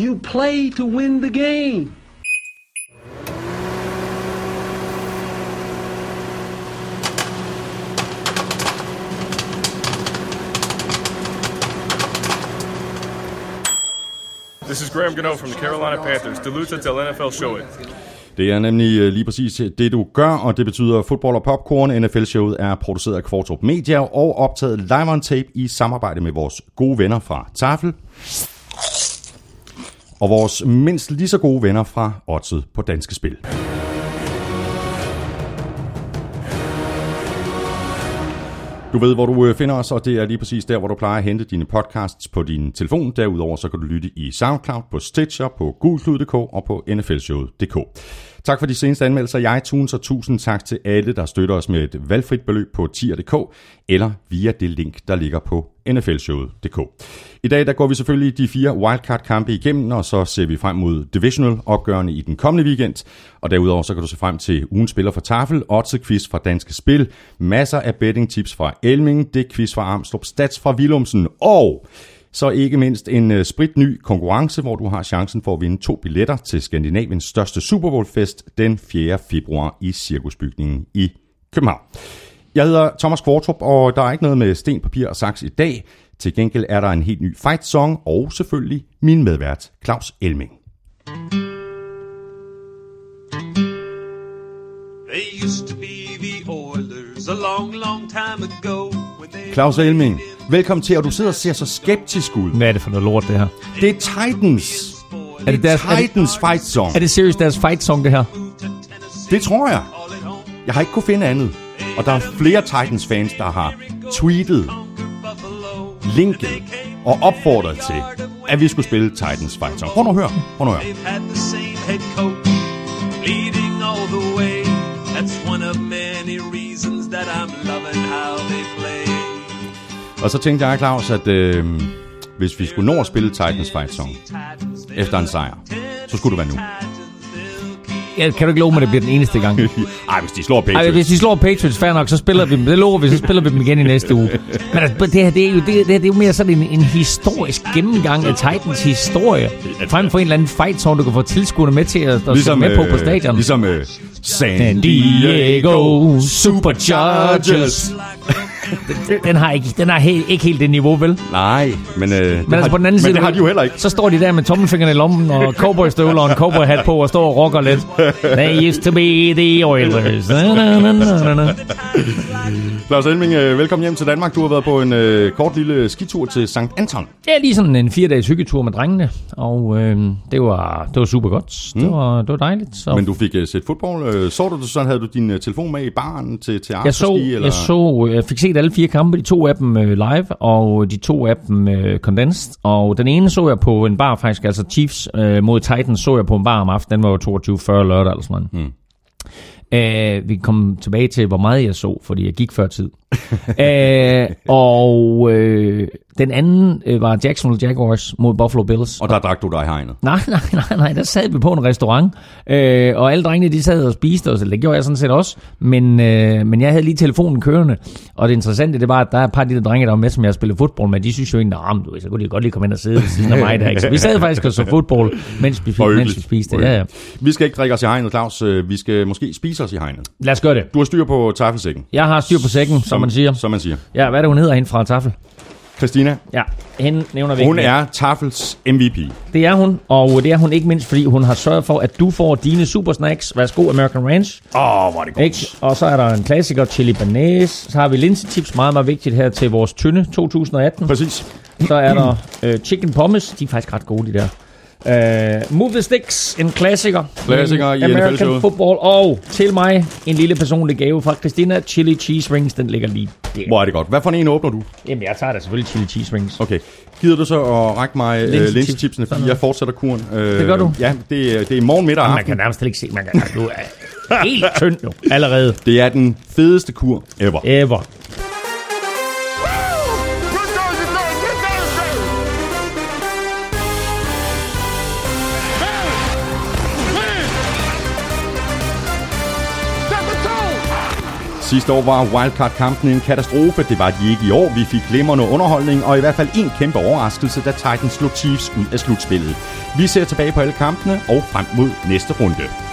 You play to win the game. This is Graham Gano from the Carolina Panthers. Deluta til NFL Show It. Det er nemlig øh, lige præcis det, du gør, og det betyder fodbold og popcorn. NFL-showet er produceret af Kvartrup Media og optaget live on tape i samarbejde med vores gode venner fra Tafel. Og vores mindst lige så gode venner fra Oddset på Danske Spil. Du ved, hvor du øh, finder os, og det er lige præcis der, hvor du plejer at hente dine podcasts på din telefon. Derudover så kan du lytte i SoundCloud, på Stitcher, på gulklud.dk og på nflshowet.dk. Tak for de seneste anmeldelser i iTunes, og tusind tak til alle, der støtter os med et valgfrit beløb på tier.dk eller via det link, der ligger på nflshowet.dk. I dag der går vi selvfølgelig de fire wildcard-kampe igennem, og så ser vi frem mod divisional-opgørende i den kommende weekend. Og derudover så kan du se frem til ugens spiller fra Tafel, odds quiz fra Danske Spil, masser af betting tips fra Elming, det quiz fra Armstrong, stats fra Willumsen og så ikke mindst en uh, spritny konkurrence, hvor du har chancen for at vinde to billetter til Skandinaviens største Super Bowl fest den 4. februar i Cirkusbygningen i København. Jeg hedder Thomas Kvartrup, og der er ikke noget med sten, papir og saks i dag. Til gengæld er der en helt ny fight song, og selvfølgelig min medvært, Claus Elming. They used to be the Oilers a long, long time ago. Claus Elming, velkommen til, og du sidder og ser så skeptisk ud. Hvad er det for noget lort, det her? Det er Titans. Er det, deres, er, det, Titans fight song. er det seriøst deres fight song, det her? Det tror jeg. Jeg har ikke kunne finde andet. Og der er flere Titans fans, der har tweetet, linket og opfordret til, at vi skulle spille Titans fight song. Prøv nu at høre. Prøv nu at høre. Leading all the way. That's one of many reasons that I'm loving how they play. Og så tænkte jeg, Claus, at øh, hvis vi skulle nå at spille Titans fight song efter en sejr, så skulle det være nu. Ja, kan du ikke love mig, at det bliver den eneste gang? Ej, hvis de slår Ej, Patriots. hvis de slår Patriots, fair nok, så spiller vi dem. Det lover vi, så spiller vi dem igen i næste uge. Men altså, det her, det er jo, det, det, her, det er jo mere sådan en, en historisk gennemgang af Titans historie. Frem for en eller anden fight song, du kan få tilskuerne med til at, at ligesom, med på på stadion. Ligesom øh, San Diego Superchargers. Den har ikke, den har he, ikke helt det niveau, vel? Nej, men, øh, Men altså har, på den anden men side... det har de jo heller ikke. Så står de der med tommelfingeren i lommen og cowboystøvler og en cowboyhat på og står og rocker lidt. They used to be the Oilers. Na, na, na, na, na. Claus Elming, øh, velkommen hjem til Danmark. Du har været på en øh, kort lille skitur til St. Anton. Det er lige sådan en fire dages hyggetur med drengene, og øh, det, var, det var super godt. Det, var, det var dejligt. Så Men du fik uh, set fodbold. Uh, så du det sådan? Havde du din telefon med i baren til, til jeg så, afterski? eller? jeg så, jeg fik set alle fire kampe, de to af dem øh, live, og de to af dem øh, condensed. Og den ene så jeg på en bar faktisk, altså Chiefs øh, mod Titans så jeg på en bar om aftenen, den var jo 22.40 lørdag eller sådan noget. Mm. Uh, vi kom tilbage til, hvor meget jeg så, fordi jeg gik før tid. Uh, og uh, den anden uh, var Jacksonville Jaguars mod Buffalo Bills. Og der drak du dig hegnet. Nej, nej, nej, nej, der sad vi på en restaurant, øh, og alle drengene, de sad og spiste, og det gjorde jeg sådan set også, men, øh, men jeg havde lige telefonen kørende, og det interessante, det var, at der er et par af de der drenge, der var med, som jeg spillede fodbold med, de synes jo egentlig, nah, du, så kunne de godt lige komme ind og sidde ved siden af mig der, ikke? Så vi sad faktisk og så fodbold, mens vi, Hvor mens vi spiste. Ja, ja. Vi skal ikke drikke os i hegnet, Claus. Øh, Vi skal måske spise os i hegnet. Lad os gøre det. Du har styr på taffelsækken. Jeg har styr på sækken, som man siger. Som man siger. Ja, hvad er det, hun hedder hende fra Tafel? Christina, Ja, hende nævner vi hun ikke. er Tafels MVP. Det er hun, og det er hun ikke mindst, fordi hun har sørget for, at du får dine supersnacks. Værsgo, American Ranch. Åh, oh, hvor er det Ikke? Og så er der en klassiker, chili banase. Så har vi linsechips, meget, meget vigtigt her til vores tynde 2018. Præcis. Så er der øh, chicken pommes, de er faktisk ret gode, de der. Uh, Move the Sticks, en klassiker. Klassiker i American NFL-showet. Football. Og til mig, en lille personlig gave fra Christina. Chili Cheese Rings, den ligger lige der. Hvor er det godt. Hvad for en åbner du? Jamen, jeg tager da selvfølgelig Chili Cheese Rings. Okay. Gider du så at række mig Linsechips. linsechipsene, fordi jeg fortsætter kuren? Øh, Det gør du. Ja, det, er- det er morgen, middag og Man kan nærmest ikke se, man kan, du er helt tynd nu, allerede. Det er den fedeste kur ever. Ever. Sidste år var wildcard-kampen en katastrofe. Det var de ikke i år. Vi fik glimrende underholdning, og i hvert fald en kæmpe overraskelse, da Titans slog Chiefs ud af slutspillet. Vi ser tilbage på alle kampene og frem mod næste runde.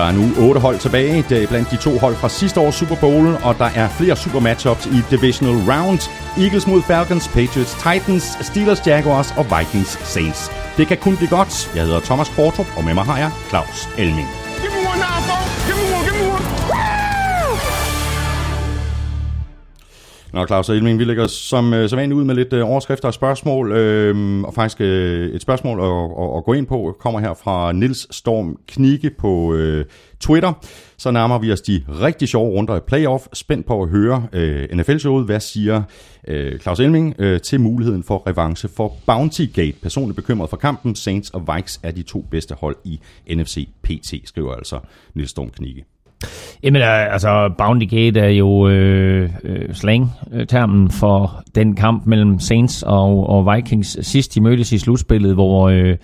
Der er nu otte hold tilbage. Det er blandt de to hold fra sidste års Super Bowl, og der er flere super matchups i Divisional Round. Eagles mod Falcons, Patriots, Titans, Steelers, Jaguars og Vikings Saints. Det kan kun blive godt. Jeg hedder Thomas Kvartrup, og med mig har jeg Claus Elming. Nå, Claus og Elming, vi lægger som, øh, sædvanligt ud med lidt øh, overskrifter og spørgsmål, øh, og faktisk øh, et spørgsmål at, at, at gå ind på kommer her fra Nils Storm Knikke på øh, Twitter. Så nærmer vi os de rigtig sjove runder i playoff. Spændt på at høre øh, NFL-showet. Hvad siger øh, Claus Elming øh, til muligheden for revanche for Bounty Gate? Personligt bekymret for kampen. Saints og Vikes er de to bedste hold i NFC PT, skriver altså Nils Storm Knikke. Jamen altså, Bounty Gate er jo øh, øh, slang-termen for den kamp mellem Saints og, og Vikings. Sidst de mødtes i slutspillet, hvor øh,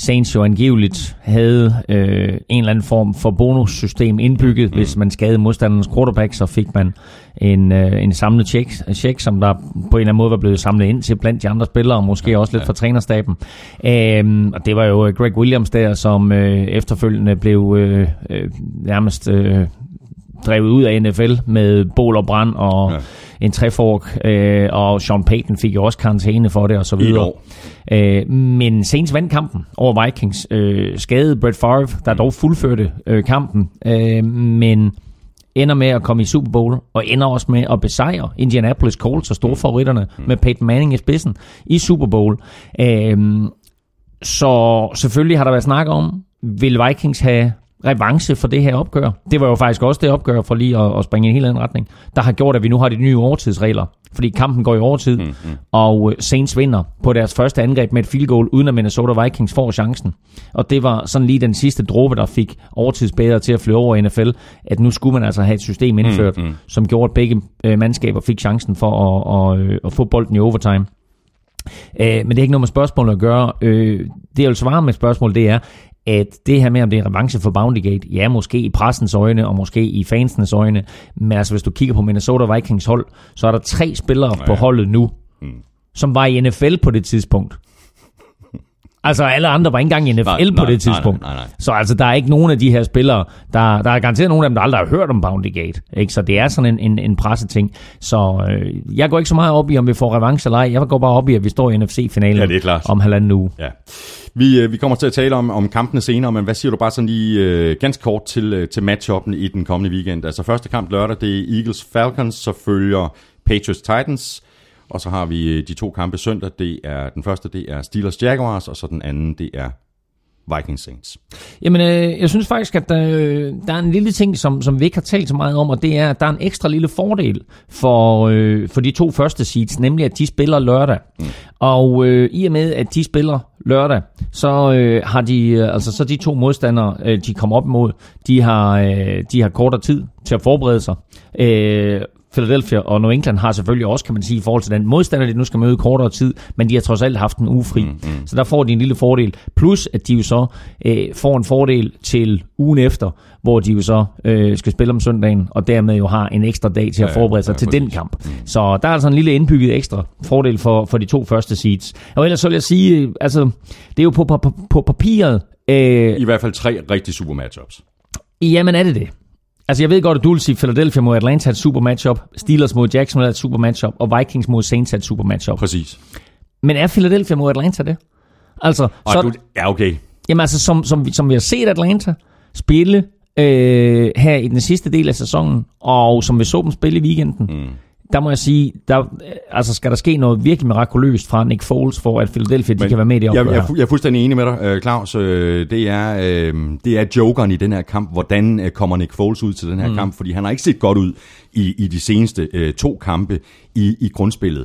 Saints jo angiveligt havde øh, en eller anden form for bonussystem indbygget. Mm. Hvis man skadede modstanderens quarterback, så fik man en, øh, en samlet check, check, som der på en eller anden måde var blevet samlet ind til blandt de andre spillere, og måske også lidt fra trænerstaben. Øh, og det var jo Greg Williams der, som øh, efterfølgende blev øh, øh, nærmest... Øh, drevet ud af NFL med bål og brand og ja. En træfork, øh, og Sean Payton fik jo også karantæne for det og så videre. Øh, men Saints vandt kampen over Vikings. Øh, skadede Brett Favre, der dog fuldførte øh, kampen, øh, men ender med at komme i Super Bowl, og ender også med at besejre Indianapolis Colts og store favoritterne mm. med Peyton Manning i spidsen i Super Bowl. Øh, så selvfølgelig har der været snak om, vil Vikings have revanche for det her opgør. Det var jo faktisk også det opgør, for lige at, at springe i en helt anden retning, der har gjort, at vi nu har de nye overtidsregler. Fordi kampen går i overtid, mm, mm. og Saints vinder på deres første angreb med et field goal, uden at Minnesota Vikings får chancen. Og det var sådan lige den sidste dråbe, der fik overtidsbæder til at flyve over i NFL, at nu skulle man altså have et system indført, mm, mm. som gjorde, at begge øh, mandskaber fik chancen for at, at, at, at få bolden i overtime. Øh, men det er ikke noget med spørgsmålet at gøre. Øh, det jeg vil svare med spørgsmål, det er, at det her med, om det er revanche for Bounty Gate, ja, måske i pressens øjne, og måske i fansenes øjne, men altså hvis du kigger på Minnesota Vikings hold, så er der tre spillere ja. på holdet nu, mm. som var i NFL på det tidspunkt. Altså alle andre var ikke engang i NFL nej, på det tidspunkt. Nej, nej, nej, nej. Så altså der er ikke nogen af de her spillere, der, der er garanteret nogen af dem, der aldrig har hørt om Bounty Gate. Ikke? Så det er sådan en, en, en presseting. Så øh, jeg går ikke så meget op i, om vi får revanche eller ej. Jeg går bare op i, at vi står i NFC-finalen ja, det er klart. om halvanden uge. Ja. Vi, øh, vi kommer til at tale om, om kampene senere, men hvad siger du bare sådan lige øh, ganske kort til, øh, til matchuppen i den kommende weekend? Altså første kamp lørdag, det er Eagles-Falcons, så følger Patriots-Titans, og så har vi øh, de to kampe søndag. Det er, den første det er Steelers-Jaguars, og så den anden det er Vikings Saints. Jamen, øh, jeg synes faktisk, at der, øh, der er en lille ting, som, som vi ikke har talt så meget om, og det er, at der er en ekstra lille fordel for, øh, for de to første seeds, nemlig at de spiller lørdag. Mm. Og øh, i og med, at de spiller lørdag, så øh, har de, øh, altså så de to modstandere, øh, de kommer op imod, de har, øh, de har kortere tid til at forberede sig. Øh, Philadelphia og New England har selvfølgelig også, kan man sige, i forhold til den modstander, de nu skal møde kortere tid, men de har trods alt haft en uge fri. Mm, mm. Så der får de en lille fordel. Plus, at de jo så øh, får en fordel til ugen efter, hvor de jo så øh, skal spille om søndagen, og dermed jo har en ekstra dag til at forberede sig ja, ja, til den kamp. Mm. Så der er altså en lille indbygget ekstra fordel for, for de to første seeds. Og ellers så vil jeg sige, øh, altså, det er jo på, på, på papiret... Øh, I hvert fald tre rigtig super matchups. Jamen er det det. Altså, jeg ved godt, at du vil sige, Philadelphia mod Atlanta er et super matchup, Steelers mod Jacksonville er et super matchup, og Vikings mod Saints er et super matchup. Præcis. Men er Philadelphia mod Atlanta det? Altså, Ej, så, du, ja, okay. Jamen altså, som, som, som vi har set Atlanta spille øh, her i den sidste del af sæsonen, og som vi så dem spille i weekenden, mm der må jeg sige, der, altså skal der ske noget virkelig mirakuløst fra Nick Foles, for at Philadelphia de kan være med i det. Jeg, jeg, jeg er fuldstændig enig med dig, øh, Claus. Øh, det er, øh, det er jokeren i den her kamp. Hvordan kommer Nick Foles ud til den her mm. kamp? Fordi han har ikke set godt ud i, i de seneste to kampe i, i grundspillet.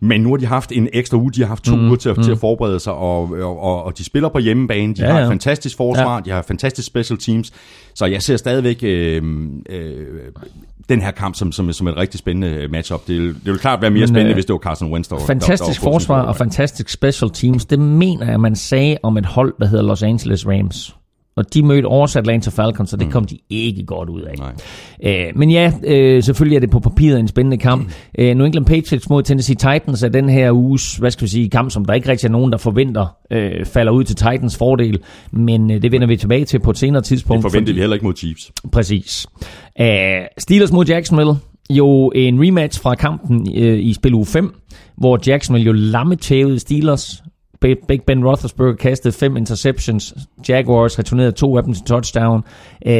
Men nu har de haft en ekstra uge, de har haft to mm, uger til, at, mm. til at forberede sig, og, og, og, og de spiller på hjemmebane, de Ja, har ja. et fantastisk forsvar, ja. de har fantastisk special teams, så jeg ser stadigvæk øh, øh, den her kamp som, som, som et rigtig spændende matchup. Det, det vil klart være mere Men, spændende, øh, hvis det var Carson Wentz, der Fantastisk der, der forsvar og fantastisk special teams. Det mener jeg, man sagde om et hold, der hedder Los Angeles Rams. Og de mødte også Atlanta Falcons, så det kom de ikke godt ud af. Nej. Øh, men ja, øh, selvfølgelig er det på papiret en spændende kamp. Øh, New England Patriots mod Tennessee Titans er den her uges, hvad skal vi sige, kamp, som der ikke rigtig er nogen, der forventer øh, falder ud til Titans fordel. Men øh, det vender vi tilbage til på et senere tidspunkt. Det forventede fordi- vi heller ikke mod Chiefs. Præcis. Uh, Steelers mod Jacksonville. Jo en rematch fra kampen uh, i spil uge 5, hvor Jacksonville jo lammetævede Steelers. Big Ben Roethlisberger kastede fem interceptions. Jaguars returnerede to af dem til touchdown. Uh,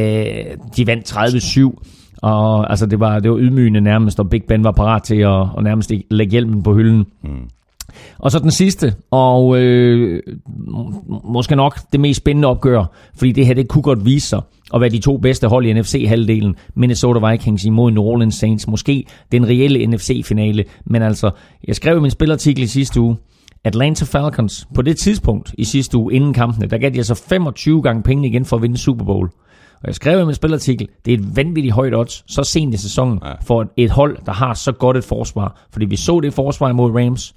de vandt 30-7. Og altså, det var, det var ydmygende nærmest, og Big Ben var parat til at, at nærmest lægge hjelmen på hylden. Og så den sidste, og øh, må- måske nok det mest spændende opgør, fordi det her det kunne godt vise sig at være de to bedste hold i NFC-halvdelen. Minnesota Vikings imod New Orleans Saints. Måske den reelle NFC-finale. Men altså, jeg skrev i min spilartikel i sidste uge, Atlanta Falcons, på det tidspunkt i sidste uge inden kampene, der gav de altså 25 gange penge igen for at vinde Super Bowl. Og jeg skrev i min spilartikel, det er et vanvittigt højt odds, så sent i sæsonen, ja. for et- et hold, der har så godt et forsvar. Fordi vi så det forsvar imod Rams,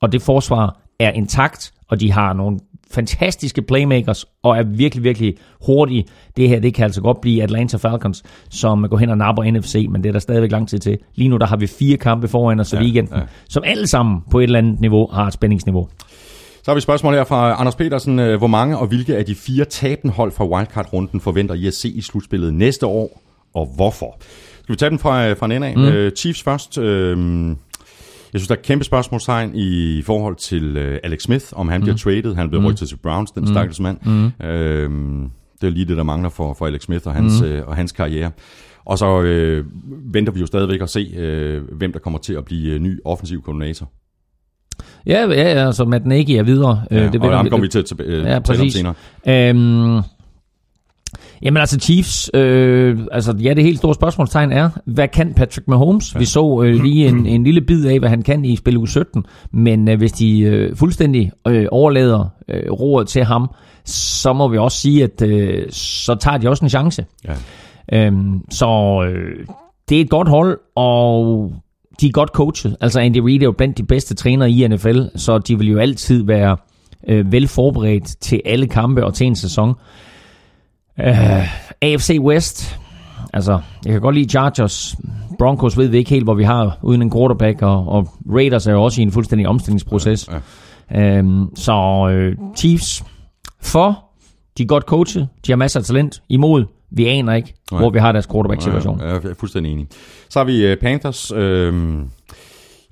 og det forsvar er intakt, og de har nogle fantastiske playmakers, og er virkelig, virkelig hurtige. Det her, det kan altså godt blive Atlanta Falcons, som går hen og napper NFC, men det er der stadigvæk lang tid til. Lige nu, der har vi fire kampe foran os i Ja, weekenden, ja. som alle sammen på et eller andet niveau har et spændingsniveau. Så har vi et spørgsmål her fra Anders Petersen. Øh, Hvor mange og hvilke af de fire tabende hold fra wildcard-runden forventer I at se i slutspillet næste år, og hvorfor? Skal vi tage den fra, øh, fra en ende af? Mm. Øh, Chiefs først. Øh, jeg synes, der er kæmpe spørgsmålstegn i forhold til øh, Alex Smith, om han mm. bliver traded. Han blevet mm. rygtet til Browns, den stakkels mand. Mm. Øh, det er lige det, der mangler for, for Alex Smith og hans, mm. øh, og hans karriere. Og så øh, venter vi jo stadigvæk at se, øh, hvem der kommer til at blive øh, ny offensiv koordinator. Ja, ja, altså Matt Nagy er videre. Ja, Øh, det og ham kommer vi til at øh, Ja, tale om senere. Øhm, jamen altså Chiefs, øh, altså ja, det helt store spørgsmålstegn er, hvad kan Patrick Mahomes? Ja. Vi så øh, lige en, en lille bid af, hvad han kan i spil uge 17, men øh, hvis de øh, fuldstændig øh, overlader øh, roret til ham, så må vi også sige, at øh, så tager de også en chance. Ja. Øhm, så øh, det er et godt hold, og de er godt coachet. Altså Andy Reid er jo blandt de bedste trænere i NFL, så de vil jo altid være øh, vel forberedt til alle kampe og til en sæson. Øh, AFC West, altså jeg kan godt lide Chargers. Broncos ved vi ikke helt, hvor vi har uden en quarterback, og, og Raiders er jo også i en fuldstændig omstillingsproces. Ja, Øhm, så øh, Chiefs for, de er godt coachet, de har masser af talent, imod, vi aner ikke, Nej. hvor vi har deres quarterback-situation. Ja, jeg er fuldstændig enig. Så har vi uh, Panthers. Øh,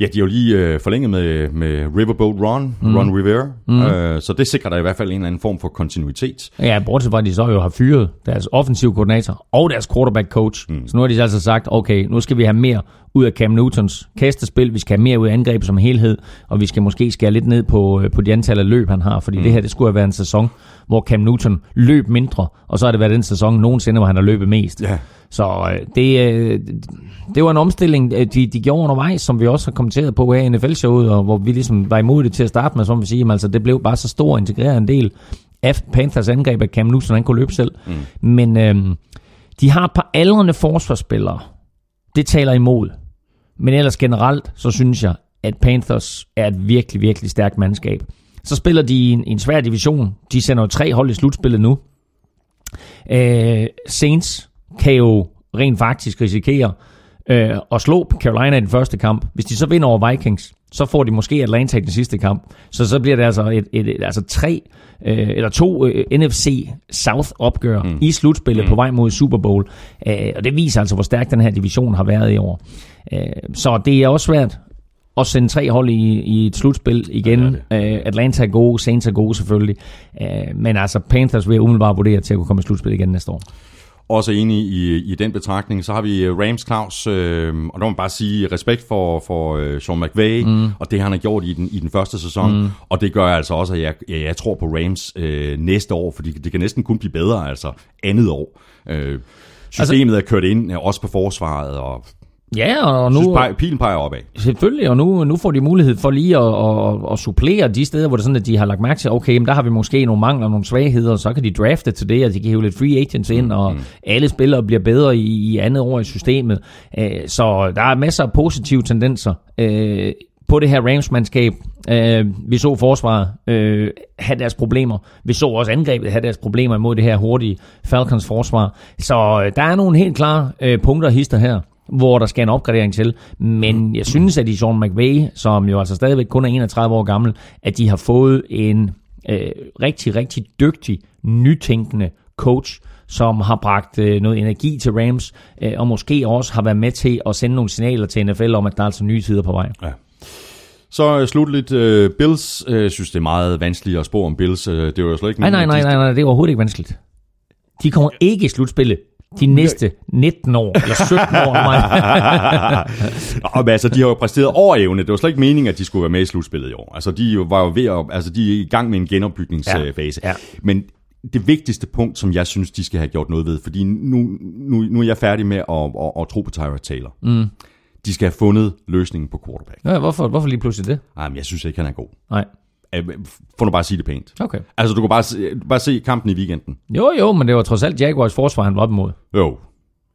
ja, de er jo lige uh, forlænget med, med Riverboat Ron, mm. Ron Rivera. Mm. Uh, så det sikrer der i hvert fald en eller anden form for kontinuitet. Ja, bortset fra, at de så jo har fyret deres offensiv koordinator og deres quarterback coach. Mm. Så nu har de altså sagt, okay, nu skal vi have mere ud af Cam Newtons kastespil, vi skal have mere ud af angrebet som helhed, og vi skal måske skære lidt ned på, øh, på de antal af løb, han har, fordi mm. det her, det skulle have været en sæson, hvor Cam Newton løb mindre, og så har det været den sæson nogensinde, hvor han har løbet mest. Ja. Så øh, det, øh, det var en omstilling, de, de gjorde undervejs, som vi også har kommenteret på her i NFL-showet, og hvor vi ligesom var imod det til at starte med, som vi siger, jamen, altså, det blev bare så stor og integreret en del af Panthers angreb, at Cam Newton han kunne løbe selv. Mm. Men øh, de har et par aldrende forsvarsspillere. Det taler imod. Men ellers generelt, så synes jeg, at Panthers er et virkelig, virkelig stærkt mandskab. Så spiller de i en, en svær division. De sender jo tre hold i slutspillet nu. Øh, Saints kan jo rent faktisk risikere øh, at slå Carolina i den første kamp. Hvis de så vinder over Vikings, så får de måske Atlanta i den sidste kamp. Så så bliver det altså, et, et, et, altså tre øh, eller to øh, NFC South opgør mm. i slutspillet mm. på vej mod Super Bowl. Øh, og det viser altså, hvor stærk den her division har været i år. Øh, så det er også svært at sende tre hold i, i et slutspil igen. Ja, øh, Atlanta er gode, Saints er gode selvfølgelig. Øh, men altså Panthers vil jeg umiddelbart vurdere til at kunne komme i slutspil igen næste år. Også enig i, i den betragtning. Så har vi øh, Rams Claus, øh, og der må man bare sige respekt for, for øh, Sean McVay, mm. og det han har gjort i den, i den første sæson. Mm. Og det gør altså også, at jeg, jeg, jeg tror på Rams øh, næste år, fordi det kan næsten kun blive bedre, altså andet år. Øh, systemet altså, er kørt ind, også på forsvaret, og Ja, og Nu, synes, pege, pilen peger opad. Selvfølgelig, og nu, nu får de mulighed for lige at, at, at, supplere de steder, hvor det er sådan, at de har lagt mærke til, okay, men der har vi måske nogle mangler, nogle svagheder, og så kan de drafte til det, og de kan hive lidt free agents ind, og alle spillere bliver bedre i, i andet år i systemet. Så der er masser af positive tendenser øh, på det her Rams-mandskab. Øh, Vi så forsvaret øh, have deres problemer. Vi så også angrebet have deres problemer imod det her hurtige Falcons forsvar. Så øh, der er nogle helt klare øh, punkter og hister her hvor der skal en opgradering til. Men jeg synes, at i Sean McVay, som jo altså stadigvæk kun er 31 år gammel, at de har fået en øh, rigtig, rigtig dygtig, nytænkende coach, som har bragt øh, noget energi til Rams, øh, og måske også har været med til at sende nogle signaler til NFL om, at der er altså nye tider på vej. Så øh, slutligt, øh, Bills, øh, jeg synes det er meget vanskeligt at spå om Bills. Øh, det var jo slet ikke Nej, nej, nej, nej, nej, det er overhovedet ikke vanskeligt. De kommer ikke i slutspillet de næste 19 år, eller 17 år. men altså, de har jo præsteret over evne. Det var slet ikke meningen, at de skulle være med i slutspillet i år. Altså, de var jo ved at, altså, de er i gang med en genopbygningsfase. Ja, ja. Men det vigtigste punkt, som jeg synes, de skal have gjort noget ved, fordi nu, nu, nu er jeg færdig med at, at, at tro på Tyrod Taylor. Mm. De skal have fundet løsningen på quarterback. ja, hvorfor, hvorfor lige pludselig det? Ej, men jeg synes ikke, han er god. Nej. Øh, Få nu bare at sige det pænt. Okay. Altså, du kan bare, se- bare se kampen i weekenden. Jo, jo, men det var trods alt Jaguars forsvar, han var op imod. Jo.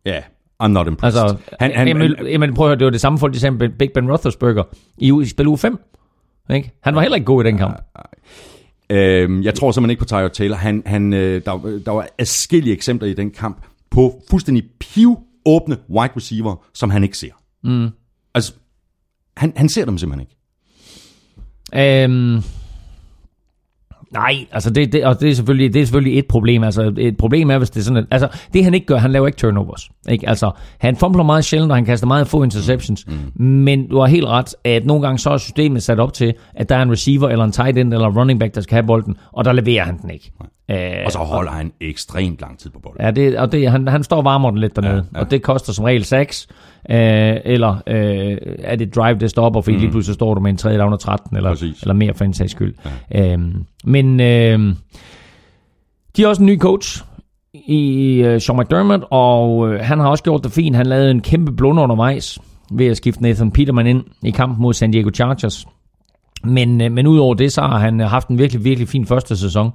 Ja, yeah, I'm not impressed. Altså, han, han, jamen, jamen, prøv at høre, det var det samme folk, de sagde med Big Ben Roethlisberger i, i spil uge 5. Ikke? Han var heller ikke god i den kamp. øh, jeg tror simpelthen ikke på Tyrod Taylor. Han, han, øh, der, der var adskillige eksempler i den kamp på fuldstændig piv åbne wide receiver, som han ikke ser. Mm. Altså, han, han ser dem simpelthen ikke. Øhm, nej, altså det, det, og det er, selvfølgelig, det er selvfølgelig et problem. Altså et problem er, hvis det er sådan, at, altså det han ikke gør, han laver ikke turnovers. Ikke? Altså han fumbler meget sjældent, og han kaster meget få interceptions. Mm. Men du har helt ret, at nogle gange så er systemet sat op til, at der er en receiver, eller en tight end, eller en running back, der skal have bolden, og der leverer han den ikke. Øh, Og så holder han ekstremt lang tid på bolden. Ja, det, og det, han, han står og varmer den lidt dernede, ja, ja. og det koster som regel 6, øh, eller øh, er det drive, det stopper, fordi mm. lige pludselig står du med en 3 down og 13, eller, Præcis. eller mere for en sags skyld. Ja. Øhm, men øh, de har også en ny coach i øh, Sean McDermott, og øh, han har også gjort det fint. Han lavede en kæmpe blunder undervejs ved at skifte Nathan Peterman ind i kampen mod San Diego Chargers. Men, øh, men udover det, så har han haft en virkelig, virkelig fin første sæson.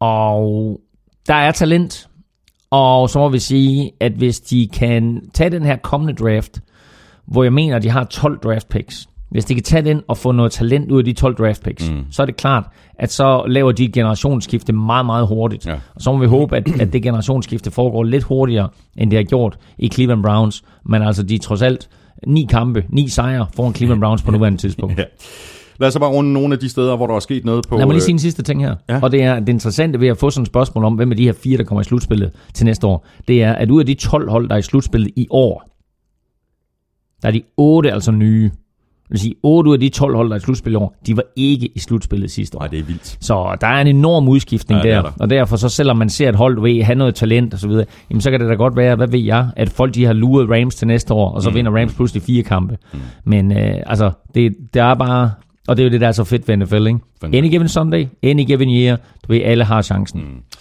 Og der er talent, og så må vi sige, at hvis de kan tage den her kommende draft, hvor jeg mener, at de har 12 draft picks, hvis de kan tage den og få noget talent ud af de 12 draft picks, mm. så er det klart, at så laver de et generationsskifte meget, meget hurtigt. Ja. Og så må vi håbe, at, at det generationsskifte foregår lidt hurtigere, end det har gjort i Cleveland Browns. Men altså, de er trods alt ni kampe, ni sejre foran Cleveland Browns på nuværende tidspunkt. Ja. Lad os så bare runde nogle af de steder, hvor der er sket noget på... Lad mig lige øh, sige en sidste ting her. Ja. Og det er det interessante ved at få sådan et spørgsmål om, hvem er de her fire, der kommer i slutspillet til næste år. Det er, at ud af de 12 hold, der er i slutspillet i år, der er de 8 altså nye. Det vil sige, 8 ud af de 12 hold, der er i slutspillet i år, de var ikke i slutspillet sidste år. Nej, det er vildt. Så der er en enorm udskiftning Ja, er der. der. Og derfor så selvom man ser et hold, du ved, have noget talent og så videre, jamen så kan det da godt være, hvad ved jeg, at folk de har luret Rams til næste år, og så mm. vinder Rams pludselig fire kampe. Mm. Men øh, altså, det, det er bare, og det er jo det, der er så fedt ved NFL, ikke? Fandme. Any given Sunday, any given year, du ved, alle har chancen. Mm.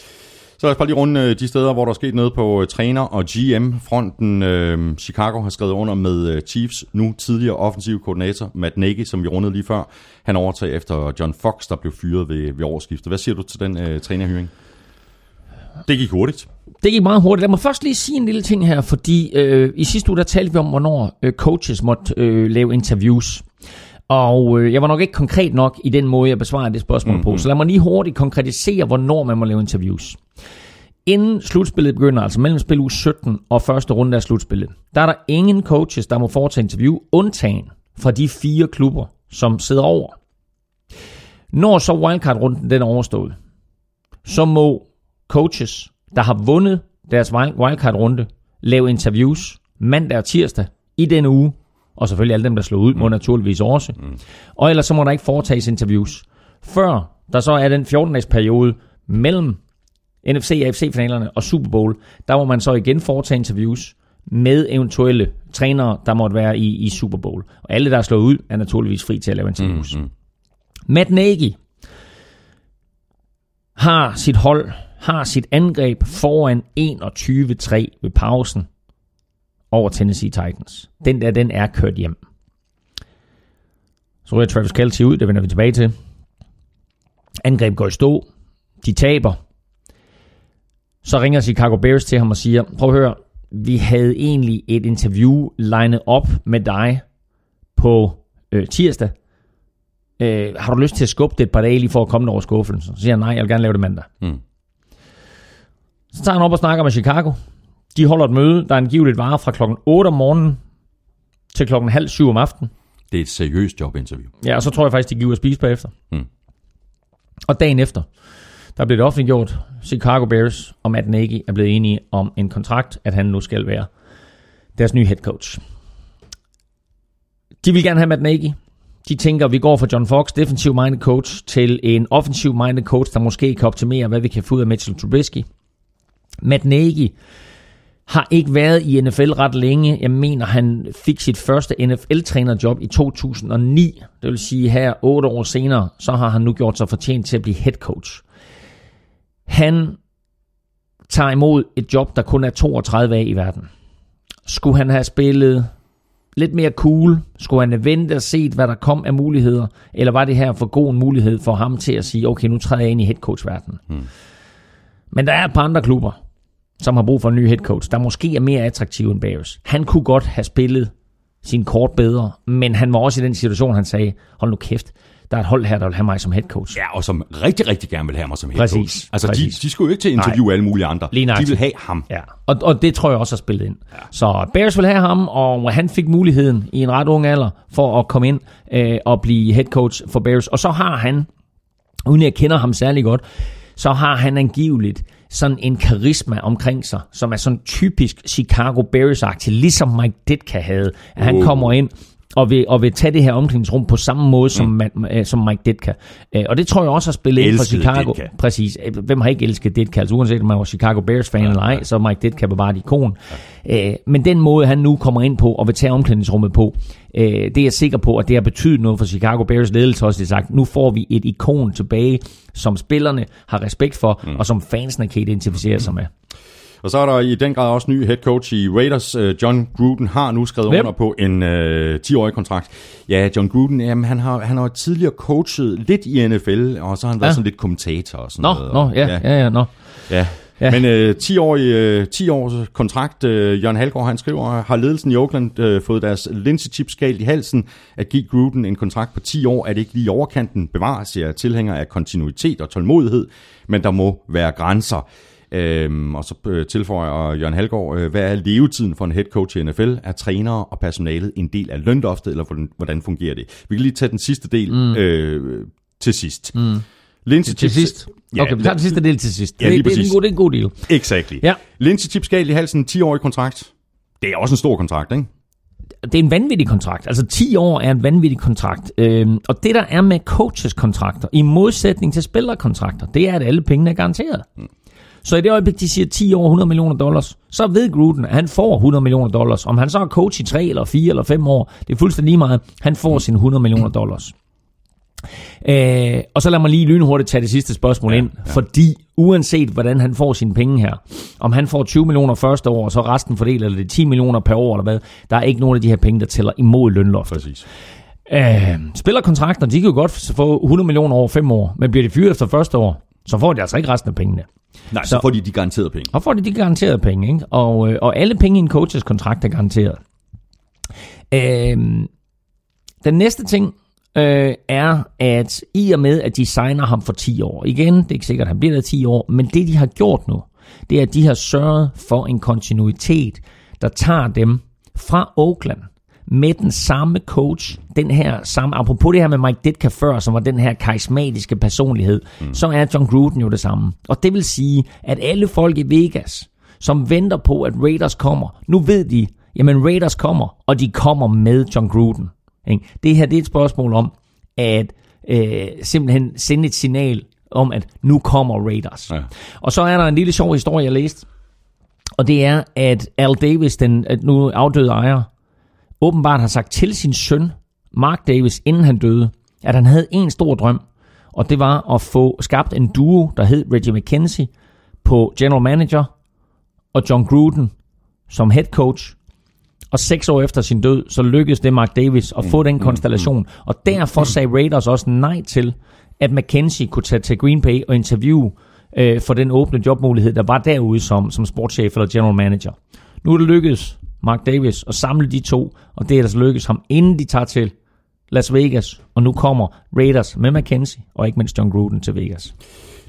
Så lad os bare lige runde øh, de steder, hvor der er sket noget på øh, træner- og GM-fronten. Øh, Chicago har skrevet under med øh, Chiefs nu tidligere offensiv koordinator Matt Nagy, som vi rundede lige før. Han overtager efter John Fox, der blev fyret ved, ved årsskiftet. Hvad siger du til den øh, trænerhyring? Det gik hurtigt. Det gik meget hurtigt. Lad mig først lige sige en lille ting her, fordi øh, i sidste uge, der talte vi om, hvornår øh, coaches måtte øh, lave interviews. Og øh, jeg var nok ikke konkret nok i den måde, jeg besvarede det spørgsmål mm-hmm. på. Så lad mig lige hurtigt konkretisere, hvornår man må lave interviews. Inden slutspillet begynder, altså mellem spil uge 17 og første runde af slutspillet, der er der ingen coaches, der må foretage interview, undtagen fra de fire klubber, som sidder over. Når så wildcard-runden den er overstået, så må coaches, der har vundet deres wild- wildcard-runde, lave interviews mandag og tirsdag i denne uge, og selvfølgelig alle dem, der slår ud, må naturligvis også. Og ellers så må der ikke foretages interviews, før der så er den 14-dages periode mellem NFC og AFC-finalerne og Super Bowl, der må man så igen foretage interviews med eventuelle trænere, der måtte være i, i Super Bowl. Og alle, der er slået ud, er naturligvis fri til at lave interviews. Mm-hmm. Matt Nagy har sit hold, har sit angreb foran 21-3 ved pausen. Over Tennessee Titans. Den der, den er kørt hjem. Så ryger Travis Kelce ud, det vender vi tilbage til. Angreb går i stå. De taber. Så ringer Chicago Bears til ham og siger, prøv at høre, vi havde egentlig et interview legnet op med dig på øh, tirsdag. Øh, har du lyst til at skubbe det et par dage lige for at komme over skuffelsen? Så siger han, nej, jeg vil gerne lave det mandag. Mm. Så tager han op og snakker med Chicago. De holder et møde, der angiveligt varer fra klokken 8 om morgenen til klokken halv syv om aftenen. Det er et seriøst jobinterview. Ja, og så tror jeg faktisk, de giver at spise bagefter. Mm. Og dagen efter, der blev det offentliggjort. Chicago Bears og Matt Nagy er blevet enige om en kontrakt, at han nu skal være deres nye head coach. De vil gerne have Matt Nagy. De tænker, at vi går fra John Fox, defensive minded coach, til en offensive minded coach, der måske kan optimere, hvad vi kan få ud af Mitchell Trubisky. Matt Nagy har ikke været i NFL ret længe. Jeg mener, han fik sit første NFL-trænerjob i 2009. Det vil sige, her otte år senere, så har han nu gjort sig fortjent til at blive head coach. Han tager imod et job, der kun er 32 af i verden. Skulle han have spillet lidt mere cool? Skulle han have ventet og set, hvad der kom af muligheder? Eller var det her for god en mulighed for ham til at sige, okay, nu træder jeg ind i head coach-verdenen? Hmm. Men der er et par andre klubber, som har brug for en ny head coach, der måske er mere attraktiv end Bears. Han kunne godt have spillet sin kort bedre, men han var også i den situation, han sagde, hold nu kæft, der er et hold her, der vil have mig som head coach. Ja, og som rigtig, rigtig gerne vil have mig som head Præcis, coach. Altså, præcis. De, de skulle jo ikke til at interviewe alle mulige andre. Lige de vil have ham. Ja, og, og det tror jeg også har spillet ind. Ja. Så Bears vil have ham, og han fik muligheden i en ret ung alder for at komme ind øh, og blive head coach for Bears. Og så har han, uden jeg kender ham særlig godt, så har han angiveligt sådan en karisma omkring sig, som er sådan typisk Chicago Bears-agtig, ligesom Mike Ditka havde. At han kommer ind og vil, og vil tage det her omklædningsrum på samme måde som, mm. øh, som Mike Ditka. Øh, og det tror jeg også har spillet ind for Chicago. Ditka. Præcis. Øh, Hvem har ikke elsket Ditka? Altså uanset om man var Chicago Bears-fan ja, eller ej, så er Mike Ditka bare et ikon. Ja. Øh, men den måde, han nu kommer ind på og vil tage omklædningsrummet på, øh, det er jeg sikker på, at det har betydet noget for Chicago Bears ledelse også. Det sagt, nu får vi et ikon tilbage, som spillerne har respekt for, mm. og som fansene kan identificere sig med. Og så er der i den grad også ny head coach i Raiders. Øh, John Gruden har nu skrevet Hvem? under på en øh, 10-årig kontrakt. Ja, John Gruden, jamen, han, har, han har tidligere coachet lidt i NFL, og så har han været Ja. sådan lidt kommentator og sådan Nå, noget. nå, Og- ja, ja, ja, nå. Ja. Ja. ja. Men øh, 10, år, øh, 10 års kontrakt, øh, Jørgen Halgaard, han skriver, har ledelsen i Oakland øh, fået deres linse chips galt i halsen. At give Gruden en kontrakt på 10 år, er det ikke lige overkanten. Bevares, jeg er tilhænger af kontinuitet og tålmodighed, men der må være grænser. Øhm, og så øh, tilføjer Jørgen Halgaard, øh, hvad er levetiden for en head coach i NFL? Er trænere og personalet en del af lønloftet, eller hvordan, fungerer det? Vi kan lige tage den sidste del mm. øh, til sidst. Mm. Linse Til sidst. Okay, vi tager den sidste del til sidst. Ja, lige det, det, er en præcis. god, det er en god deal. Exactly. Ja. Linse chips galt i halsen, 10-årig kontrakt. Det er også en stor kontrakt, ikke? det er en vanvittig kontrakt. Altså 10 år er en vanvittig kontrakt. Øhm, og det der er med coaches kontrakter, i modsætning til spillerkontrakter, det er, at alle pengene er garanteret. Så i det øjeblik, de siger 10 år 100 millioner dollars, så ved Gruden, at han får 100 millioner dollars. Om han så er coach i 3 eller 4 eller 5 år, det er fuldstændig lige meget. Han får sine 100 millioner dollars. Øh, og så lad mig lige lynhurtigt tage det sidste spørgsmål ja, ind, ja. fordi uanset hvordan han får sine penge her, om han får 20 millioner første år, og så resten fordelt, eller det er 10 millioner per år, eller hvad, der er ikke nogen af de her penge, der tæller imod lønloftet. Præcis. Øh, spillerkontrakter, de kan jo godt få 100 millioner over 5 år, men bliver de fyret efter første år, så får de altså ikke resten af pengene. Nej, så, Så- får de de garanterede penge. Og får de de garanterede penge, ikke? Og, øh, og alle penge i en coaches kontrakt er garanteret. Øh, den næste ting øh, er, at i og med, at de signer ham for 10 år, igen, det er ikke sikkert, at han bliver der 10 år, men det de har gjort nu, det er, at de har sørget for en kontinuitet, der tager dem fra Oakland med den samme coach, den her samme, apropos det her med Mike Ditka før, som var den her karismatiske personlighed, mm. så er John Gruden jo det samme. Og det vil sige, at alle folk i Vegas, som venter på, at Raiders kommer, nu ved de, jamen Raiders kommer, og de kommer med John Gruden. Ikke? Det her det er et spørgsmål om, at øh, simpelthen sende et signal om, at nu kommer Raiders. Ja. Og så er der en lille sjov historie, jeg læste, og det er, at Al Davis, den at nu afdøde ejer, åbenbart har sagt til sin søn, Mark Davis, inden han døde, at han havde en stor drøm, og det var at få skabt en duo, der hed Reggie McKenzie på general manager, og John Gruden som head coach, Og seks år efter sin død, så lykkedes det Mark Davis at få den konstellation. Og derfor sagde Raiders også nej til, at McKenzie kunne tage til Green Bay og interviewe øh, for den åbne jobmulighed, der var derude som, som sportschef eller general manager. Nu er det lykkedes Mark Davis at samle de to, og det er altså lykkedes ham, inden de tager til Las Vegas, og nu kommer Raiders med McKenzie, og ikke mindst John Gruden til Vegas.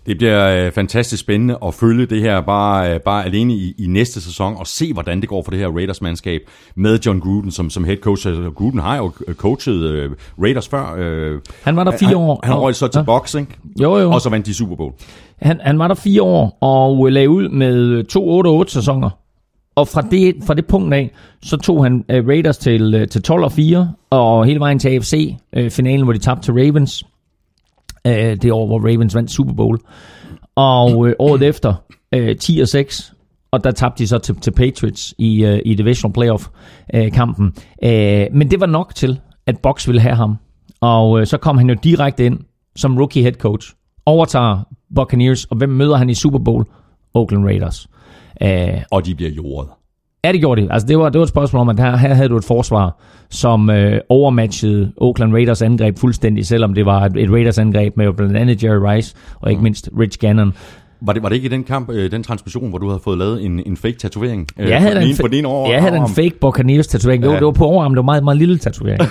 Det bliver øh, fantastisk spændende at følge det her bare, øh, bare alene i, i næste sæson og se, hvordan det går for det her Raiders-mandskab med John Gruden som, som head coach. Altså, Gruden har jo coachet øh, Raiders før. Øh, Han var der fire han, år. Han og- røg så til Ja. boxing, Jo, jo. og så vandt de Super Bowl. Han, han var der fire år og lagde ud med to 8-8 sæsoner. Og fra det, fra det punkt af, så tog han uh, Raiders til, uh, til 12 og 4, og hele vejen til AFC-finalen, hvor de tabte til Ravens. Uh, det år, hvor Ravens vandt Super Bowl. Og uh, året efter, uh, 10 og 6, og der tabte de så til, til Patriots i, uh, i Divisional Playoff-kampen. Uh, men det var nok til, at Box ville have ham. Og uh, så kom han jo direkte ind som rookie head coach. Overtager Buccaneers, og hvem møder han i Super Bowl? Oakland Raiders. Uh, Og de bliver jordet. Ja, det gjorde de. Altså, det var, det var et spørgsmål om, at her, her havde du et forsvar, som øh, overmatchede Oakland Raiders angreb fuldstændig, selvom det var et, et Raiders angreb med blandt andet Jerry Rice og ikke mindst Rich Gannon. Var det, var det ikke i den kamp, øh, den transmission, hvor du havde fået lavet en, en fake tatovering? Øh, Jeg havde den en, ene- på din over, jeg havde en fake Buccaneers tatovering. Det, var, Ja. det var på overarm, det var meget, meget lille tatovering.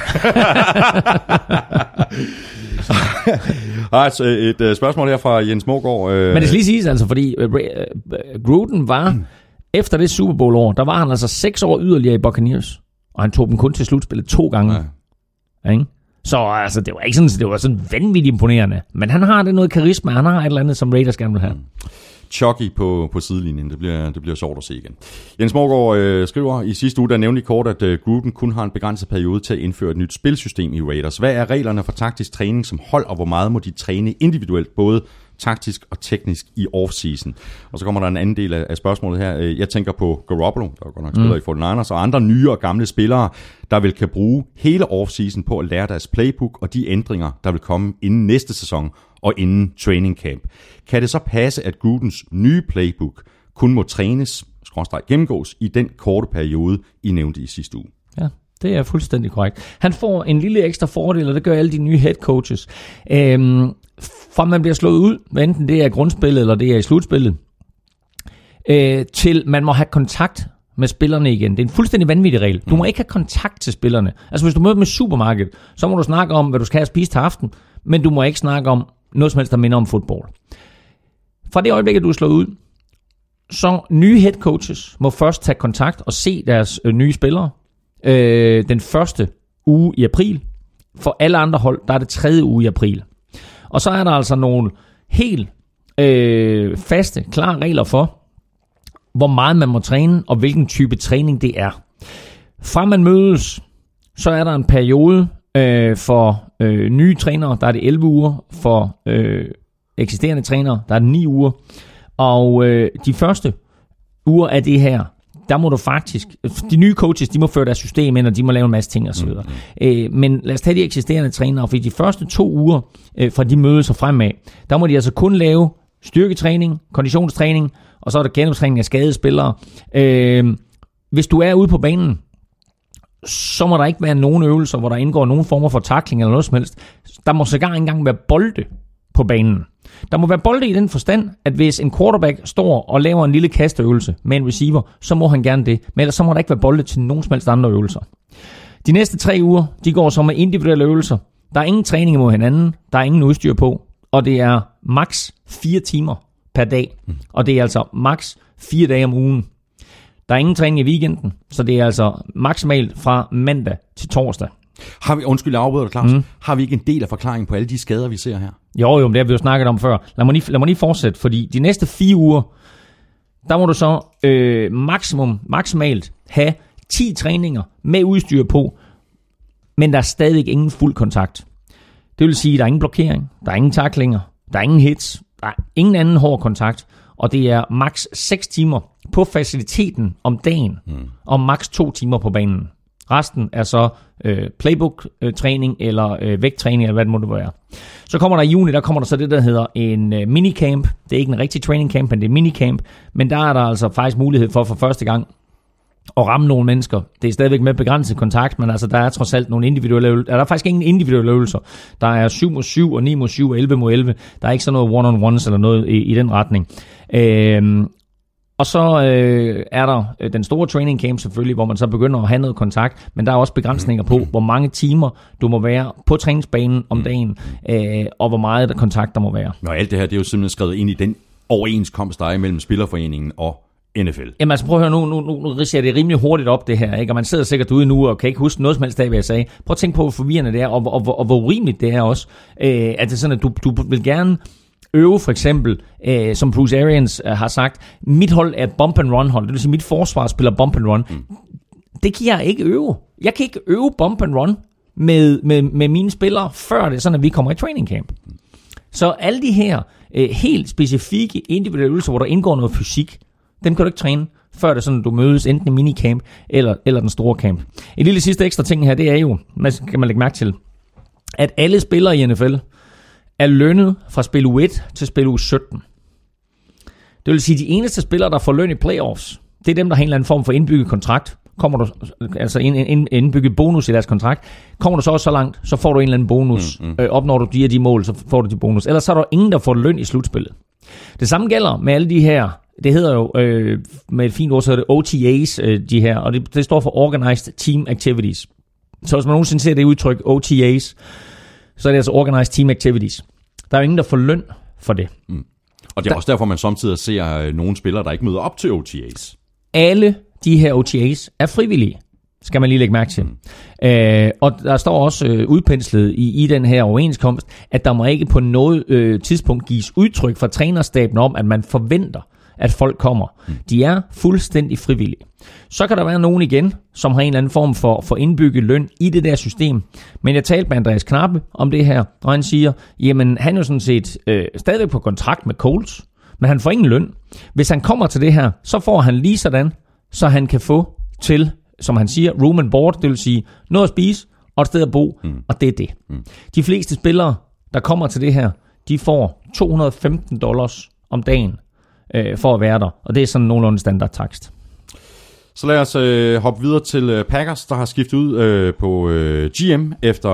Altså, et øh, spørgsmål her fra Jens Mågaard. Øh, Men det skal lige siges altså, fordi øh, øh, Gruden var, efter det Super Bowl år, der var han altså seks år yderligere i Buccaneers. Og han tog dem kun til slutspillet to gange. Ja. Ikke? Så altså, det var ikke sådan, det var sådan vanvittigt imponerende. Men han har det noget karisma, han har et eller andet, som Raiders gerne vil have. Chucky på, på sidelinjen. Det bliver, det bliver sjovt at se igen. Jens Morgård øh, skriver, i sidste uge, der nævnte I kort, at øh, Gruden kun har en begrænset periode til at indføre et nyt spilsystem i Raiders. Hvad er reglerne for taktisk træning som hold, og hvor meget må de træne individuelt, både taktisk og teknisk i offseason? Og så kommer der en anden del af, af spørgsmålet her. Øh, Jeg tænker på Garoppolo, der er godt nok spiller mm. i 49ers, og andre nye og gamle spillere, der vil kan bruge hele offseason på at lære deres playbook og de ændringer, der vil komme inden næste sæson og inden training camp. Kan det så passe, at Grudens nye playbook kun må trænes, skråstreg gennemgås, i den korte periode, I nævnte i sidste uge? Ja, det er fuldstændig korrekt. Han får en lille ekstra fordel, og det gør alle de nye head coaches. Øhm, fra man bliver slået ud, hvad enten det er i grundspillet eller det er i slutspillet, øh, til man må have kontakt med spillerne igen. Det er en fuldstændig vanvittig regel. Du må ikke have kontakt til spillerne. Altså hvis du møder dem i supermarkedet, så må du snakke om, hvad du skal have at spise til aften, men du må ikke snakke om noget som helst, der minder om fodbold. Fra det øjeblik, at du er slået ud, så nye head coaches må først tage kontakt og se deres øh, nye spillere øh, den første uge i april. For alle andre hold, der er det tredje uge i april. Og så er der altså nogle helt øh, faste, klare regler for, hvor meget man må træne, og hvilken type træning det er. Fra man mødes, så er der en periode øh, for øh, nye trænere, der er det 11 uger. For øh, eksisterende trænere, der er det 9 uger. Og øh, de første uger af det her, der må du faktisk, de nye coaches, de må føre deres system ind, og de må lave en masse ting osv. Mm. Øh, men lad os tage de eksisterende trænere, for de første to uger øh, fra de mødes og fremad, der må de altså kun lave styrketræning, konditionstræning, og så er der genoptræning af skadede spillere. Øh, hvis du er ude på banen, så må der ikke være nogen øvelser, hvor der indgår nogen former for takling eller noget som helst. Der må sågar ikke engang være bolde på banen. Der må være bolde i den forstand, at hvis en quarterback står og laver en lille kasteøvelse med en receiver, så må han gerne det. Men ellers så må der ikke være bolde til nogen som helst andre øvelser. De næste tre uger, de går så med individuelle øvelser. Der er ingen træning mod hinanden, der er ingen udstyr på, og det er maks 4 timer per dag. Og det er altså maks 4 dage om ugen. Der er ingen træning i weekenden, så det er altså maksimalt fra mandag til torsdag. Har vi, undskyld, jeg afbryder Claus. Mm. Har vi ikke en del af forklaringen på alle de skader, vi ser her? Jo, jo, men det har vi jo snakket om før. Lad mig lige, lad mig lige fortsætte, fordi de næste fire uger, der må du så øh, maksimum, maksimalt have 10 træninger med udstyr på, men der er stadig ingen fuld kontakt. Det vil sige, at der er ingen blokering, der er ingen taklinger, der er ingen hits, der er ingen anden hård kontakt, og det er maks 6 timer på faciliteten om dagen, mm. og maks 2 timer på banen. Resten er så øh, playbook-træning øh, eller øh, vægttræning, eller hvad det måtte være. Så kommer der i juni, der kommer der så det, der hedder en øh, minicamp. Det er ikke en rigtig training camp, men det er minicamp. Men der er der altså faktisk mulighed for for første gang at ramme nogle mennesker. Det er stadigvæk med begrænset kontakt, men altså, der er trods alt nogle individuelle øvelser. Der er faktisk ingen individuelle øvelser. Der er 7 mod 7 og 9 mod 7 og 11 mod 11. Der er ikke sådan noget one-on-ones eller noget i, i den retning. Øhm, og så øh, er der øh, den store training camp selvfølgelig, hvor man så begynder at have noget kontakt, men der er også begrænsninger på, hvor mange timer du må være på træningsbanen om dagen, øh, og hvor meget der kontakt der må være. Og alt det her, det er jo simpelthen skrevet ind i den overenskomst, der er mellem Spillerforeningen og NFL. Jamen altså prøv at høre, nu, nu, nu, nu ridser jeg det rimelig hurtigt op det her, ikke? og man sidder sikkert ude nu og kan ikke huske noget som helst af, hvad jeg sagde. Prøv at tænke på, hvor forvirrende det er, og, og, og, og hvor urimeligt det er også. Øh, at det er sådan, at du, du vil gerne øve for eksempel, øh, som Bruce Arians øh, har sagt, mit hold er et bump and run hold, det vil sige, mit forsvar spiller bump and run. Mm. Det kan jeg ikke øve. Jeg kan ikke øve bump and run med, med, med mine spillere, før det er sådan, at vi kommer i training camp. Så alle de her øh, helt specifikke individuelle øvelser, hvor der indgår noget fysik, dem kan du ikke træne, før det er sådan, at du mødes enten i minicamp eller, eller den store camp. En lille sidste ekstra ting her, det er jo, man kan man lægge mærke til, at alle spillere i NFL er lønnet fra spil u 1 til spil u 17. Det vil sige, at de eneste spillere, der får løn i playoffs, det er dem, der har en eller anden form for indbygget kontrakt. Kommer du, altså en, en indbygget bonus i deres kontrakt. Kommer du så også så langt, så får du en eller anden bonus. Mm, mm. Øh, opnår du de her de mål, så får du de bonus. Ellers så er der ingen, der får løn i slutspillet. Det samme gælder med alle de her det hedder jo, øh, med et fint ord, så er det OTAs, øh, de her, og det, det står for Organized Team Activities. Så hvis man nogensinde ser det udtryk, OTAs, så er det altså Organized Team Activities. Der er jo ingen, der får løn for det. Mm. Og det er der, også derfor, man samtidig ser øh, nogle spillere, der ikke møder op til OTAs. Alle de her OTAs er frivillige, skal man lige lægge mærke til. Mm. Øh, og der står også øh, udpenslet i, i den her overenskomst, at der må ikke på noget øh, tidspunkt gives udtryk fra trænerstaben om, at man forventer, at folk kommer. Mm. De er fuldstændig frivillige. Så kan der være nogen igen, som har en eller anden form for, for indbygget løn i det der system. Men jeg talte med Andreas Knappe om det her, og han siger, jamen han er jo sådan set øh, stadig på kontrakt med Colts, men han får ingen løn. Hvis han kommer til det her, så får han lige sådan, så han kan få til, som han siger, room and board, det vil sige noget at spise og et sted at bo, mm. og det er det. Mm. De fleste spillere, der kommer til det her, de får 215 dollars om dagen øh, for at være der. Og det er sådan nogenlunde standardtakst. Så lad os øh, hoppe videre til øh, Packers, der har skiftet ud øh, på øh, GM efter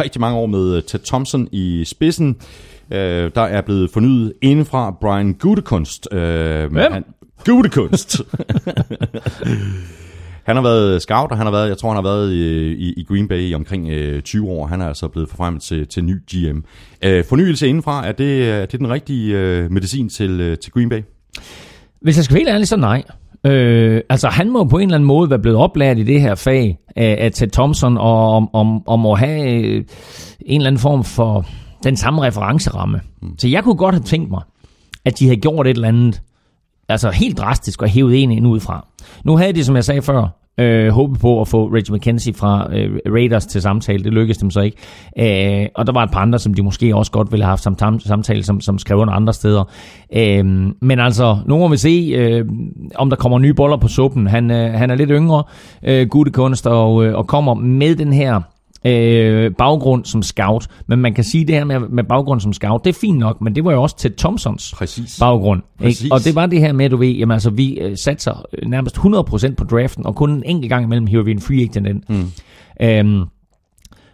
rigtig mange år med øh, Ted Thompson i spidsen. Øh, der er blevet fornyet indenfra Brian Gutekunst. Øh, Hvem? Han, Gutekunst. han har været scout, og han har været, jeg tror, han har været i, i, i Green Bay i omkring øh, 20 år. Han er altså blevet forfremmet til, til ny GM. Øh, fornyelse indenfra, er det, er det den rigtige øh, medicin til, øh, til Green Bay? Hvis jeg skal være helt ærlig, så nej. Øh, altså han må på en eller anden måde være blevet oplært i det her fag af, af Ted Thompson, og om, om, om at have øh, en eller anden form for den samme referenceramme. Mm. Så jeg kunne godt have tænkt mig, at de havde gjort et eller andet, altså helt drastisk og hævet en ind udefra. Nu havde de, som jeg sagde før, øh, håbet på at få Reggie McKenzie fra øh, Raiders til samtale. Det lykkedes dem så ikke. Øh, og der var et par andre, som de måske også godt ville have haft som samtale, som, som skrev under andre steder. Øh, men altså, nu må vi se, øh, om der kommer nye boller på suppen. Han, øh, han er lidt yngre, øh, kunst, og, øh, og kommer med den her øh, baggrund som scout. Men man kan sige det her med, med baggrund som scout, det er fint nok, men det var jo også til Thompsons Præcis. baggrund. Præcis. Ikke? Og det var det her med, at du ved, jamen, altså, vi øh, satser nærmest 100% på draften, og kun en enkelt gang imellem hiver vi en free agent ind. Mm. Øhm,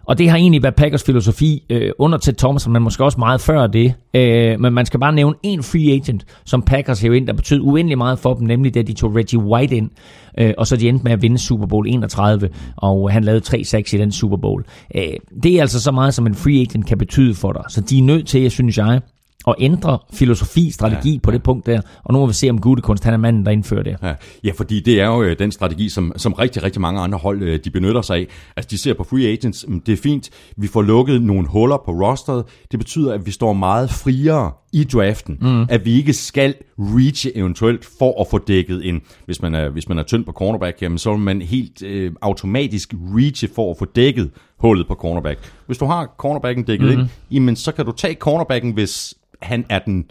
og det har egentlig været Packers filosofi øh, under Ted Thompson, men måske også meget før det. Øh, men man skal bare nævne en free agent, som Packers hævde ind, der betød uendelig meget for dem, nemlig da de tog Reggie White ind, øh, og så de endte med at vinde Super Bowl 31, og han lavede 3-6 i den Super Bowl. Øh, det er altså så meget, som en free agent kan betyde for dig. Så de er nødt til, jeg synes jeg, at ændre filosofi, strategi ja, på det punkt der. Og nu må vi se, om Gutekunst han er manden, der indfører det. Ja, ja fordi det er jo øh, den strategi, som, som rigtig, rigtig mange andre hold øh, de benytter sig af. Altså de ser på free agents, det er fint, vi får lukket nogle huller på rosteret. Det betyder, at vi står meget friere i draften, mm. at vi ikke skal reach eventuelt for at få dækket en, hvis man er, hvis man er tynd på cornerback, jamen, så vil man helt øh, automatisk reach for at få dækket hullet på cornerback. Hvis du har cornerbacken dækket mm. ind, jamen, så kan du tage cornerbacken, hvis han er den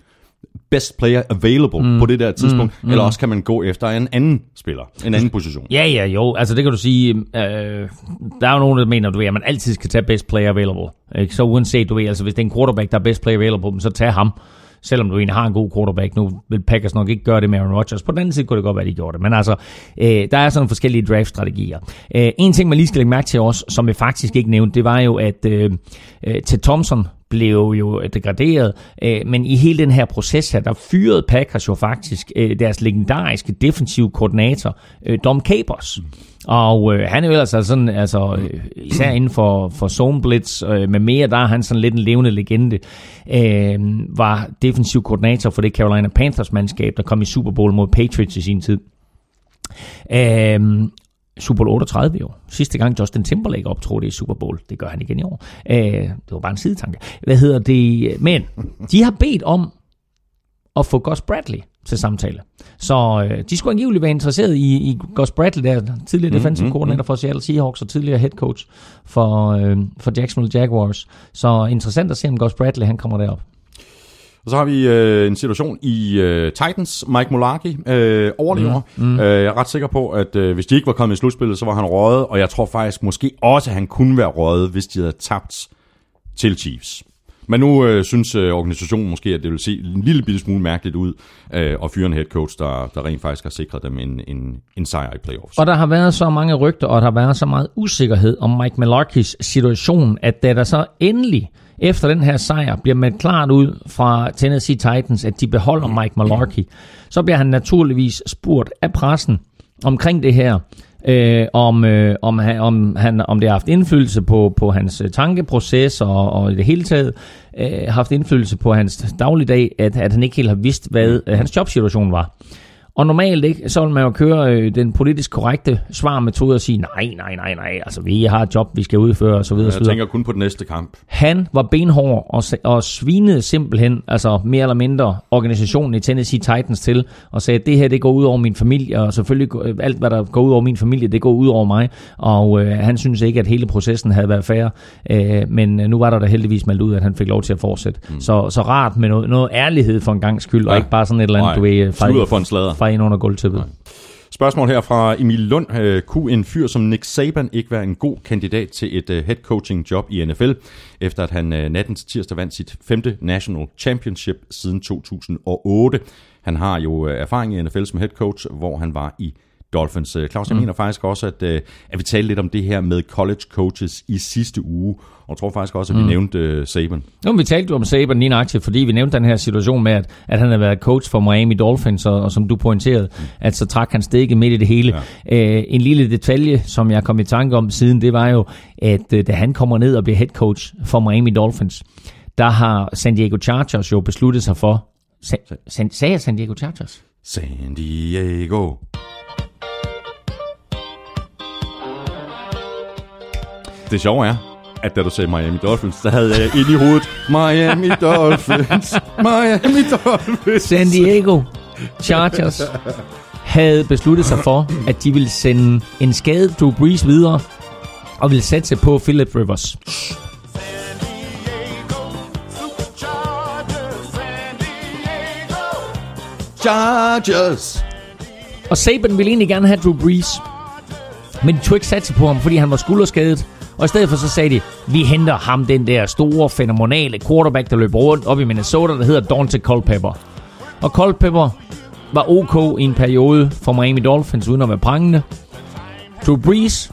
best player available mm. på det der tidspunkt, mm. eller også kan man gå efter en anden spiller, en anden position. Ja, ja, jo, altså det kan du sige, øh, der er jo nogen, der mener, du ved, at man altid skal tage best player available. Ikke? Så uanset, du ved, altså hvis det er en quarterback, der er best player available, så tag ham. selvom du egentlig har en god quarterback. Nu vil Packers nok ikke gøre det med Aaron Rodgers. På den anden side kunne det godt være, de gjorde det. Men altså, øh, der er sådan forskellige draft-strategier. Øh, en ting, man lige skal lægge mærke til også, som vi faktisk ikke nævnte, det var jo, at øh, øh, Ted Thompson blev jo øh, degraderet, øh, men i hele den her proces her, der fyrede Packers jo faktisk øh, deres legendariske defensive koordinator, øh, Dom Capers. Og øh, han er jo ellers altså sådan, altså, øh, især inden for, for zone blitz øh, med mere, der er han sådan lidt en levende legende. Øh, var defensiv koordinator for det Carolina Panthers mandskab, der kom i Super Bowl mod Patriots i sin tid. Øh, Super Bowl 38 jo. Sidste gang Justin Timberlake optrådte i Super Bowl. Det gør han igen i år. Øh, det var bare en sidetanke. Hvad hedder det? Men de har bedt om at få Gus Bradley til samtale. Så øh, de skulle angiveligt være interesseret i, i Gus Bradley, der tidligere mm, defensive mm, coordinator mm. for Seattle Seahawks og tidligere head coach for, øh, for Jacksonville Jaguars. Så interessant at se, om Gus Bradley han kommer derop. Og så har vi øh, en situation i øh, Titans. Mike Mularkey øh, overlever. Mm. Mm. Øh, jeg er ret sikker på, at øh, hvis de ikke var kommet i slutspillet, så var han røget. Og jeg tror faktisk måske også, at han kunne være røget, hvis de havde tabt til Chiefs. Men nu øh, synes øh, organisationen måske, at det vil se en lille bitte smule mærkeligt ud øh, at fyre en head coach, der, der rent faktisk har sikret dem en, en, en sejr i playoffs. Og der har været så mange rygter, og der har været så meget usikkerhed om Mike Malarkeys situation, at da der så endelig efter den her sejr bliver man klart ud fra Tennessee Titans, at de beholder Mike Malarkey, så bliver han naturligvis spurgt af pressen omkring det her øh, om, øh, om, han, om, han, om det har haft indflydelse på, på hans øh, tankeproces og, og i det hele taget øh, haft indflydelse på hans dagligdag, at, at han ikke helt har vidst, hvad øh, hans jobsituation var. Og normalt ikke, så vil man jo køre øh, den politisk korrekte svarmetode og sige, nej, nej, nej, nej, altså vi har et job, vi skal udføre osv. Jeg tænker kun på den næste kamp. Han var benhård og, og svinede simpelthen, altså mere eller mindre, organisationen i Tennessee Titans til, og sagde, det her, det går ud over min familie, og selvfølgelig alt, hvad der går ud over min familie, det går ud over mig. Og øh, han synes ikke, at hele processen havde været fair, øh, men øh, nu var der da heldigvis meldt ud, at han fik lov til at fortsætte. Mm. Så, så rart med noget, noget ærlighed for en gang skyld, ja. og ikke bare sådan et eller andet, Nej. du ved, for en slader bare ind under gulvtæppet. Nej. Spørgsmål her fra Emil Lund. Øh, kunne en fyr som Nick Saban ikke være en god kandidat til et øh, head coaching job i NFL, efter at han øh, natten til tirsdag vandt sit femte National Championship siden 2008? Han har jo erfaring i NFL som head coach, hvor han var i Dolphins. Claus, jeg mm. mener faktisk også, at, at vi talte lidt om det her med college coaches i sidste uge, og jeg tror faktisk også, at vi mm. nævnte uh, Saban. Jo, vi talte jo om Saban lige nøjagtigt, fordi vi nævnte den her situation med, at, at han har været coach for Miami Dolphins, og, og som du pointerede, mm. at så trak han stikket midt i det hele. Ja. Uh, en lille detalje, som jeg kom i tanke om siden, det var jo, at uh, da han kommer ned og bliver head coach for Miami Dolphins, der har San Diego Chargers jo besluttet sig for... Sa- sagde jeg San Diego Chargers? San Diego. Det sjove er, at da du sagde Miami Dolphins, så havde jeg ind i hovedet, Miami Dolphins, Miami Dolphins. San Diego Chargers havde besluttet sig for, at de ville sende en skadet Drew Brees videre, og ville sætte på Philip Rivers. Chargers. Og Saban ville egentlig gerne have Drew Brees, men de tog ikke satse på ham, fordi han var skulderskadet. Og i stedet for så sagde de, vi henter ham, den der store, fænomenale quarterback, der løber rundt op i Minnesota, der hedder Dante Culpepper. Og Culpepper var ok i en periode for Miami Dolphins, uden at være prangende. Drew Brees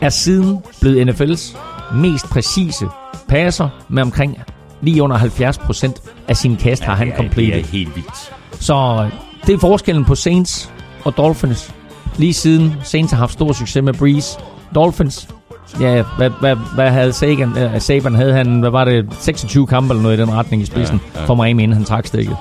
er siden blevet NFL's mest præcise passer med omkring lige under 70% af sin kast ja, har han completed. Det er helt vildt. Så det er forskellen på Saints og Dolphins. Lige siden Saints har haft stor succes med Breeze. Dolphins Ja, hvad, hvad, hvad havde Sagan, uh, Saban, havde han, hvad var det, 26 kampe eller noget i den retning i spidsen ja, ja. for Miami, inden han trak stikket.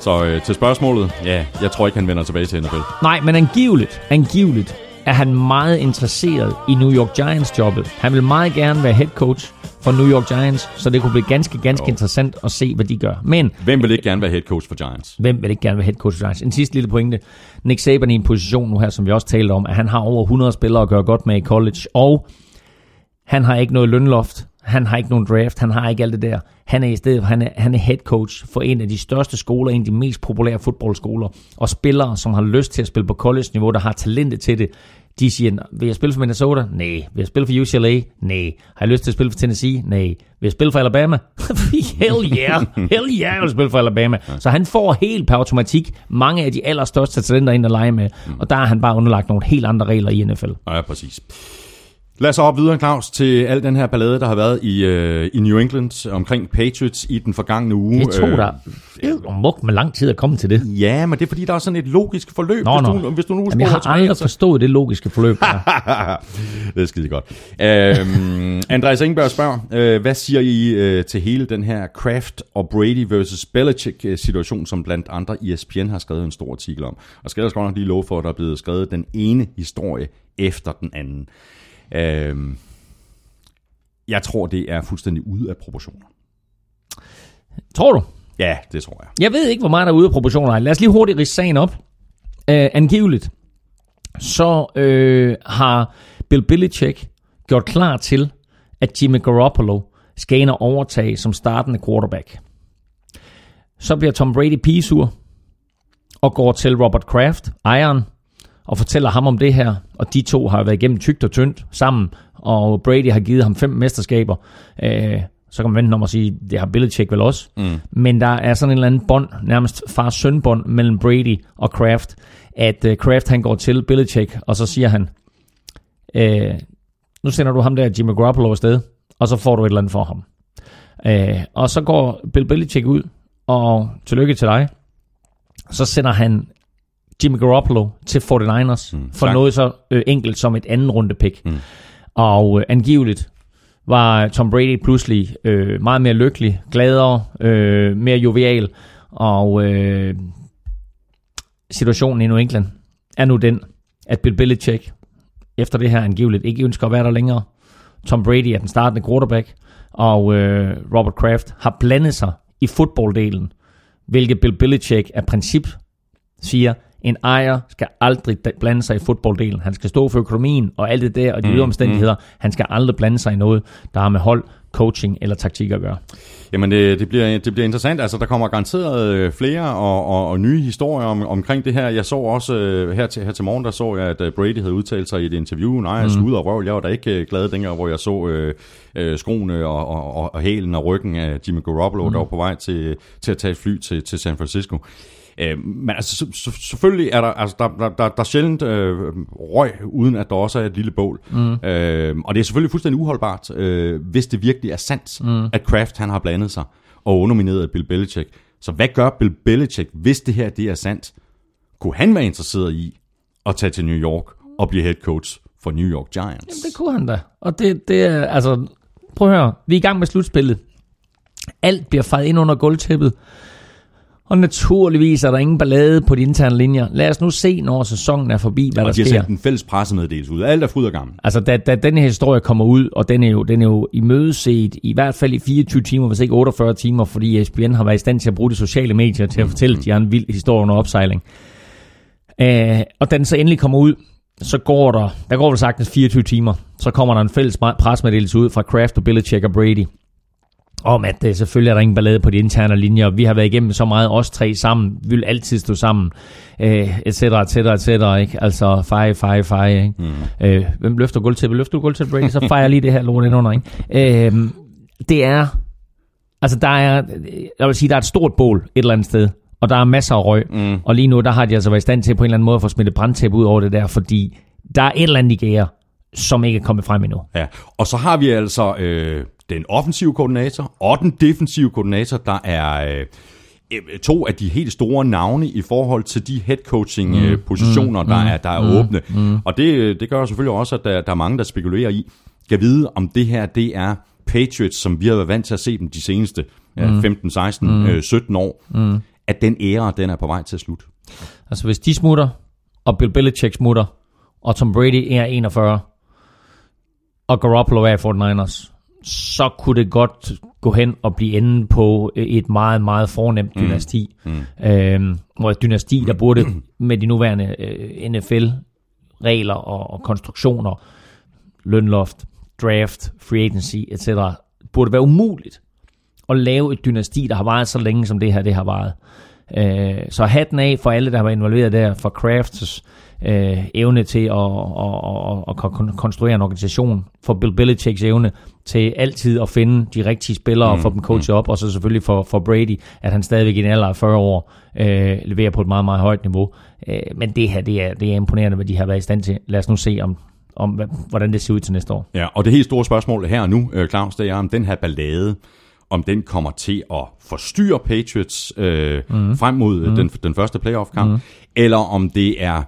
Så øh, til spørgsmålet, ja, jeg tror ikke, han vender tilbage til NFL. Nej, men angiveligt, angiveligt er han meget interesseret i New York Giants-jobbet. Han vil meget gerne være head coach for New York Giants, så det kunne blive ganske, ganske jo. interessant at se, hvad de gør. Men Hvem vil ikke gerne være head coach for Giants? Hvem vil ikke gerne være head coach for Giants? En sidste lille pointe. Nick Saban i en position nu her, som vi også talte om, at han har over 100 spillere at gøre godt med i college, og han har ikke noget lønloft. Han har ikke nogen draft, han har ikke alt det der. Han er i stedet, han er, han er head coach for en af de største skoler, en af de mest populære fodboldskoler. Og spillere, som har lyst til at spille på college-niveau, der har talentet til det, de siger, vil jeg spille for Minnesota? Nej. Vil jeg spille for UCLA? Nej. Har jeg lyst til at spille for Tennessee? Nej. Vil jeg spille for Alabama? Hell yeah. Hell yeah, jeg vil spille for Alabama. Så han får helt per automatik mange af de allerstørste talenter ind at lege med. Og der er han bare underlagt nogle helt andre regler i NFL. Ja, præcis. Lad os op videre, Claus, til al den her ballade, der har været i, øh, i New England omkring Patriots i den forgangne uge. Det tog dig øh, muk med lang tid at komme til det. Ja, men det er fordi, der er sådan et logisk forløb. Nå, hvis, nå. Du, hvis du nu Jamen, jeg har aldrig tilbage, så- forstået det logiske forløb. der. det er skide godt. Øhm, Andreas Ingberg spørger, øh, hvad siger I øh, til hele den her Kraft og Brady versus Belichick øh, situation, som blandt andre ESPN har skrevet en stor artikel om. Og skal jeg også godt nok lige love for, at der er blevet skrevet den ene historie efter den anden. Øhm, jeg tror, det er fuldstændig ude af proportioner. Tror du? Ja, det tror jeg. Jeg ved ikke, hvor meget der er ude af proportioner. Lad os lige hurtigt ridse sagen op. Uh, angiveligt, så uh, har Bill Belichick gjort klar til, at Jimmy Garoppolo skal ind og overtage som startende quarterback. Så bliver Tom Brady pisur og går til Robert Kraft, ejeren, og fortæller ham om det her. Og de to har været igennem tygt og tyndt sammen, og Brady har givet ham fem mesterskaber. Øh, så kan man vente om at sige, det har Belichick vel også. Mm. Men der er sådan en eller anden bånd, nærmest far-søn bånd mellem Brady og Kraft, at øh, Kraft han går til Belichick, og så siger han, øh, nu sender du ham der Jimmy Garoppolo afsted, og så får du et eller andet for ham. Øh, og så går Bill Belichick ud, og tillykke til dig. Så sender han Jimmy Garoppolo til 49ers mm, for tak. noget så øh, enkelt som et anden runde pick. Mm. Og øh, angiveligt var Tom Brady pludselig øh, meget mere lykkelig, gladere, øh, mere jovial, og øh, situationen i New England er nu den, at Bill Belichick efter det her angiveligt ikke ønsker at være der længere. Tom Brady er den startende quarterback, og øh, Robert Kraft har blandet sig i fodbolddelen, hvilket Bill Belichick af princip siger, en ejer skal aldrig blande sig i fodbolddelen. Han skal stå for økonomien og alt det der, og de mm, omstændigheder. Han skal aldrig blande sig i noget, der har med hold, coaching eller taktik at gøre. Jamen, det, det, bliver, det bliver interessant. Altså, der kommer garanteret øh, flere og, og, og nye historier om, omkring det her. Jeg så også øh, her, til, her til morgen, der så jeg, at øh, Brady havde udtalt sig i et interview. Nej, jeg mm. ud og røv. Jeg var da ikke glad dengang, hvor jeg så øh, øh, skoene og, og, og, og hælen og ryggen af Jimmy Garoppolo, mm. der var på vej til, til at tage et fly til, til San Francisco. Øh, men altså, så, så, selvfølgelig er der, altså, der, der, der, der er sjældent øh, røg, uden at der også er et lille bål. Mm. Øh, og det er selvfølgelig fuldstændig uholdbart, øh, hvis det virkelig er sandt, mm. at Kraft han har blandet sig og undermineret Bill Belichick. Så hvad gør Bill Belichick, hvis det her det er sandt? Kunne han være interesseret i at tage til New York og blive head coach for New York Giants? Det kunne han da. Og det, det er, altså, prøv at høre, vi er i gang med slutspillet. Alt bliver fejret ind under gulvtæppet. Og naturligvis er der ingen ballade på de interne linjer. Lad os nu se, når sæsonen er forbi, hvad der og de har sker. sendt en fælles pressemeddelelse ud. Alt er fryd og gammel. Altså, da, da den her historie kommer ud, og den er jo, den er jo imødeset i hvert fald i 24 timer, hvis ikke 48 timer, fordi ESPN har været i stand til at bruge de sociale medier til at fortælle, at de har en vild historie under opsejling. Øh, og da den så endelig kommer ud, så går der, der går vel sagtens 24 timer, så kommer der en fælles presmeddelelse ud fra Kraft og Belichick og Brady, om at øh, selvfølgelig er der ingen ballade på de interne linjer. Vi har været igennem så meget, os tre sammen. Vi vil altid stå sammen, øh, et cetera, et cetera, et cetera, ikke? Altså, feje, feje, feje, ikke? Mm. Øh, hvem løfter gulv til? Løfter du gulv til Brady, så fejrer lige det her lort ind under, ikke? Øh, det er, altså der er, jeg vil sige, der er et stort bål et eller andet sted, og der er masser af røg, mm. og lige nu, der har de altså været i stand til på en eller anden måde at få smittet brandtæppe ud over det der, fordi der er et eller andet i gære, som ikke er kommet frem endnu. Ja, og så har vi altså øh, den offensive koordinator og den defensive koordinator, der er øh, to af de helt store navne i forhold til de head coaching mm. øh, positioner, mm. der er, der er mm. åbne. Mm. Og det, det gør selvfølgelig også, at der, der er mange, der spekulerer i, kan vide, om det her det er Patriots, som vi har været vant til at se dem de seneste ja, 15, 16, mm. øh, 17 år, mm. at den æra, den er på vej til at slutte. Altså hvis de smutter, og Bill Belichick smutter, og Tom Brady er 41, og Garoppolo er 49ers, så kunne det godt gå hen og blive enden på et meget, meget fornemt dynasti. Mm. Mm. Øhm, hvor et dynasti, der burde med de nuværende øh, NFL-regler og, og konstruktioner, lønloft, draft, free agency, etc., burde være umuligt at lave et dynasti, der har varet så længe, som det her det har varet. Øh, så hatten af for alle, der har været involveret der, for Crafts øh, evne til at, at, at, at konstruere en organisation, for Bill Belichicks evne til altid at finde de rigtige spillere og få dem coachet op, og så selvfølgelig for, for Brady, at han stadigvæk i en alder af 40 år øh, leverer på et meget, meget højt niveau. Øh, men det her, det er, det er imponerende, hvad de har været i stand til. Lad os nu se, om, om hvordan det ser ud til næste år. Ja, og det helt store spørgsmål her nu, øh, Claus, det er, om den her ballade, om den kommer til at forstyrre Patriots øh, mm. frem mod mm. den, den første playoff-kamp, mm. eller om det er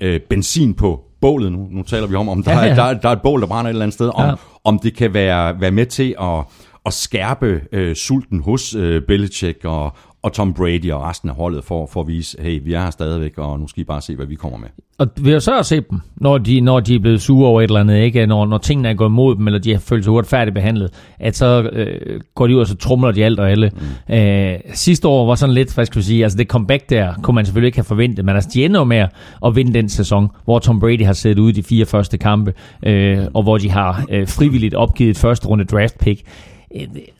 øh, benzin på bålet. Nu, nu taler vi om, om der, ja, ja. Er, der, der er et bål, der brænder et eller andet sted. Om, ja. om det kan være, være med til at, at skærpe øh, sulten hos øh, Belichick og, og Tom Brady og resten af holdet for, for at vise, hey, vi er her stadigvæk, og nu skal I bare se, hvad vi kommer med. Og vi har så at se dem, når de, når de er blevet sure over et eller andet, ikke? Når, når tingene er gået imod dem, eller de har følt sig uretfærdigt behandlet, at så øh, går de ud og så trumler de alt og alle. Mm. Øh, sidste år var sådan lidt, hvad skal vi sige, altså det comeback der, kunne man selvfølgelig ikke have forventet, men altså de ender med at vinde den sæson, hvor Tom Brady har siddet ude de fire første kampe, øh, og hvor de har øh, frivilligt opgivet et første runde draft pick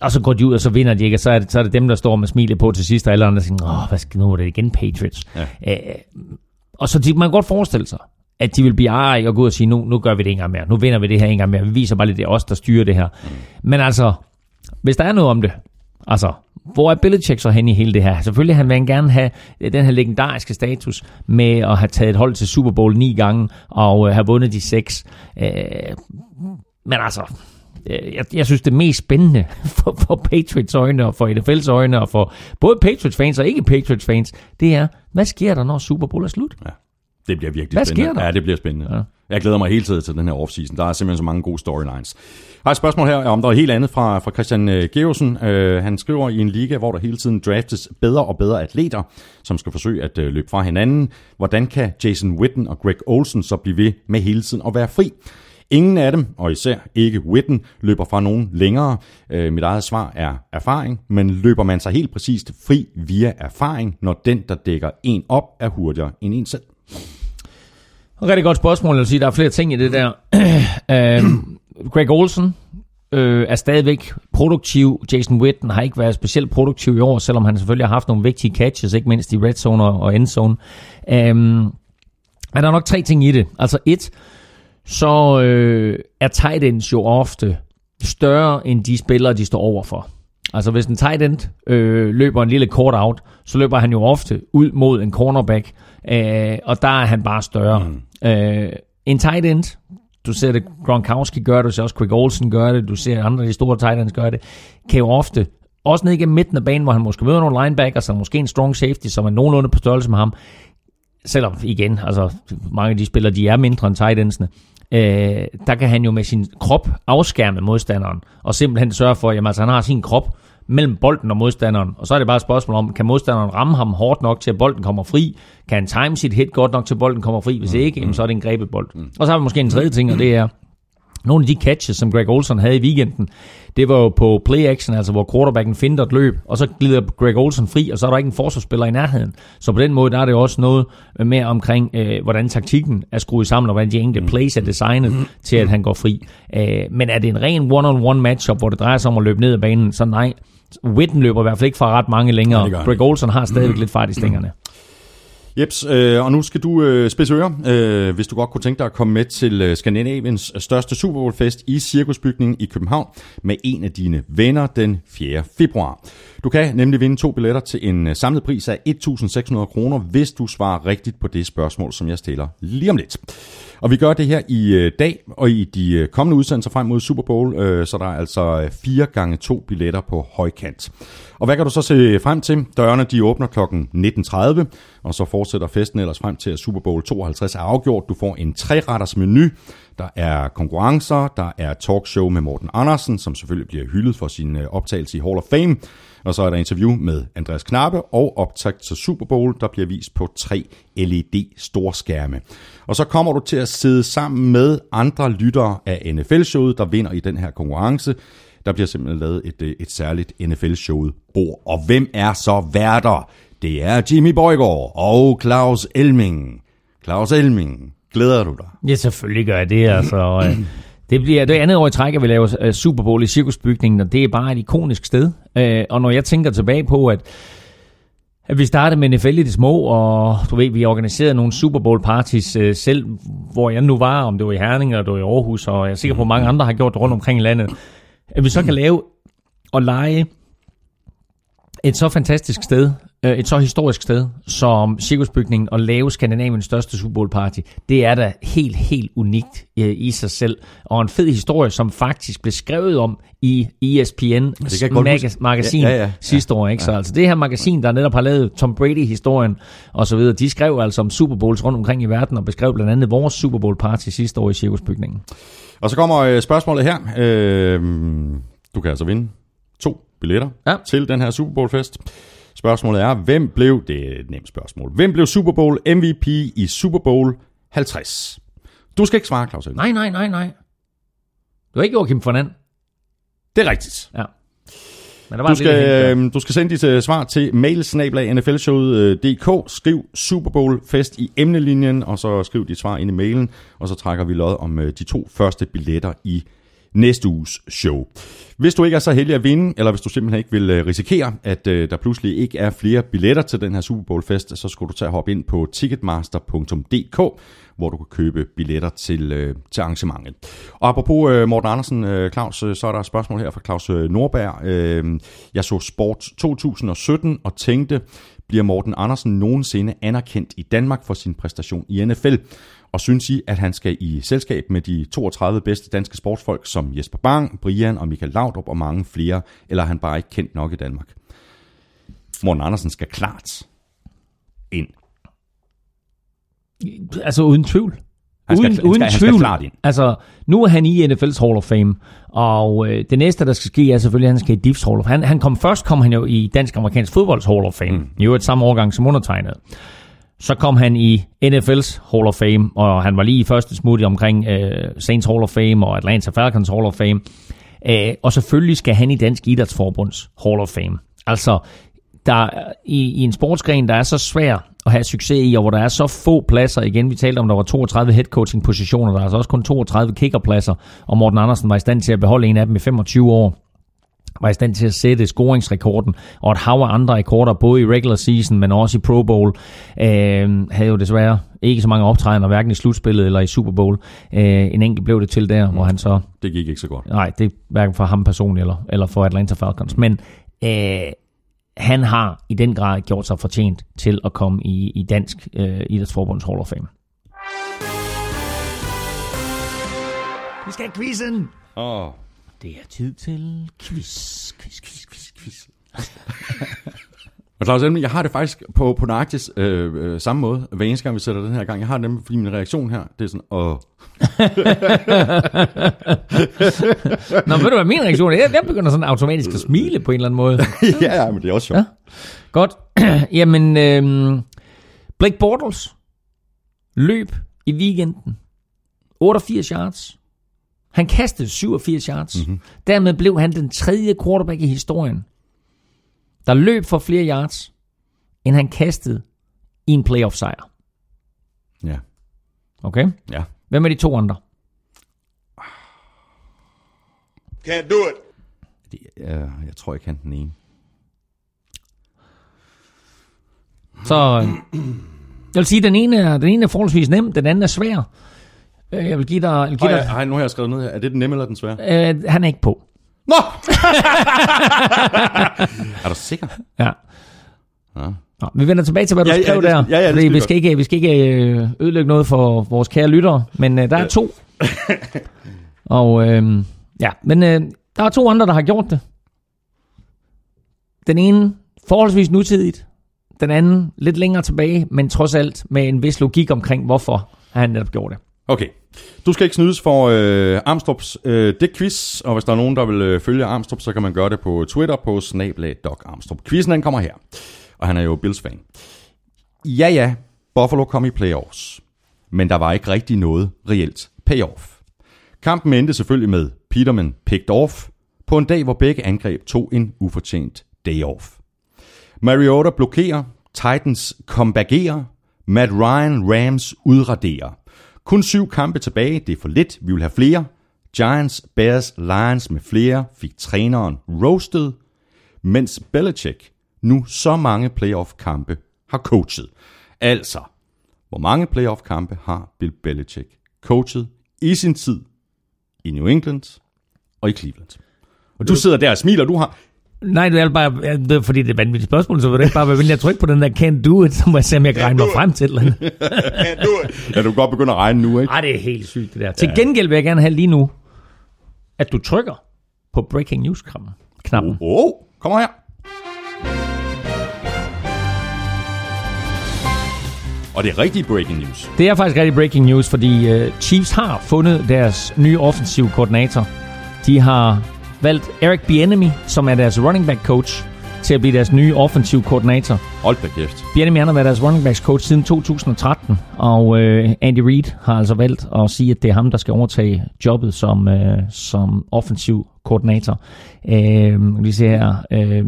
og så går de ud, og så vinder de ikke, og så er det, så er det dem, der står med smilet på til sidst, og alle andre siger, åh, hvad skal nu er det igen Patriots. Ja. Øh, og så de, man kan godt forestille sig, at de vil blive ej og gå ud og sige, nu, nu gør vi det en gang mere, nu vinder vi det her en gang mere, vi viser bare lidt, det er os, der styrer det her. Mm. Men altså, hvis der er noget om det, altså, hvor er Belichick så hen i hele det her? Selvfølgelig han vil gerne have den her legendariske status med at have taget et hold til Super Bowl ni gange og øh, have vundet de seks. Øh, men altså, Øh, jeg, jeg synes, det mest spændende for, for Patriots øjne og for NFL's øjne og for både Patriots fans og ikke Patriots fans, det er, hvad sker der, når Super Bowl er slut? Ja, det bliver virkelig hvad spændende. Sker der? Ja, det bliver spændende. Ja. Jeg glæder mig hele tiden til den her offseason. Der er simpelthen så mange gode storylines. Jeg har et spørgsmål her om der er helt andet fra, fra Christian øh, Georgsen. Uh, han skriver i en liga, hvor der hele tiden draftes bedre og bedre atleter, som skal forsøge at uh, løbe fra hinanden. Hvordan kan Jason Witten og Greg Olsen så blive ved med hele tiden at være fri? Ingen af dem, og især ikke Witten, løber fra nogen længere. Øh, mit eget svar er erfaring, men løber man sig helt præcist fri via erfaring, når den, der dækker en op, er hurtigere end en selv? Rigtig godt spørgsmål. Jeg vil sige, der er flere ting i det der. øh, Greg Olsen øh, er stadigvæk produktiv. Jason Witten har ikke været specielt produktiv i år, selvom han selvfølgelig har haft nogle vigtige catches, ikke mindst i red zone og end zone. Øh, men der er nok tre ting i det. Altså et, så øh, er tight ends jo ofte større end de spillere, de står overfor. Altså hvis en tight end øh, løber en lille kort out, så løber han jo ofte ud mod en cornerback, øh, og der er han bare større. Mm. Øh, en tight end, du ser det Gronkowski gør det, du ser også Craig Olsen gør det, du ser andre af de store tight ends gøre det, kan jo ofte, også ned igennem midten af banen, hvor han måske møder nogle linebackers, og måske en strong safety, som er nogenlunde på størrelse med ham, selvom igen, altså mange af de spillere, de er mindre end tight endsene, øh, der kan han jo med sin krop afskærme modstanderen, og simpelthen sørge for, at altså, han har sin krop mellem bolden og modstanderen, og så er det bare et spørgsmål om, kan modstanderen ramme ham hårdt nok til, at bolden kommer fri? Kan han time sit hit godt nok til, at bolden kommer fri? Hvis ikke, mm. så er det en grebet bold. Mm. Og så har vi måske en tredje ting, og det er, nogle af de catches, som Greg Olsen havde i weekenden, det var jo på play action, altså hvor quarterbacken finder et løb, og så glider Greg Olsen fri, og så er der ikke en forsvarsspiller i nærheden. Så på den måde, der er det også noget med omkring, øh, hvordan taktikken er skruet sammen, og hvordan de enkelte plays er designet til, at han går fri. Øh, men er det en ren one-on-one matchup, hvor det drejer sig om at løbe ned ad banen, så nej. Witten løber i hvert fald ikke fra ret mange længere. Ja, Greg Olsen har stadigvæk lidt fart i stængerne. Jeps, øh, og nu skal du øh, spidse ører, øh, hvis du godt kunne tænke dig at komme med til øh, Skandinaviens øh, største Super Bowl fest i Cirkusbygningen i København med en af dine venner den 4. februar. Du kan nemlig vinde to billetter til en øh, samlet pris af 1.600 kroner, hvis du svarer rigtigt på det spørgsmål, som jeg stiller lige om lidt. Og vi gør det her i øh, dag og i de øh, kommende udsendelser frem mod Super Bowl, så der er altså fire gange to billetter på højkant. Og hvad kan du så se frem til? Dørene de åbner kl. 19.30, og så fortsætter festen ellers frem til, at Super Bowl 52 er afgjort. Du får en treretters menu, der er konkurrencer, der er talkshow med Morten Andersen, som selvfølgelig bliver hyldet for sin optagelse i Hall of Fame. Og så er der interview med Andreas Knappe og optakt til Super Bowl, der bliver vist på tre LED-storskærme. Og så kommer du til at sidde sammen med andre lyttere af NFL-showet, der vinder i den her konkurrence. Der bliver simpelthen lavet et, øh, et særligt NFL-showet bord. Og hvem er så værter? Det er Jimmy Borgård og Claus Elming. Claus Elming, glæder du dig? Ja, selvfølgelig gør jeg det. Altså, øh, det bliver det andet år i træk, at vi laver øh, Super Bowl i cirkusbygningen, og det er bare et ikonisk sted. Øh, og når jeg tænker tilbage på, at at vi startede med NFL i det små, og du ved, vi organiserede nogle Super Bowl parties øh, selv, hvor jeg nu var, om det var i Herning eller det var i Aarhus, og jeg er sikker på, at mange andre har gjort det rundt omkring i landet. At vi så kan lave og lege et så fantastisk sted, øh, et så historisk sted, som Cirkusbygningen og lave Skandinaviens største Super Bowl party, det er da helt, helt unikt øh, i sig selv. Og en fed historie, som faktisk blev skrevet om i ESPN det kan jeg godt mag- huske. magasin Ja, ja, ja. sidste år. Ikke? Så altså det her magasin, der netop har lavet Tom Brady-historien og så videre, de skrev altså om Super Bowls rundt omkring i verden, og beskrev blandt andet vores Super Bowl party sidste år i Cirkusbygningen. Og så kommer øh, spørgsmålet her. Øh, du kan altså vinde to billetter Ja. til den her Super Bowl fest. Spørgsmålet er, hvem blev, det er et nemt spørgsmål, hvem blev Super Bowl MVP i Super Bowl 50? Du skal ikke svare, Claus. Nej, nej, nej, nej. Det var ikke Joachim Fernand. Det er rigtigt. Ja. Men der var Du lille hint der. skal, øh, du skal sende dit øh, svar til mailsnablag.nflshowet.dk. Skriv Super Bowl fest i emnelinjen, og så skriv dit svar ind i mailen, og så trækker vi lod om øh, de to første billetter i næste uges show. Hvis du ikke er så heldig at vinde, eller hvis du simpelthen ikke vil øh, risikere, at øh, der pludselig ikke er flere billetter til den her Super Bowl fest, så skal du tage og hoppe ind på ticketmaster.dk, hvor du kan købe billetter til, øh, til arrangementet. Og apropos Morten Andersen, Claus, så er der et spørgsmål her fra Claus Norberg. Jeg så Sport 2017 og tænkte, bliver Morten Andersen nogensinde anerkendt i Danmark for sin præstation i NFL? Og synes I, at han skal i selskab med de 32 bedste danske sportsfolk som Jesper Bang, Brian og Michael Laudrup og mange flere, eller er han bare ikke kendt nok i Danmark? Morten Andersen skal klart ind. Altså uden tvivl. Han skal- uden, han skal- uden han skal tvivl. klart ind. Altså, nu er han i NFL's Hall of Fame, og øh, det næste, der skal ske, er selvfølgelig, at han skal i Diffs Hall of Fame. Han, han kom først, kom han jo i Dansk-Amerikansk Fodbolds Hall of Fame, mm. i øvrigt samme årgang som undertegnet. Så kom han i NFL's Hall of Fame, og han var lige i første smut omkring øh, Saints Hall of Fame og Atlanta Falcons Hall of Fame. Øh, og selvfølgelig skal han i Dansk Idrætsforbunds Hall of Fame. Altså, der i, i en sportsgren, der er så svær at have succes i, og hvor der er så få pladser, igen, vi talte om, der var 32 head coaching positioner, der er altså også kun 32 kickerpladser, og Morten Andersen var i stand til at beholde en af dem i 25 år var i stand til at sætte scoringsrekorden, og et hav af andre rekorder, både i regular season, men også i Pro Bowl, øh, havde jo desværre ikke så mange optrædener, hverken i slutspillet eller i Super Bowl. Øh, en enkelt blev det til der, hvor han så Det gik ikke så godt. Nej, det er hverken for ham personligt eller, eller for Atlanta Falcons. Men øh, han har i den grad gjort sig fortjent til at komme i, i Dansk øh, Idrætsforbunds Hall of Fame. Vi skal have quizzen! Åh, Det er tid til quiz, quiz, quiz, quiz, quiz. Og Claus Elming, jeg har det faktisk på, på nøjagtigt øh, øh, samme måde, hver eneste gang vi sætter den her gang. Jeg har det nemlig, fordi min reaktion her, det er sådan, åh, Nå, ved du hvad min reaktion er? Jeg, jeg begynder sådan automatisk at smile på en eller anden måde. ja, ja, men det er også sjovt. Ja. Godt. Jamen, øhm, Blake Bortles løb i weekenden 88 yards. Han kastede 87 yards. Mm-hmm. Dermed blev han den tredje quarterback i historien, der løb for flere yards, end han kastede i en playoff sejr. Ja, Okay? ja. Hvem er de to andre? Can't do it. Det, øh, jeg tror ikke, han den ene. Så øh, jeg vil sige, at den ene er, den ene er forholdsvis nem, den anden er svær. Øh, Jeg vil give dig... Jeg vil give Ej, dig ej, nu har jeg skrevet ned her. Er det den nemme eller den svære? øh, han er ikke på. Nå! er du sikker? Ja. Ja. Nå, vi vender tilbage til, hvad du Ja, ja, skrev det skal- der. ja, ja, det vi skal, ikke, vi skal ikke øh, ødelægge noget for vores kære lyttere, men øh, der er to. Og øh, ja, men øh, der er to andre, der har gjort det. Den ene forholdsvis nutidigt, den anden lidt længere tilbage, men trods alt med en vis logik omkring, hvorfor han netop gjorde det. Okay. Du skal ikke snydes for øh, Armstrongs øh, dækquiz, og hvis der er nogen, der vil øh, følge Armstrong, så kan man gøre det på Twitter på snablag Doc Armstrong. Quizzen den kommer her, og han er jo Bills-fan. Ja, ja, Buffalo kom i playoffs, men der var ikke rigtig noget reelt payoff. Kampen endte selvfølgelig med Peterman picked off, på en dag, hvor begge angreb tog en ufortjent day off. Mariota blokerer, Titans comebackerer, Matt Ryan Rams udraderer. Kun syv kampe tilbage, det er for lidt, vi vil have flere. Giants, Bears, Lions med flere fik træneren roasted, mens Belichick nu så mange playoff-kampe har coachet. Altså, hvor mange playoff-kampe har Bill Belichick coachet i sin tid i New England og i Cleveland? Og du sidder der og smiler, du har... Nej, det er bare, ja, det er, fordi det er vanvittigt spørgsmål, så vil det ikke bare være venlig at trykke på den der can't do it, så må jeg se, om jeg kan regne mig frem til eller andet. Can't do it. Ja, du kan godt begynde at regne nu, ikke? Ej, det er helt sygt det der. Til gengæld vil jeg gerne have lige nu, at du trykker på breaking news-knappen. Knappen. Åh, oh, kom her. Og det er rigtig breaking news. Det er faktisk rigtig breaking news, fordi uh, Chiefs har fundet deres nye offensiv koordinator. De har valgt Eric Bieniemy, som er deres running back coach, til at blive deres nye offensiv koordinator. Hold da kæft. Bieniemy har været deres running backs coach siden 2013, og øh, Andy Reid har altså valgt at sige, at det er ham, der skal overtage jobbet som, øh, som offensiv koordinator. Øh, vi ser her. Øh,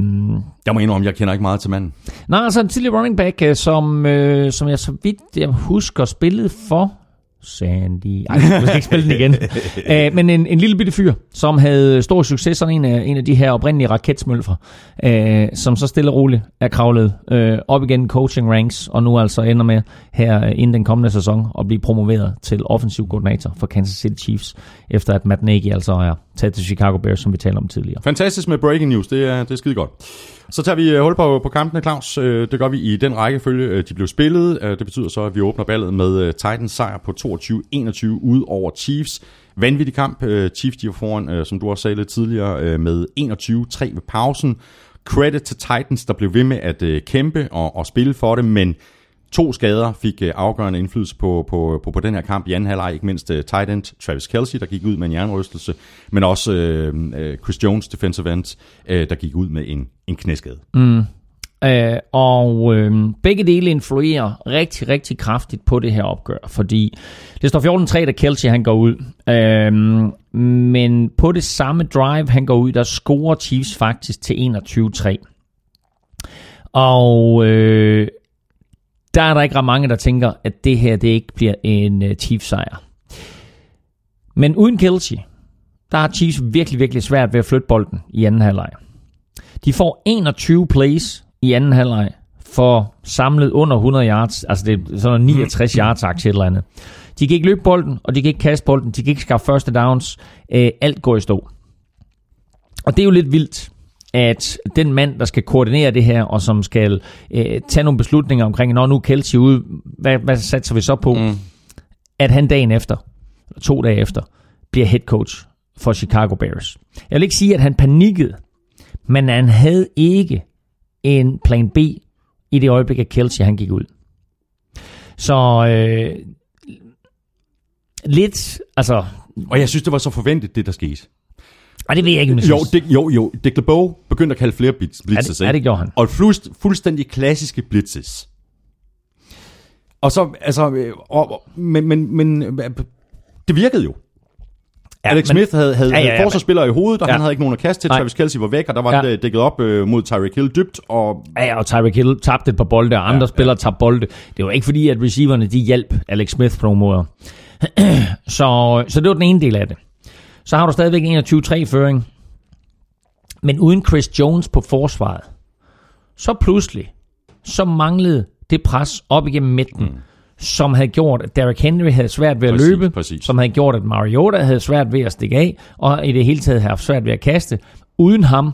Jeg må indrømme, jeg kender ikke meget til manden. Nej, altså en tidligere running back, øh, som, øh, som jeg så vidt jeg husker spillede for Sandy. Ej, jeg skal ikke spille den igen. Æ, men en, en lille bitte fyr, som havde stor succes, sådan en af, en af de her oprindelige raketsmølfer, øh, som så stille og roligt er kravlet øh, op igen coaching ranks, og nu altså ender med her inden den kommende sæson at blive promoveret til offensiv koordinator for Kansas City Chiefs, efter at Matt Nagy altså er tage til Chicago Bears, som vi talte om tidligere. Fantastisk med breaking news, det er, det er skide godt. Så tager vi øh, hul på, på kampene, Claus. Øh, det gør vi i den rækkefølge, øh, de blev spillet. Det betyder så, at vi åbner ballet med Titans sejr på 22-21 ud over Chiefs. Vanvittig kamp. Chiefs de var foran, som du også sagde lidt tidligere, med 21-3 ved pausen. Credit til Titans, der blev ved med at kæmpe og, og spille for det, men To skader fik øh, afgørende indflydelse på, på, på, på den her kamp i anden halvleg. Ikke mindst uh, tight end Travis Kelsey, der gik ud med en jernrystelse, men også øh, øh, Chris Jones, defensive end, øh, der gik ud med en, en knæskade. Mm. Øh, og øh, begge dele influerer rigtig, rigtig kraftigt på det her opgør, fordi det står 14-3, da Kelsey han går ud. Øh, men på det samme drive, han går ud, der scorer Chiefs faktisk til 21-3. Og øh, der er der ikke ret mange, der tænker, at det her det ikke bliver en uh, Chiefs sejr. Men uden Kelsey, der har Chiefs virkelig, virkelig svært ved at flytte bolden i anden halvleg. De får 21 plays i anden halvleg for samlet under 100 yards, altså det er sådan 69 yards aktie eller andet. De kan ikke løbe bolden, og de kan ikke kaste bolden, de kan ikke skaffe første downs. Øh, alt går i stå. Og det er jo lidt vildt, at den mand, der skal koordinere det her, og som skal øh, tage nogle beslutninger omkring, når nu Kelsey ude, hvad, hvad satser vi så på? Mm. At han dagen efter, eller to dage efter, bliver head coach for Chicago Bears. Jeg vil ikke sige, at han panikkede, men han havde ikke en plan B i det øjeblik, at Kelsey han gik ud. Så øh, lidt, altså, Og jeg synes, det var så forventet, det der skete. Og det ved jeg ikke, om jeg Jo, det, jo, jo. Dick LeBeau begyndte at kalde flere blitz, blitzes. Ja, det- ja, ikke? det gjorde han. Og fuldst, fuldstændig klassiske blitzes. Og så, altså, øh, og, men, men, men øh, det virkede jo. Ja, Alex men- Smith havde, havde, Ja, ja, ja, ja, ja, forsvarsspillere i hovedet, og Ja. han havde ikke nogen at kaste til. Nej. Travis Kelsey var væk, og der var Ja. ja. dækket op øh, mod Tyreek Hill dybt, og Ja, og Tyreek Hill tabte et par bolde, og andre ja, spillere tabte bolde. Det var ikke fordi, at receiverne de hjalp Alex Smith på nogle måder. så, så det var den ene del af det. Så har du stadigvæk 21-3 føring. Men uden Chris Jones på forsvaret, så pludselig, så manglede det pres op igennem midten, mm. som havde gjort, at Derrick Henry havde svært ved at Præcis, løbe, præcis. som havde gjort, at Mariota havde svært ved at stikke af, og i det hele taget havde haft svært ved at kaste. Uden ham,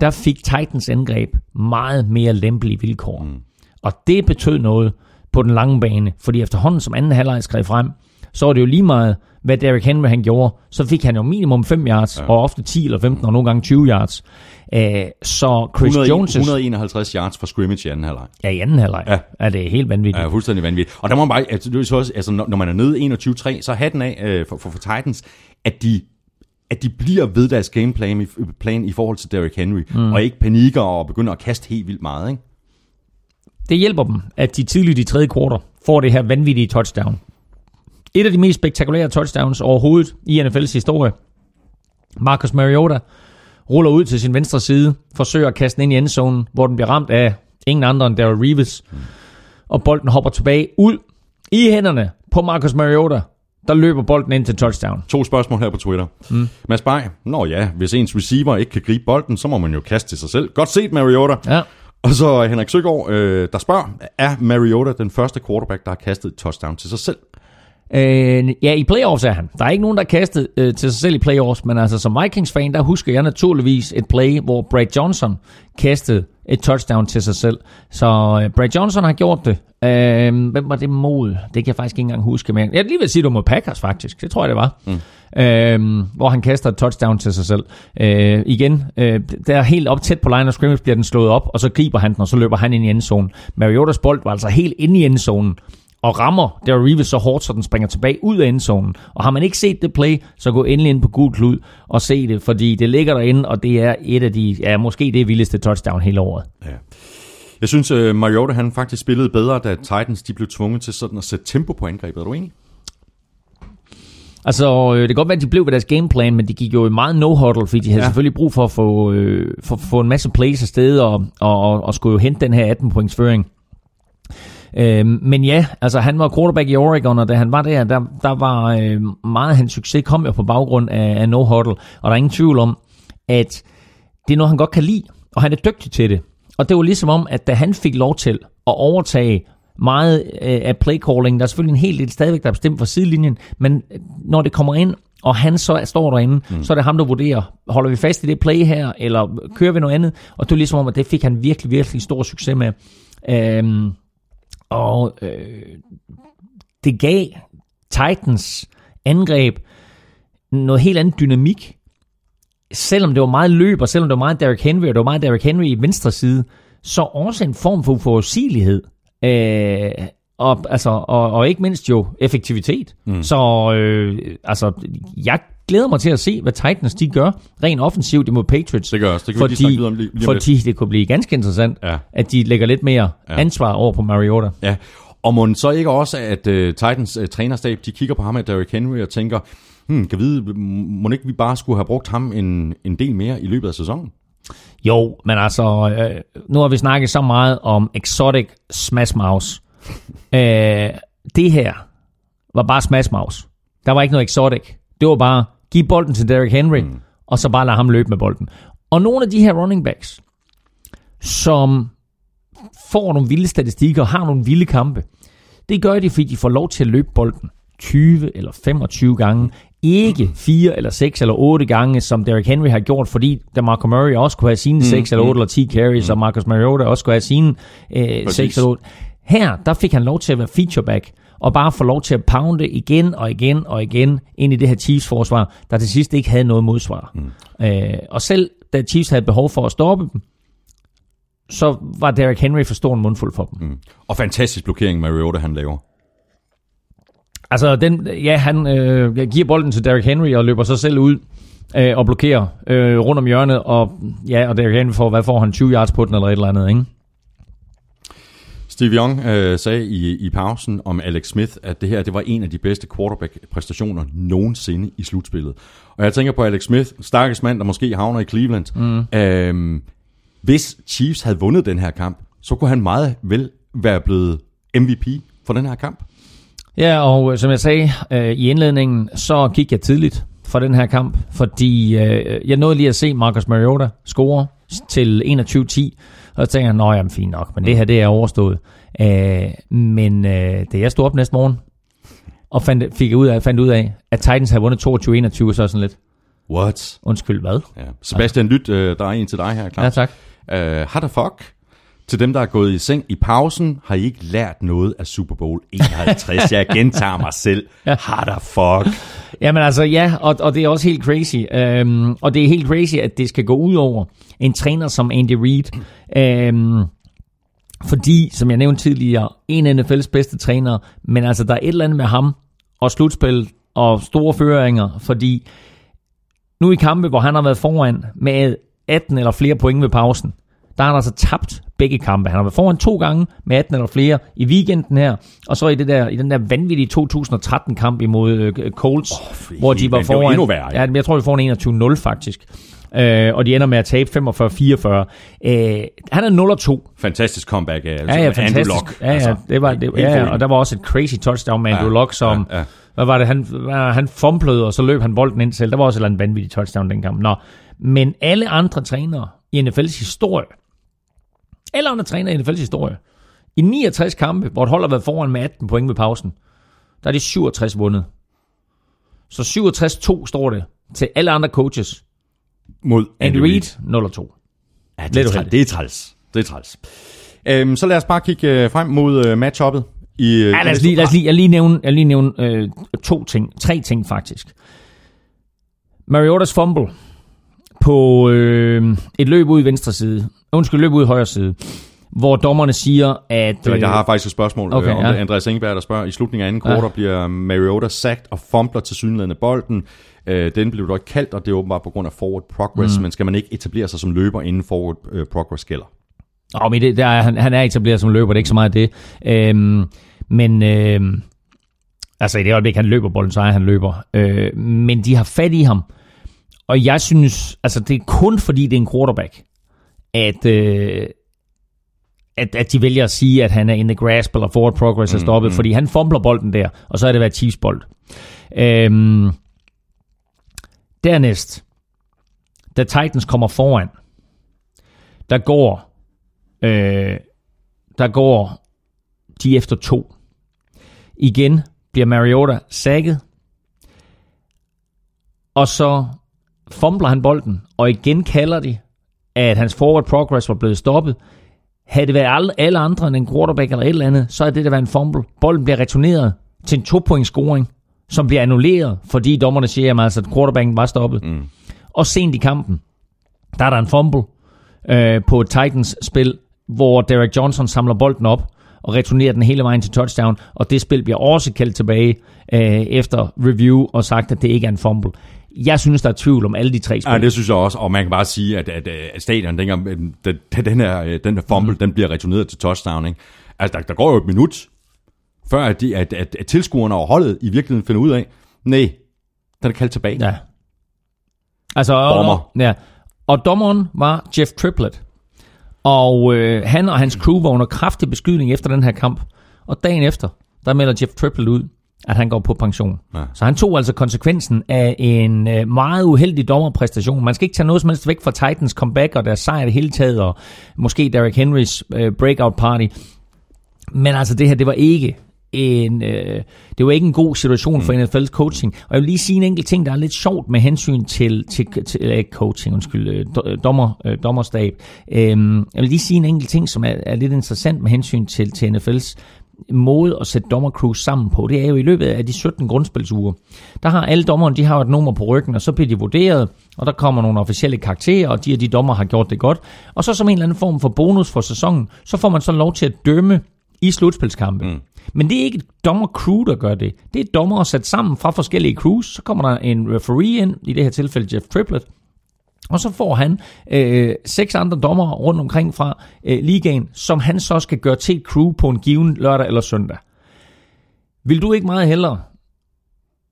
der fik Titans angreb meget mere lempelige vilkår. Mm. Og det betød noget på den lange bane, fordi efterhånden som anden halvleg skred frem, så var det jo lige meget, hvad Derrick Henry han gjorde. Så fik han jo minimum 5 yards, ja. og ofte 10 eller 15, og nogle gange 20 yards. Æh, så Chris 100, Jones' 151 yards fra scrimmage i anden halvleg. Ja, i anden halvleg. Ja. Er det helt vanvittigt. Ja, fuldstændig vanvittigt. Og der må man bare, altså, det er så også, altså, når, man er nede 21-3, så hatten af øh, for, for, for Titans, at de at de bliver ved deres gameplan i, plan i forhold til Derrick Henry, mm. og ikke panikker og begynder at kaste helt vildt meget. Ikke? Det hjælper dem, at de tidligt i tredje kvartal får det her vanvittige touchdown. Et af de mest spektakulære touchdowns overhovedet i NFL's historie. Marcus Mariota ruller ud til sin venstre side, forsøger at kaste den ind i endzonen, hvor den bliver ramt af ingen andre end Darrell Reeves. Og bolden hopper tilbage ud i hænderne på Marcus Mariota der løber bolden ind til touchdown. To spørgsmål her på Twitter. Mm. Mads Bay, nå ja, hvis ens receiver ikke kan gribe bolden, så må man jo kaste til sig selv. Godt set, Mariota. Ja. Og så Henrik Søgaard, øh, der spørger, er Mariota den første quarterback, der har kastet et touchdown til sig selv? Øh, ja, i playoffs er han. Der er ikke nogen, der har kastet øh, til sig selv i playoffs, men altså som Vikings-fan, der husker jeg naturligvis et play, hvor Brad Johnson kastede et touchdown til sig selv. Så øh, Brad Johnson har gjort det. Øh, hvem var det mod? Det kan jeg faktisk ikke engang huske. Men jeg lige vil sige, det var mod Packers faktisk. Det tror jeg, det var. Mm. Øh, hvor han kaster et touchdown til sig selv. Øh, igen, øh, der helt op tæt på line of scrimmage bliver den slået op, og så griber han den, og så løber han ind i endzonen. Mariotas bold var altså helt inde i endzonen og rammer der Reeves så hårdt, så den springer tilbage ud af endzonen. Og har man ikke set det play, så gå endelig ind på gul klud og se det, fordi det ligger derinde, og det er et af de, ja, måske det vildeste touchdown hele året. Ja. Jeg synes, uh, Mariota han faktisk spillede bedre, da Titans de blev tvunget til sådan at sætte tempo på angrebet. Er du enig? Altså, øh, det kan godt være, at de blev ved deres gameplan, men de gik jo meget no-huddle, fordi de havde ja. selvfølgelig brug for at få, øh, for, få en masse plays afsted, og, og, og, og skulle jo hente den her 18-points føring. Øh, men ja, altså han var quarterback i Oregon, og da han var der, der, der var øh, meget af hans succes kom jo på baggrund af, af no-huddle, og der er ingen tvivl om, at det er noget, han godt kan lide, og han er dygtig til det. Og det var ligesom om, at da han fik lov til at overtage meget øh, af playcalling, der er selvfølgelig en hel del stadigvæk, der er bestemt fra sidelinjen, men når det kommer ind, og han så står derinde, mm. så er det ham, der vurderer, holder vi fast i det play her, eller kører vi noget andet? Og det er ligesom om, at det fik han virkelig, virkelig stor succes med. Øhm, og øh, det gav Titans angreb noget helt andet dynamik. Selvom det var meget løb, og selvom det var meget Derrick Henry, og det var meget Derrick Henry i venstre side, så også en form for uforudsigelighed. Øh, og, altså, og, og ikke mindst jo effektivitet. Mm. Så øh, altså, jeg glæder mig til at se, hvad Titans de gør rent offensivt imod Patriots. Det gør også. Det kan fordi, vi lige om lige, lige fordi det kunne blive ganske interessant, ja. at de lægger lidt mere ja. ansvar over på Mariota. Ja, og må så ikke også, at uh, Titans uh, trænerstab, de kigger på ham af Derrick Henry og tænker, hmm, kan vide, må ikke vi bare skulle have brugt ham en, en del mere i løbet af sæsonen? Jo, men altså, øh, nu har vi snakket så meget om Exotic Smash Mouse. Øh, det her var bare Smash Mouse. Der var ikke noget exotic. Det var bare, giv bolden til Derrick Henry, mm. og så bare lade ham løbe med bolden. Og nogle af de her running backs, som får nogle vilde statistikker og har nogle vilde kampe, det gør de, fordi de får lov til at løbe bolden 20 eller 25 gange. Ikke 4 eller 6 eller 8 gange, som Derrick Henry har gjort, fordi da Marco Murray også kunne have sine 6 mm, eller 8 mm. eller 10 carries, mm. og Marcus Mariota også kunne have sine øh, 6 eller 8. Her, der fik han lov til at være featureback, og bare få lov til at pounde igen og igen og igen ind i det her Chiefs-forsvar, der til sidst ikke havde noget modsvar. Mm. Øh, og selv da Chiefs havde behov for at stoppe dem, så var Derrick Henry for stor en mundfuld for dem. Mm. Og fantastisk blokering, Mariota han laver. Altså, den, ja, han øh, giver bolden til Derrick Henry og løber sig selv ud øh, og blokerer øh, rundt om hjørnet, og ja, og Derrick Henry får, hvad får han, 20 yards på den eller et eller andet, ikke? Steve Young øh, sagde i, i pausen om Alex Smith, at det her det var en af de bedste quarterback-præstationer nogensinde i slutspillet. Og jeg tænker på Alex Smith, stakkels mand, der måske havner i Cleveland. Mm. Øhm, hvis Chiefs havde vundet den her kamp, så kunne han meget vel være blevet MVP for den her kamp. Ja, og øh, som jeg sagde øh, i indledningen, så gik jeg tidligt for den her kamp, fordi øh, jeg nåede lige at se Marcus Mariota score til 21-10, og så tænkte jeg, at jamen fint nok, men det her det er overstået. Øh, men øh, da jeg stod op næste morgen, og fandt, fik ud af, fandt ud af, at Titans havde vundet 22-21, så sådan lidt. What? Undskyld, hvad? Ja. Sebastian Lyt, øh, der er en til dig her, Claus. Ja, tak. Uh, how the fuck? Til dem, der er gået i seng i pausen, har I ikke lært noget af Super Bowl 51. Jeg gentager mig selv. The fuck? Jamen altså, ja, og, og det er også helt crazy. Um, og det er helt crazy, at det skal gå ud over en træner som Andy Reid. Um, fordi, som jeg nævnte tidligere, en af NFL's bedste trænere, men altså, der er et eller andet med ham og slutspil og store føringer, fordi nu i kampe, hvor han har været foran med 18 eller flere point ved pausen, der har han altså tabt begge kampe. Han har været foran to gange med 18 eller flere i weekenden her, og så i, det der, i den der vanvittige 2013-kamp imod uh, Colts, oh, hvor de var foran... Det var endnu værre, ja. ja, jeg tror, de får en 21-0 faktisk. øh, og de ender med at tabe 45-44. Øh, han er 0-2. Fantastisk comeback af altså, Ja, ja, Andrew. Luck. Ja, ja, Altså, det var, det, ja, ja, og der var også et crazy touchdown med Andrew Ja, Luck, som, ja, ja. hvad var det, han, han fumblede, og så løb han bolden ind selv. Der var også et eller andet vanvittigt touchdown den kamp. Nå. Men alle andre trænere i NFL's historie, alle andre trænere i NFL's historie, i 69 kampe, hvor et hold har været foran med 18 point ved pausen, der er de 67 vundet. Så 67-2 står det til alle andre coaches. Mod Andy Reid 0-2. Ja, det, er træls. det er træls. Det er træls. Øhm, så lad os bare kigge øh, frem mod øh, matchuppet. I, øh, Ja, lad os lige, lad os lige, jeg lige nævne, jeg lige nævne øh, to ting, tre ting faktisk. Mariotas fumble på øh, et løb ud i venstre side, undskyld, løb ud i højre side, hvor dommerne siger, at... Det var- øh, Jeg har faktisk et spørgsmål Okay, okay, om ja. det. Andreas Ingeberg, der spørger, i slutningen af anden Ja. kvartal bliver Mariota sagt og fumbler til synligheden af bolden. Øh, den blev dog ikke kaldt, og det er åbenbart på grund af forward progress, mm. men skal man ikke etablere sig som løber, inden forward øh, progress gælder? Åh, men det, der, er- han, han er etableret som løber, det er ikke så meget det. Øhm, men øhm, altså i det øjeblik, han løber bolden, så er han løber. Øh, men de har fat i ham. Og jeg synes, altså det er kun fordi, det er en quarterback, at, øh, at, at de vælger at sige, at han er in the grasp, eller forward progress er stoppet, mm, fordi han fumbler bolden der, og så er det været Chiefs bold. Øhm, dernæst, da Titans kommer foran, der går Øh, der går de efter to. Igen bliver Mariota sækket. Og så fumbler han bolden, og igen kalder de, at hans forward progress var blevet stoppet. Havde det været alle, andre end en quarterback eller et eller andet, så er det der været en fumble. Bolden bliver returneret til en to-point scoring, som bliver annulleret, fordi dommerne siger, at altså, at quarterbacken var stoppet. Mm. Og sent i kampen, der er der en fumble øh, på Titans-spil, hvor Derek Johnson samler bolden op og returnerer den hele vejen til touchdown, og det spil bliver også kaldt tilbage øh, efter review og sagt, at det ikke er en fumble. Jeg synes, der er tvivl om alle de tre spil. Ja, det synes jeg også, og man kan bare sige, at, at, at stadion, dengang, øh, da den her, øh, den her fumble, mm. den bliver returneret til touchdown, ikke? Altså, der, der går jo et minut, før at, de, at, at, at tilskuerne og holdet i virkeligheden finder ud af, nej, den er kaldt tilbage. Ja. Altså, Dommer. Og, ja. Og dommeren var Jeff Triplett. Og øh, han og hans crew var under kraftig beskydning efter den her kamp. Og dagen efter, der melder Jeff Triplett ud, at han går på pension. Ja. Så han tog altså konsekvensen af en øh, meget uheldig dommerpræstation. Man skal ikke tage noget som helst væk fra Titans comeback og deres sejr i det hele taget, og måske Derrick Henrys øh, breakout party. Men altså det her, det var ikke en, øh, det var ikke en god situation for NFL's coaching. Og jeg vil lige sige en enkelt ting, der er lidt sjovt med hensyn til, til, til ikke coaching, undskyld, øh, do- dommer, øh, dommerstab. Øhm, jeg vil lige sige en enkelt ting, som er, er lidt interessant med hensyn til, til NFL's måde at sætte dommercrews sammen på, det er jo i løbet af de 17 grundspilsuger. Der har alle dommerne, de har et nummer på ryggen, og så bliver de vurderet, og der kommer nogle officielle karakterer, og de og de dommer har gjort det godt. Og så som en eller anden form for bonus for sæsonen, så får man så lov til at dømme i slutspilskampe. Mm. Men det er ikke et dommercrew, der gør det. Det er dommer sat sammen fra forskellige crews. Så kommer der en referee ind, i det her tilfælde Jeff Triplett, og så får han øh, seks andre dommer rundt omkring fra øh, ligaen, som han så skal gøre til et crew på en given lørdag eller søndag. Vil du ikke meget hellere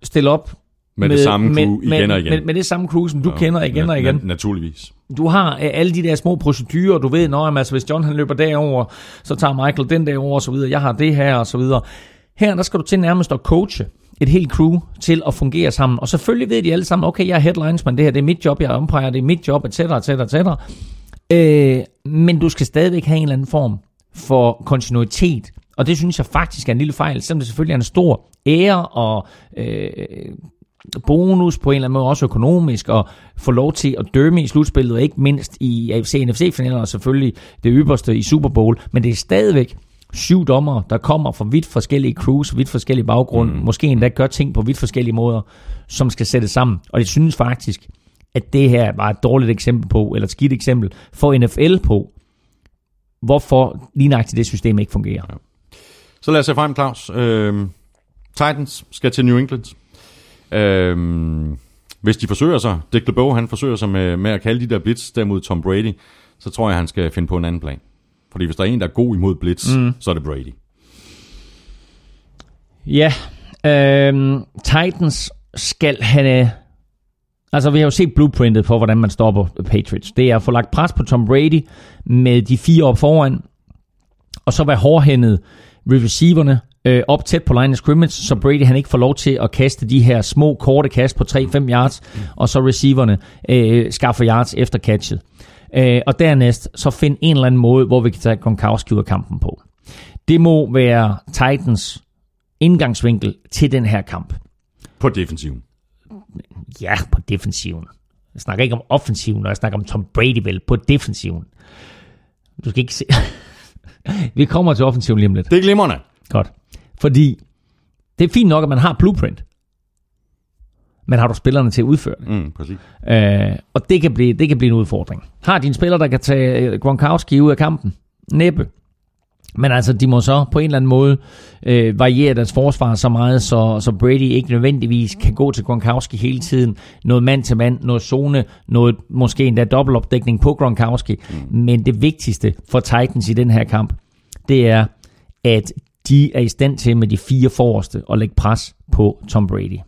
stille op Med, med det samme crew med, igen og med, igen. Med, med det samme crew, som du kender igen og Na- igen? na- naturligvis. Du har øh, alle de der små procedurer, du ved, når altså, hvis John han løber derover, så tager Michael den derover og så videre. Jeg har det her og så videre. Her der skal du til nærmest at coache et helt crew til at fungere sammen. Og selvfølgelig ved de alle sammen, okay, jeg er headlines, men det her det er mit job, jeg er umpire, det er mit job, etc., etc., etc. Øh, men du skal stadigvæk have en eller anden form for kontinuitet. Og det synes jeg faktisk er en lille fejl, selvom det selvfølgelig er en stor ære og øh, bonus på en eller anden måde, også økonomisk, og få lov til at dømme i slutspillet, og ikke mindst i AFC NFC-finaler, og selvfølgelig det ypperste i Super Bowl. Men det er stadigvæk syv dommer, der kommer fra vidt forskellige crews, vidt forskellige baggrunde, mm. måske endda gør ting på vidt forskellige måder, som skal sættes sammen. Og jeg synes faktisk, at det her var et dårligt eksempel på, eller et skidt eksempel for NFL på, hvorfor lige nøjagtigt det system ikke fungerer. Så lad os se frem, Claus. Øhm, Titans skal til New England. Øhm, hvis de forsøger sig, Dick LeBeau, han forsøger sig med, med at kalde de der blitz der mod Tom Brady, så tror jeg, han skal finde på en anden plan. Fordi hvis der er en, der er god imod blitz, mm. så er det Brady. Ja, øhm, Titans skal have Altså, vi har jo set blueprintet for, hvordan man stopper Patriots. Det er at få lagt pres på Tom Brady med de fire op foran, og så være hårdhændet ved receiverne øh, op tæt på line of scrimmage, så Brady han ikke får lov til at kaste de her små, korte kast på 3-5 yards, og så receiverne øh, skaffer yards efter catchet. Øh, og dernæst så find en eller anden måde, hvor vi kan tage Gronkowski ud af kampen på. Det må være Titans indgangsvinkel til den her kamp. På defensiven. Ja, på defensiven. Jeg snakker ikke om offensiven, når jeg snakker om Tom Brady vel, på defensiven. Du skal ikke se... vi kommer til offensiven lige om lidt. Det er glimrende. Godt. Fordi det er fint nok, at man har blueprint. Men har du spillerne til at udføre det? Mm, præcis. Øh, og det kan, blive, det kan blive en udfordring. Har dine spillere, der kan tage øh, Gronkowski ud af kampen? Næppe. Men altså, de må så på en eller anden måde øh, variere deres forsvar så meget, så, så Brady ikke nødvendigvis kan gå til Gronkowski hele tiden. Noget mand til mand, noget zone, noget måske endda dobbeltopdækning på Gronkowski. Mm. Men det vigtigste for Titans i den her kamp, det er, at de er i stand til med de fire forreste at lægge pres på Tom Brady.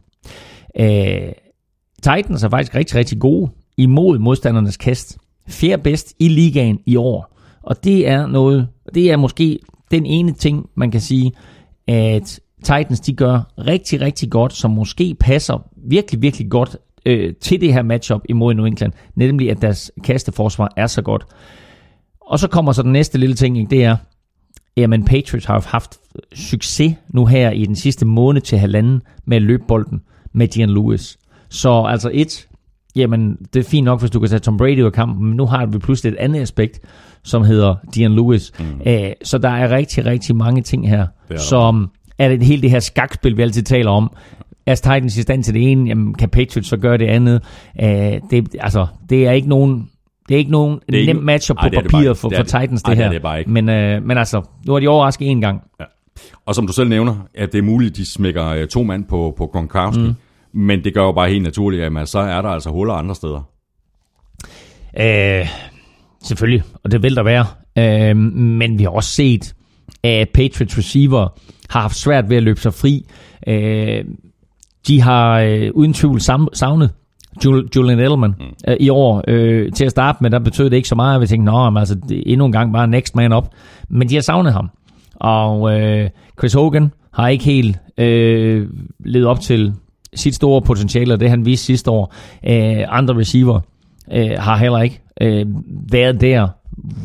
Øh, Titans er faktisk rigtig, rigtig gode imod modstandernes kast. Fjerde bedst i ligaen i år. Og det er noget, det er måske den ene ting, man kan sige, at Titans de gør rigtig, rigtig godt, som måske passer virkelig, virkelig godt øh, til det her matchup imod New England, nemlig at deres kasteforsvar er så godt. Og så kommer så den næste lille ting, ikke? det er, jamen Patriots har haft succes nu her i den sidste måned til halvanden med at løbe bolden med Dion Lewis. Så altså et, jamen det er fint nok, hvis du kan tage Tom Brady ud af kampen, men nu har vi pludselig et andet aspekt, som hedder Dion Lewis. Mm. Æh, så der er rigtig, rigtig mange ting her, er som er det hele det her skakspil, vi altid taler om. Er Titans i stand til det ene, jamen kan Patriots så gøre det andet? Æh, det, altså, det er ikke nogen det er ikke nogen er ikke- nem matchup Ej, på det er det papiret for, det er for det. Titans, Ej, det det er her. det bare ikke. Men, øh, men altså, nu har de overrasket en gang. Og som du selv nævner, at det er muligt, de smækker øh, to mand på, på Gronkowski. Mm. Men det gør jo bare helt naturligt, at så er der altså huller andre steder. Øh, selvfølgelig, og det vil der være. Øh, men vi har også set, at Patriots receiver har haft svært ved at løbe sig fri. Øh, de har øh, uden tvivl savnet Jul- Julian Edelman mm. øh, i år. Øh, til at starte med, der betød det ikke så meget, at vi tænkte, nå, men altså, det endnu en gang bare next man up. Men de har savnet ham. Og øh, Chris Hogan har ikke helt øh, levet op til sit store potentiale, og det han viste sidste år. Øh, andre receiver øh, har heller ikke øh, været der,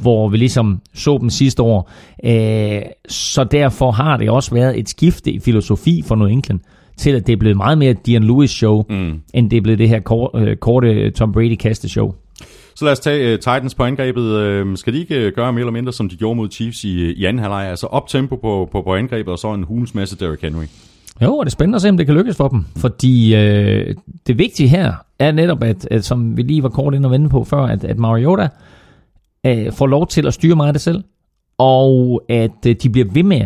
hvor vi ligesom så dem sidste år. Øh, så derfor har det også været et skifte i filosofi for New England, til at det er blevet meget mere Dion Lewis show, mm. end det er blevet det her kort, øh, korte Tom Brady kaste show. Så lad os tage uh, Titans på angrebet. Uh, skal de ikke uh, gøre mere eller mindre, som de gjorde mod Chiefs i, i anden halvleg? Altså op tempo på, på, på angrebet, og så en hulens masse Derrick Henry. Jo, og det er spændende at se, om det kan lykkes for dem. Fordi øh, det vigtige her er netop, at, at som vi lige var kort ind og vende på før, at, at Mariota øh, får lov til at styre meget af det selv, og at øh, de bliver ved med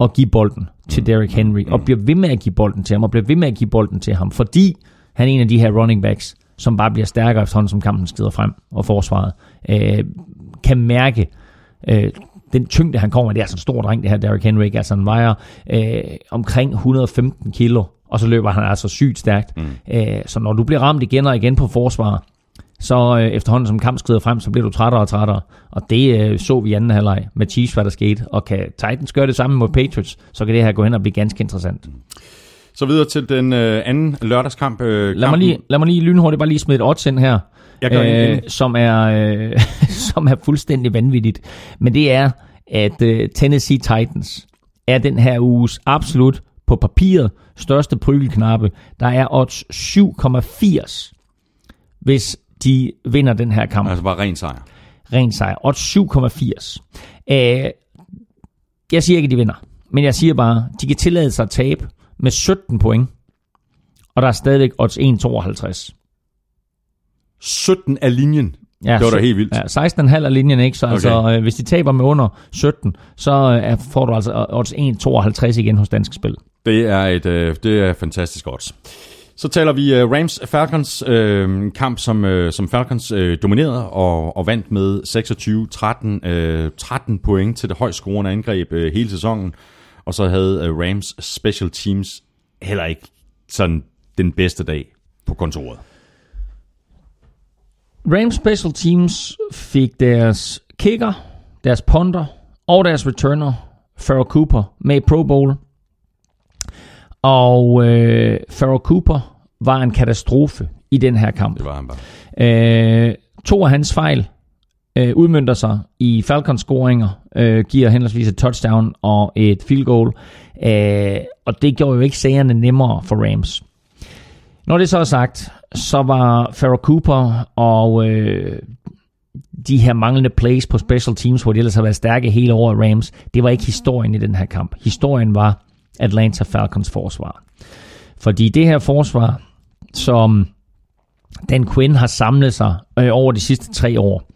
at give bolden til Derrick Henry, og bliver ved med at give bolden til ham, og bliver ved med at give bolden til ham, fordi han er en af de her running backs, som bare bliver stærkere efterhånden, som kampen skrider frem, og forsvaret øh, kan mærke øh, den tyngde, han kommer med. Det er altså en stor dreng, det her Derrick Henry. ikke? Altså han vejer øh, omkring 115 kilo, og så løber han altså sygt stærkt. Mm. Øh, så når du bliver ramt igen og igen på forsvar, så øh, efterhånden som kamp skrider frem, så bliver du trættere og trættere. Og det øh, så vi i anden halvleg med Chiefs, hvad der skete. Og kan Titans gøre det samme mod Patriots, så kan det her gå hen og blive ganske interessant. Så videre til den øh, anden lørdagskamp. Øh, Lad mig, lige, lad mig lige lynhurtigt bare lige smide et odds ind her, Jeg gør det. som, er, øh, som er fuldstændig vanvittigt. Men det er, at øh, Tennessee Titans er den her uges absolut på papiret største prygelknappe. Der er odds 7,80, hvis de vinder den her kamp. Altså bare ren sejr. Ren sejr. Odds 7,80. Øh, jeg siger ikke, at de vinder. Men jeg siger bare, de kan tillade sig at tabe med 17 point. Og der er stadigvæk odds 1,52. 17 af linjen. Ja, Det var da helt vildt. Ja, 16,5 er linjen, ikke? Så Okay. altså, øh, hvis de taber med under 17, så øh, får du altså odds 1,52 igen hos Dansk Spil. Det er et øh, det er fantastisk odds. Så taler vi øh, Rams-Falcons øh, kamp, som, øh, som Falcons øh, dominerede og, og vandt med 26-13 øh, 13 point til det højst scorende angreb øh, hele sæsonen. Og så havde øh, Rams Special Teams heller ikke sådan den bedste dag på kontoret. Rams Special Teams fik deres kicker, deres punter og deres returner, Farrell Cooper, med i Pro Bowl. Og øh, Farrell Cooper var en katastrofe i den her kamp. Det var han bare. Øh, to af hans fejl øh, udmyndter sig i Falcons scoringer, øh, giver henholdsvis et touchdown og et field goal, øh, og det gjorde jo ikke sagerne nemmere for Rams. Når det så er sagt, så var Farrah Cooper og øh, de her manglende plays på special teams, hvor de ellers har været stærke hele året Rams, det var ikke historien i den her kamp. Historien var Atlanta Falcons forsvar. Fordi det her forsvar, som Dan Quinn har samlet sig øh, over de sidste tre år,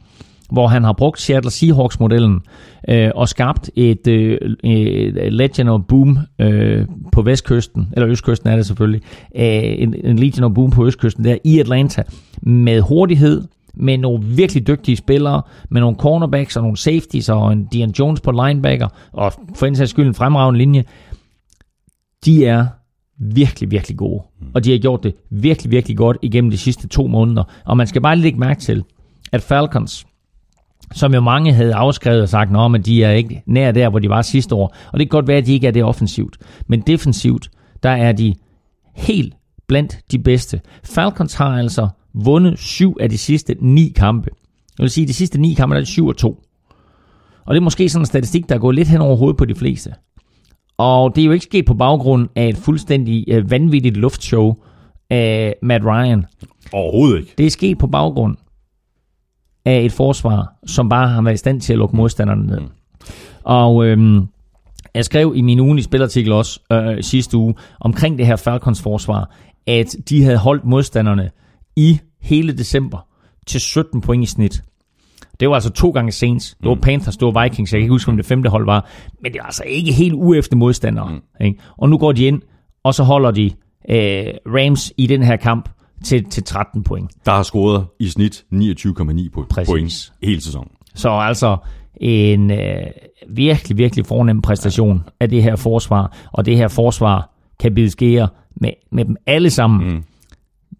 hvor han har brugt Seattle Seahawks-modellen øh, og skabt et, øh, et Legion of Boom øh, på vestkysten, eller østkysten er det selvfølgelig, øh, en, en Legion of Boom på østkysten der i Atlanta, med hurtighed, med nogle virkelig dygtige spillere, med nogle cornerbacks og nogle safeties og en Dion Jones på linebacker, og for en sags skyld en fremragende linje, de er virkelig, virkelig gode. Og de har gjort det virkelig, virkelig godt igennem de sidste to måneder. Og man skal bare lægge mærke til, at Falcons, som jo mange havde afskrevet og sagt, at de er ikke nær der, hvor de var sidste år. Og det kan godt være, at de ikke er det offensivt. Men defensivt, der er de helt blandt de bedste. Falcons har altså vundet syv af de sidste ni kampe. Jeg vil sige, at de sidste ni kampe der er det 7 og 2. Og det er måske sådan en statistik, der går lidt hen over hovedet på de fleste. Og det er jo ikke sket på baggrund af et fuldstændig øh, vanvittigt luftshow af Matt Ryan. Overhovedet ikke. Det er sket på baggrund af et forsvar, som bare har været i stand til at lukke modstanderne ned. Og øhm, jeg skrev i min ugenlige spilartikel også øh, sidste uge omkring det her Falcons forsvar, at de havde holdt modstanderne i hele december til 17 point i snit. Det var altså to gange Saints. Det var Panthers, det var Vikings. Jeg kan ikke huske, om det femte hold var. Men det var altså ikke helt uefter modstandere. Mm. Ikke? Og nu går de ind, og så holder de øh, Rams i den her kamp til, til 13 point. Der har scoret i snit 29,9 po- point hele sæsonen. Så altså en øh, virkelig, virkelig fornem præstation af det her forsvar. Og det her forsvar kan bide skære med, med dem alle sammen. Mm.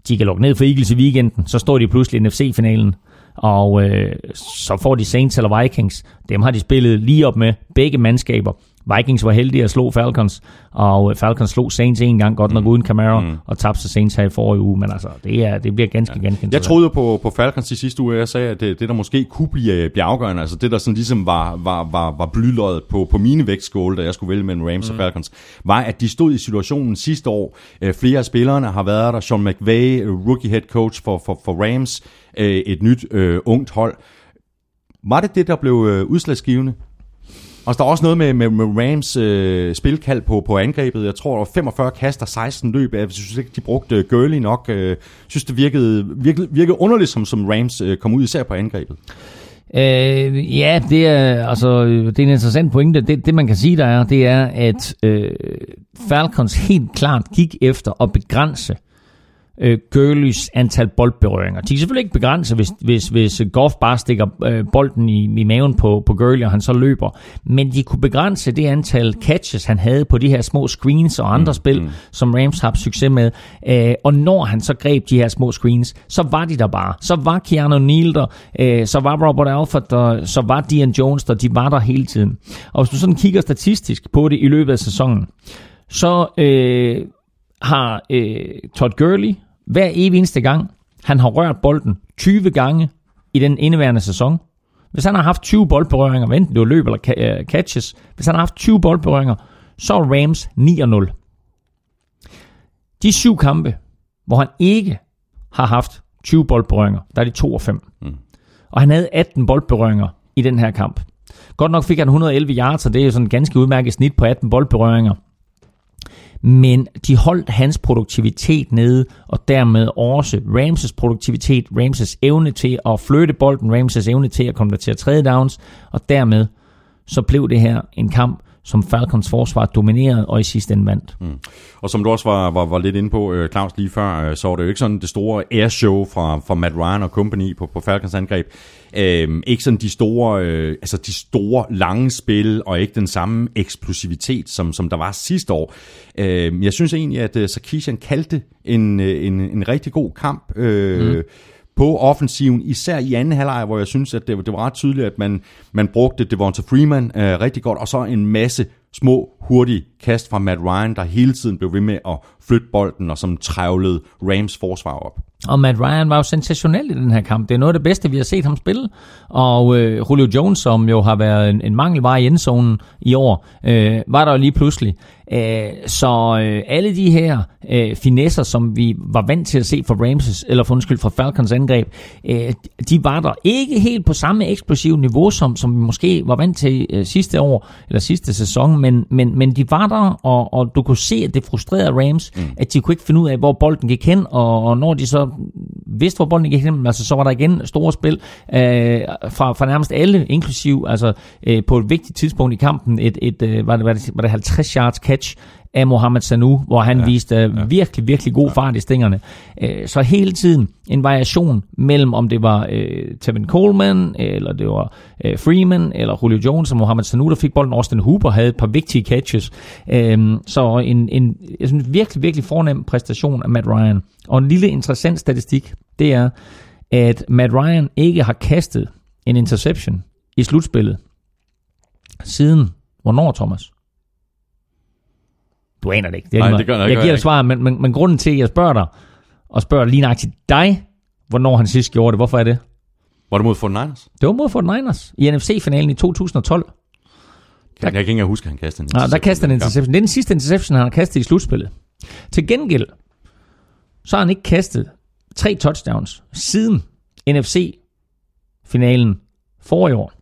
De kan lukke ned for Eagles i weekenden, så står de pludselig i NFC-finalen. Og øh, så får de Saints eller Vikings. Dem har de spillet lige op med begge mandskaber. Vikings var heldige at slå Falcons, og øh, Falcons slog Saints en gang, godt nok uden Camaro, mm. og tabte sig Saints her i forrige uge, men altså, det, er, det bliver ganske, ganske Jeg troede på, på Falcons i sidste uge, jeg sagde, at det, det der måske kunne blive, blive afgørende, altså det der sådan ligesom var, var, var, var blyløjet på, på mine vægtskåle, da jeg skulle vælge mellem Rams mm. og Falcons, var, at de stod i situationen sidste år. Øh, Flere af spillerne har været der. Sean McVay, øh, rookie head coach for, for, for Rams, øh, et nyt øh, ungt hold. Var det det, der blev øh, udslagsgivende? Og der er også noget med, med, med Rams øh, spilkald på, på angrebet. Jeg tror, der var 45 kaster, 16 løb. Jeg synes ikke, de brugte girly Gurley nok. Øh, jeg synes, det virkede, virkede, virkede underligt, som, som Rams øh, kom ud, især på angrebet. Øh, ja, det er, altså, øh, det er en interessant pointe. Det, det man kan sige, der er, det er, at øh, Falcons helt klart gik efter at begrænse øh, Gurleys antal boldberøringer. De kan selvfølgelig ikke begrænse, hvis, hvis, hvis Goff bare stikker øh, bolden i, i maven på, på Gurley, og han så løber. Men de kunne begrænse det antal catches, han havde på de her små screens og andre mm, spil, mm. som Rams har haft succes med. Øh, og når han så greb de her små screens, så var de der bare. Så var Keanu Neal der, øh, så var Robert Alford der, så var Dion Jones der, de var der hele tiden. Og hvis du sådan kigger statistisk på det i løbet af sæsonen, så øh, har øh, Todd Gurley hver evig eneste gang, han har rørt bolden 20 gange i den indeværende sæson. Hvis han har haft 20 boldberøringer, enten det var løb eller øh, catches, hvis han har haft 20 boldberøringer, så er Rams 9-0. De syv kampe, hvor han ikke har haft 20 boldberøringer, der er de 2 og 5. Mm. Og han havde 18 boldberøringer i den her kamp. Godt nok fik han 111 yards, så det er jo sådan en ganske udmærket snit på 18 boldberøringer men de holdt hans produktivitet nede, og dermed også Ramses produktivitet, Ramses evne til at flytte bolden, Ramses evne til at konvertere tredje downs, og dermed så blev det her en kamp, som Falcons forsvar dominerede og i sidste ende vandt. Mm. Og som du også var, var, var lidt inde på, øh, Claus, lige før, øh, så var det jo ikke sådan det store airshow fra, fra Matt Ryan og company på, på Falcons angreb. Øhm, ikke sådan de store, øh, altså de store lange spil, og ikke den samme eksplosivitet, som, som der var sidste år. Øhm, jeg synes egentlig, at uh, Sarkisian kaldte en, en, en rigtig god kamp. Øh, mm på offensiven, især i anden halvleg, hvor jeg synes, at det, det var ret tydeligt, at man, man brugte Devonta Freeman øh, rigtig godt, og så en masse små, hurtige kast fra Matt Ryan, der hele tiden blev ved med at flytte bolden, og som trævlede Rams forsvar op. Og Matt Ryan var jo sensationel i den her kamp. Det er noget af det bedste, vi har set ham spille. Og øh, Julio Jones, som jo har været en, en mangelvare i endzonen i år, øh, var der jo lige pludselig. Øh, så øh, alle de her øh, finesser, som vi var vant til at se fra Ramses, eller for undskyld, fra Falcons angreb, øh, de var der ikke helt på samme eksplosive niveau, som, som vi måske var vant til øh, sidste år, eller sidste sæson, men, men, men de var der, og, og du kunne se, at det frustrerede Rams, mm. at de kunne ikke finde ud af, hvor bolden gik hen, og, og når de så vidste, hvor bolden gik hen, altså, så var der igen store spil øh, fra, fra nærmest alle, inklusiv altså, øh, på et vigtigt tidspunkt i kampen, et, et, øh, var, det, var, det, var det 50 yards catch af Mohamed Sanu, hvor han ja, viste ja. virkelig, virkelig god fart i stængerne. Øh, så hele tiden en variation mellem, om det var øh, Tevin Coleman, eller det var øh, Freeman, eller Julio Jones og Mohamed Sanu, der fik bolden. Austin Hooper havde et par vigtige catches. Øh, så en, en jeg synes, virkelig, virkelig fornem præstation af Matt Ryan. Og en lille interessant statistik, det er, at Matt Ryan ikke har kastet en interception i slutspillet siden hvornår, Thomas? Du aner det ikke. Det er Nej, det gør- meget. det jeg giver jeg dig svar, men, men, men grunden til, at jeg spørger dig, og spørger lige nøjagtigt dig, hvornår han sidst gjorde det, hvorfor er det? Var det mod 49ers? Det var mod Fort Niners i NFC-finalen i 2012. Jeg kan ikke engang huske, at han kastede en Nej, der interception kaster han en interception. Det er den sidste interception, han har kastet i slutspillet. Til gengæld, så har han ikke kastet tre touchdowns siden NFC-finalen for i år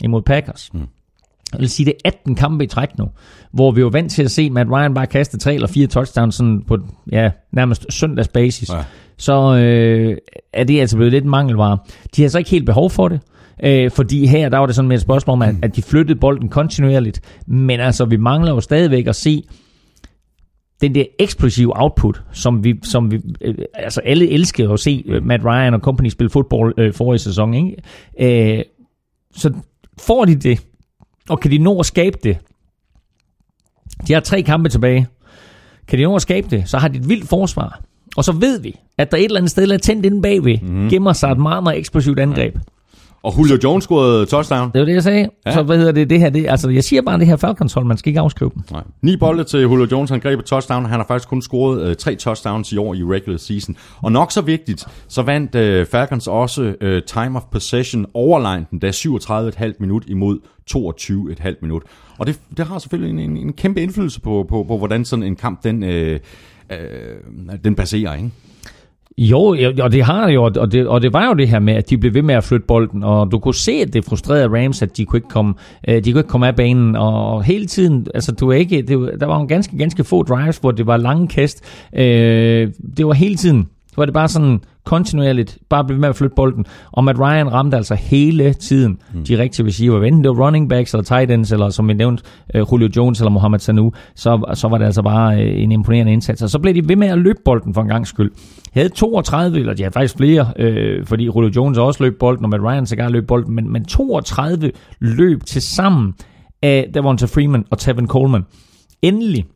imod Packers. Mm. Jeg vil sige, det er 18 kampe i træk nu, hvor vi jo vant til at se Matt Ryan bare kaste tre eller fire touchdowns sådan på ja, nærmest søndagsbasis. Ja. Så øh, er det altså blevet lidt mangelvare. De har så ikke helt behov for det. Øh, fordi her, der var det sådan med et spørgsmål om, at, at de flyttede bolden kontinuerligt. Men altså, vi mangler jo stadigvæk at se den der eksplosive output, som vi, som vi øh, altså alle elskede at se øh, Matt Ryan og company spille fodbold øh, forrige sæson. Ikke? Øh, så får de det, og kan de nå at skabe det? De har tre kampe tilbage. Kan de nå at skabe det, så har de et vildt forsvar. Og så ved vi, at der et eller andet sted latent inde bagved, mm-hmm. gemmer sig et meget, meget eksplosivt angreb. Og Julio Jones scorede touchdown. Det var det, jeg sagde. Ja. Så hvad hedder det, det her? Det, altså, jeg siger bare, det her Falcons hold, man skal ikke afskrive dem. Nej. Ni bolde til Julio Jones, han greb et touchdown. Han har faktisk kun scoret øh, tre touchdowns i år i regular season. Og nok så vigtigt, så vandt øh, Falcons også øh, time of possession overline den, der 37,5 minut imod 22,5 minut. Og det, det har selvfølgelig en, en, en kæmpe indflydelse på, på, på, hvordan sådan en kamp den, øh, øh, den baserer, ikke? Jo, ja, og det har det jo, og det, og det var jo det her med, at de blev ved med at flytte bolden, og du kunne se, at det frustrerede Rams, at de kunne ikke komme, øh, de kunne ikke komme af banen, og hele tiden, altså du er ikke, det, var- der var jo ganske, ganske få drives, hvor det var lange kast, øh, det var hele tiden, var det bare sådan kontinuerligt, bare blive ved med at flytte bolden, og Matt Ryan ramte altså hele tiden mm. de rigtige receiver, enten det var running backs eller tight ends, eller som vi nævnte, øh, Julio Jones eller Mohamed Sanu, så, så var det altså bare øh, en imponerende indsats, og så blev de ved med at løbe bolden for en gang skyld. De havde 32, eller de havde faktisk flere, øh, fordi Julio Jones også løb bolden, og Matt Ryan sågar løb bolden, men, men 32 løb til sammen af Devonta Freeman og Tevin Coleman. Endelig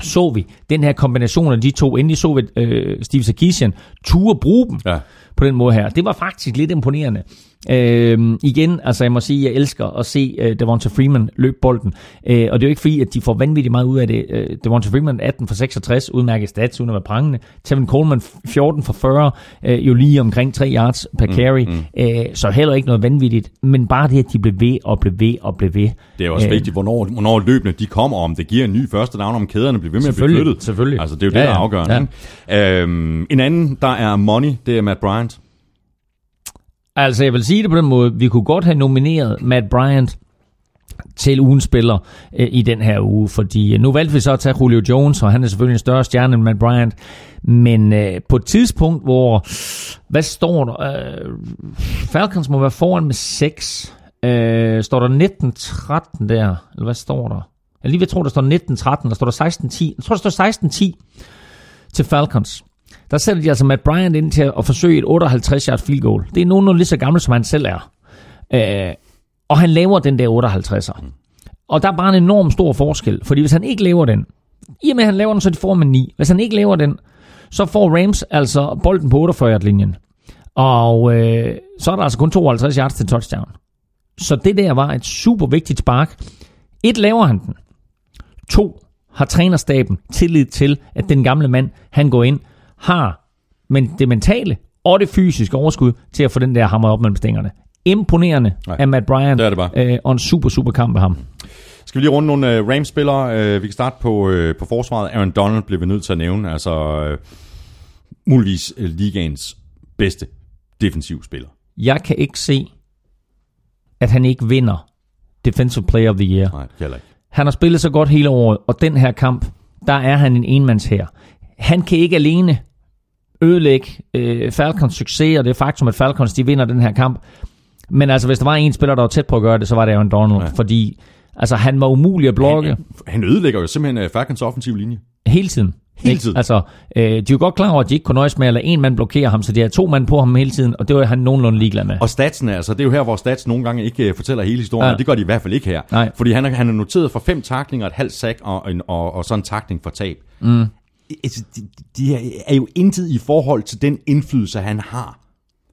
så vi den her kombination af de to. Endelig så vi øh, Steve Sarkisian ture bruge dem Ja på den måde her. Det var faktisk lidt imponerende. Øh, igen, altså jeg må sige, jeg elsker at se øh, Devonta Freeman løbe bolden. Øh, og det er jo ikke fordi, at de får vanvittigt meget ud af det. Øh, Devonta Freeman 18 for 66, udmærket stats uden at være prangende. Tevin Coleman 14 for 40, øh, jo lige omkring 3 yards per carry. Mm, mm. Øh, så heller ikke noget vanvittigt. Men bare det, at de blev ved og blev ved og blev ved. Det er også Øh, vigtigt, hvornår, hvornår løbende de kommer, om det giver en ny første down, om kæderne bliver ved med at blive flyttet. selvfølgelig. Altså, det er jo det, Ja, der er afgørende. Ja. Øhm, en anden, der er money, det er Matt Bryant. Altså, jeg vil sige det på den måde. Vi kunne godt have nomineret Matt Bryant til ugens spiller øh, i den her uge, fordi øh, nu valgte vi så at tage Julio Jones, og han er selvfølgelig en større stjerne end Matt Bryant, men øh, på et tidspunkt, hvor, hvad står der? Øh, Falcons må være foran med 6. Øh, står der 19-13 der? Eller hvad står der? Jeg lige ved at tro, der står 19-13, der står der 16-10. Jeg tror, der står 16-10 til Falcons. Der sætter de altså Matt Bryant ind til at forsøge et 58 yard field goal. Det er nogenlunde lige så gammel, som han selv er. Øh, og han laver den der 58'er. Og der er bare en enorm stor forskel, fordi hvis han ikke laver den, i og med at han laver den, så de får med 9. Hvis han ikke laver den, så får Rams altså bolden på 48 linjen Og øh, så er der altså kun 52 yards til touchdown. Så det der var et super vigtigt spark. Et, laver han den. To, har trænerstaben tillid til, at den gamle mand, han går ind, har men det mentale og det fysiske overskud til at få den der hammer op mellem stængerne. Imponerende Nej, af Matt Bryan, det er det bare. Øh, og en super, super kamp af ham. Skal vi lige runde nogle uh, Rams-spillere? Uh, vi kan starte på, uh, på forsvaret. Aaron Donald bliver vi nødt til at nævne. Altså, uh, muligvis uh, ligaens bedste defensivspiller. Jeg kan ikke se, at han ikke vinder Defensive Player of the Year. Nej, heller ikke. Han har spillet så godt hele året, og den her kamp, der er han en enmands her. Han kan ikke alene ødelægge øh, Falcons succes, og det faktum, at Falcons de vinder den her kamp. Men altså, hvis der var en spiller, der var tæt på at gøre det, så var det Aaron Donald, ja. fordi altså, han var umulig at blokke Han, han ødelægger jo simpelthen uh, Falcons offensiv linje. hele tiden. Hele Ikke? tiden. Altså, øh, de er jo godt klar over, at de ikke kunne nøjes med at lade en mand blokere ham, så de har to mand på ham hele tiden, og det var han nogenlunde ligeglad med. Og statsen, altså, det er jo her, hvor stats nogle gange ikke uh, fortæller hele historien, Ja. ja. det gør de i hvert fald ikke her. Nej. Fordi han er, han er noteret for fem taklinger, et halvt sack og, en, og, og så en takling for tab. Mm. Altså, de, de er jo intet i forhold til den indflydelse, han har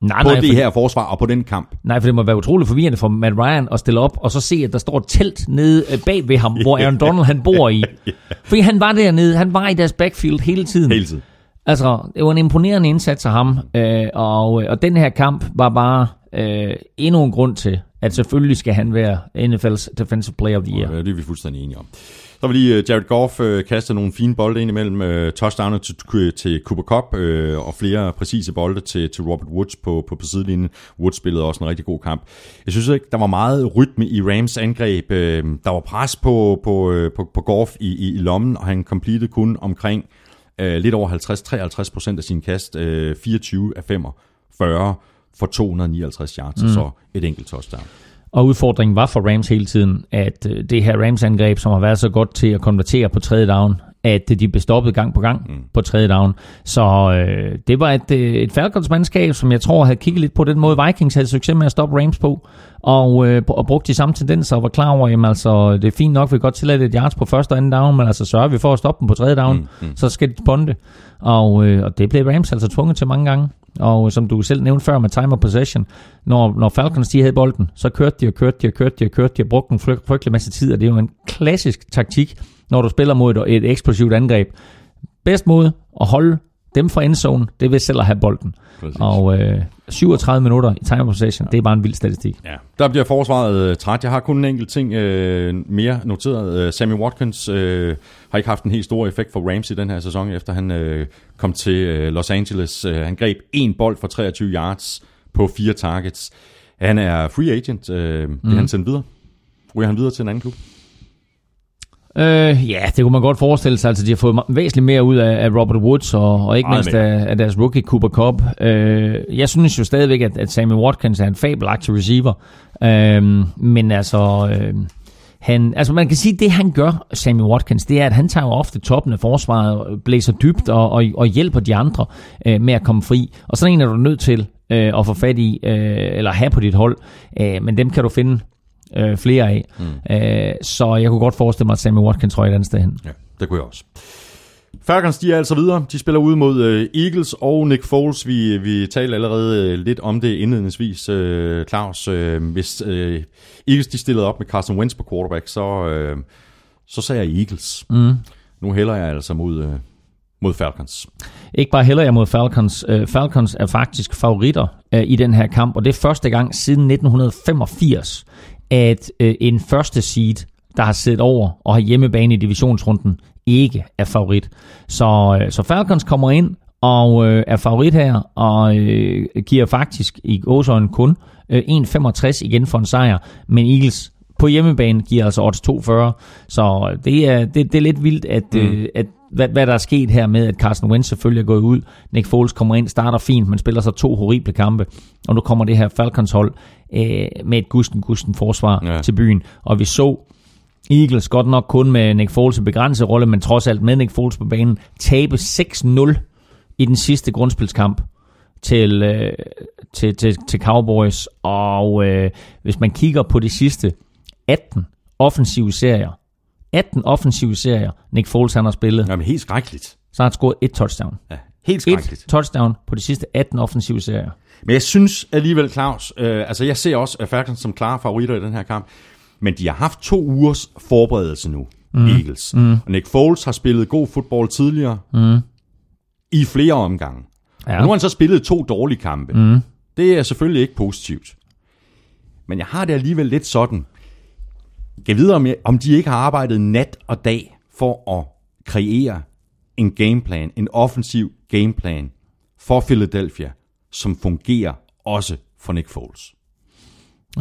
nej, på nej, det for, her forsvar og på den kamp. nej, for det må være utroligt forvirrende for Matt Ryan at stille op, og så se, at der står et telt nede øh, bag ved ham, hvor Aaron Donald han bor i. Fordi han var dernede, han var i deres backfield hele tiden. Hele tiden. Altså, det var en imponerende indsats af ham, øh, og, og den her kamp var bare øh, endnu en grund til, at selvfølgelig skal han være NFL's Defensive Player of the Year. Ja. Det er vi fuldstændig enige om. Så vil lige uh, Jared Goff uh, kaste nogle fine bolde ind imellem uh, touchdowner til, til Cooper Cup og flere præcise bolde til, til Robert Woods på, på, på sidelinjen. Woods spillede også en rigtig god kamp. Jeg synes ikke, der var meget rytme i Rams angreb. Der var pres på, på, på, på Goff i, i, i lommen, og han completed kun omkring lidt over 50-53 procent af sin kast. Uh, 24 af 45 for 259 yards, mm. så et enkelt touchdown. Og udfordringen var for Rams hele tiden, at øh, det her Rams-angreb, som har været så godt til at konvertere på tredje down, at øh, de blev stoppet gang på gang mm. på tredje down. Så øh, det var et, øh, et Falcons-mandskab, som jeg tror havde kigget lidt på den måde, Vikings havde succes med at stoppe Rams på, og, øh, og brugt de samme tendenser og var klar over, jamen altså, det er fint nok, vi kan godt tillade et yards på første og anden down, men altså sørger vi for at stoppe dem på tredje down, mm. Mm. så skal de ponde. Og, øh, og det blev Rams altså tvunget til mange gange. Og som du selv nævnte før med time of possession, når, når Falcons de havde bolden, så kørte de og kørte de og kørte de og kørte de og brugte en fryg- frygtelig masse tid, og det er jo en klassisk taktik, når du spiller mod et, et eksplosivt angreb. Bedst måde at holde dem fra endzone, det ved selv at have bolden. Præcis. Og øh, 37 minutter i time possession, det er bare en vild statistik. Ja. Der bliver forsvaret øh, træt. Jeg har kun en enkelt ting øh, mere noteret. Øh, Sammy Watkins øh, har ikke haft en helt stor effekt for Rams i den her sæson, efter han øh, kom til øh, Los Angeles. Øh, han greb en bold for 23 yards på fire targets. Han er free agent. Øh, mm. Han sendt videre? Ryger han videre til en anden klub? Øh, ja, det kunne man godt forestille sig. Altså, de har fået væsentligt mere ud af, af Robert Woods, og, og ikke mindst af, af deres rookie Cooper Cup. Øh, jeg synes jo stadigvæk, at, at Sammy Watkins er en fabelagtig receiver. Øh, men altså... Øh, han, altså man kan sige, at det han gør, Sammy Watkins, det er, at han tager jo ofte toppen af forsvaret, blæser dybt og, og, og hjælper de andre øh, med at komme fri. Og sådan en er du nødt til øh, at få fat i, øh, eller have på dit hold. Øh, men dem kan du finde øh, flere af. Mm. Øh, så jeg kunne godt forestille mig, at Sammy Watkins røg et andet sted hen. Ja, det kunne jeg også. Falcons, de er altså videre. De spiller ude mod øh, Eagles og Nick Foles. Vi, vi talte allerede øh, lidt om det indledningsvis, øh, Claus. Øh, hvis øh, Eagles de stillede op med Carson Wentz på quarterback, så, øh, så sagde jeg Eagles. Mm. Nu hælder jeg altså mod, øh, mod Falcons. Ikke bare heller jeg mod Falcons. Uh, Falcons er faktisk favoritter uh, i den her kamp, og det er første gang siden 1985, at uh, en første seed, der har siddet over og har hjemmebane i divisionsrunden, ikke er favorit. Så, uh, så Falcons kommer ind og uh, er favorit her, og uh, giver faktisk i gåsøjne kun uh, 1,65 igen for en sejr, men Eagles på hjemmebane giver altså odds 2,40. Så det er, det, det er lidt vildt, at, mm. øh, at hvad, hvad der er sket her med, at Carson Wentz selvfølgelig er gået ud. Nick Foles kommer ind, starter fint, men spiller så to horrible kampe. Og nu kommer det her Falcons hold øh, med et gusten-gusten forsvar Ja. til byen. Og vi så Eagles godt nok kun med Nick Foles i begrænset rolle, men trods alt med Nick Foles på banen, tabe 6-0 i den sidste grundspilskamp til, øh, til, til, til Cowboys. Og øh, hvis man kigger på de sidste 18 offensive serier, 18 offensive serier, Nick Foles han har spillet, Jamen helt skrækkeligt. så har han scoret et touchdown. Ja. Helt Et skrækkeligt. touchdown på de sidste 18 offensive serier. Men jeg synes alligevel, Claus, øh, altså jeg ser også Falcons som klare favoritter i den her kamp, men de har haft to ugers forberedelse nu, mm. Eagles. Mm. Og Nick Foles har spillet god fodbold tidligere mm. i flere omgange. Ja. Ja. Og nu har han så spillet to dårlige kampe. Mm. Det er selvfølgelig ikke positivt. Men jeg har det alligevel lidt sådan. Jeg kan jeg, om de ikke har arbejdet nat og dag for at kreere en gameplan, en offensiv gameplan for Philadelphia, som fungerer også for Nick Foles.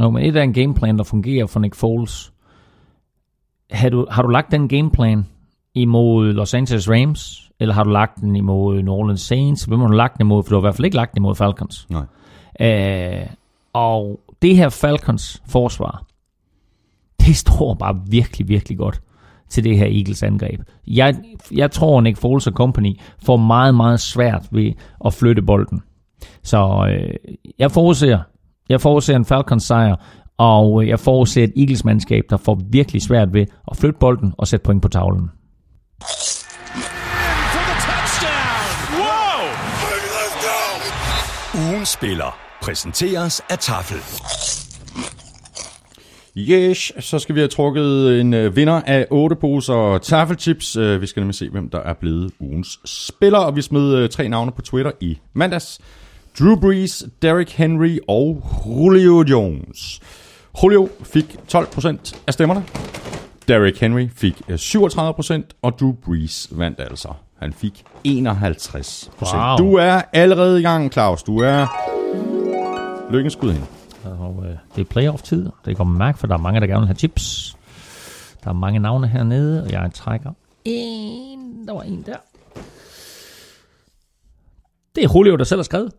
Jo, men et er en gameplan, der fungerer for Nick Foles. Har du, har du lagt den gameplan imod Los Angeles Rams, eller har du lagt den imod New Orleans Saints? Hvem har du lagt den imod? For du har i hvert fald ikke lagt den imod Falcons. Nej. Øh, og det her Falcons forsvar, det står bare virkelig, virkelig godt til det her Eagles angreb. Jeg, jeg tror, Nick Foles og company får meget, meget svært ved at flytte bolden. Så øh, jeg forudser, jeg forudser en Falcons sejr, og øh, jeg forudser et Eagles mandskab, der får virkelig svært ved at flytte bolden og sætte point på tavlen. Ugen spiller præsenteres af Tafel. Yes, så skal vi have trukket en øh, vinder af 8 poser taffelchips. Øh, vi skal nemlig se, hvem der er blevet ugens spiller, og vi smed øh, tre navne på Twitter i mandags. Drew Brees, Derrick Henry og Julio Jones. Julio fik 12% af stemmerne. Derrick Henry fik øh, 37%, og Drew Brees vandt altså. Han fik 51%. Wow. Du er allerede i gang, Claus. Du er lykkens skud hen. Og øh, det er playoff-tid. Det kommer mærke, for der er mange, der gerne vil have chips. Der er mange navne hernede, og jeg trækker en. Der var en der. Det er Julio, der selv har skrevet.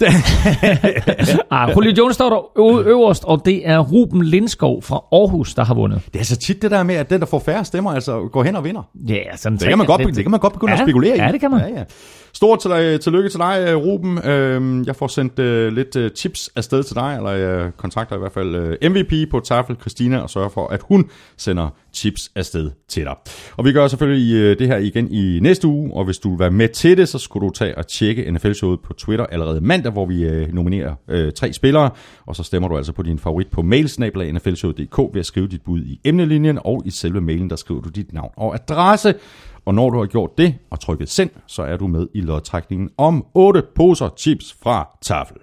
ah, Julio Jones står der øverst, og det er Ruben Lindskov fra Aarhus, der har vundet. Det er så tit det der med, at den, der får færre stemmer, altså går hen og vinder. Ja, sådan Det kan man godt, det, det kan man godt begynde Ja, at spekulere i. ja, det kan man. Ja, ja. Stort til dig, tillykke til dig, øh, Ruben. Øhm, Jeg får sendt øh, lidt øh, tips afsted til dig, eller jeg kontakter i hvert fald øh, MVP på Tafel, Christina, og sørger for, at hun sender tips afsted til dig. Og vi gør selvfølgelig øh, det her igen i næste uge, og hvis du vil være med til det, så skulle du tage og tjekke NFL-showet på Twitter allerede mandag, hvor vi øh, nominerer øh, tre spillere, og så stemmer du altså på din favorit på mailsnabla.nflshow.dk ved at skrive dit bud i emnelinjen, og i selve mailen, der skriver du dit navn og adresse. Og når du har gjort det og trykket send, så er du med i lodtrækningen om 8 poser chips fra Tafel.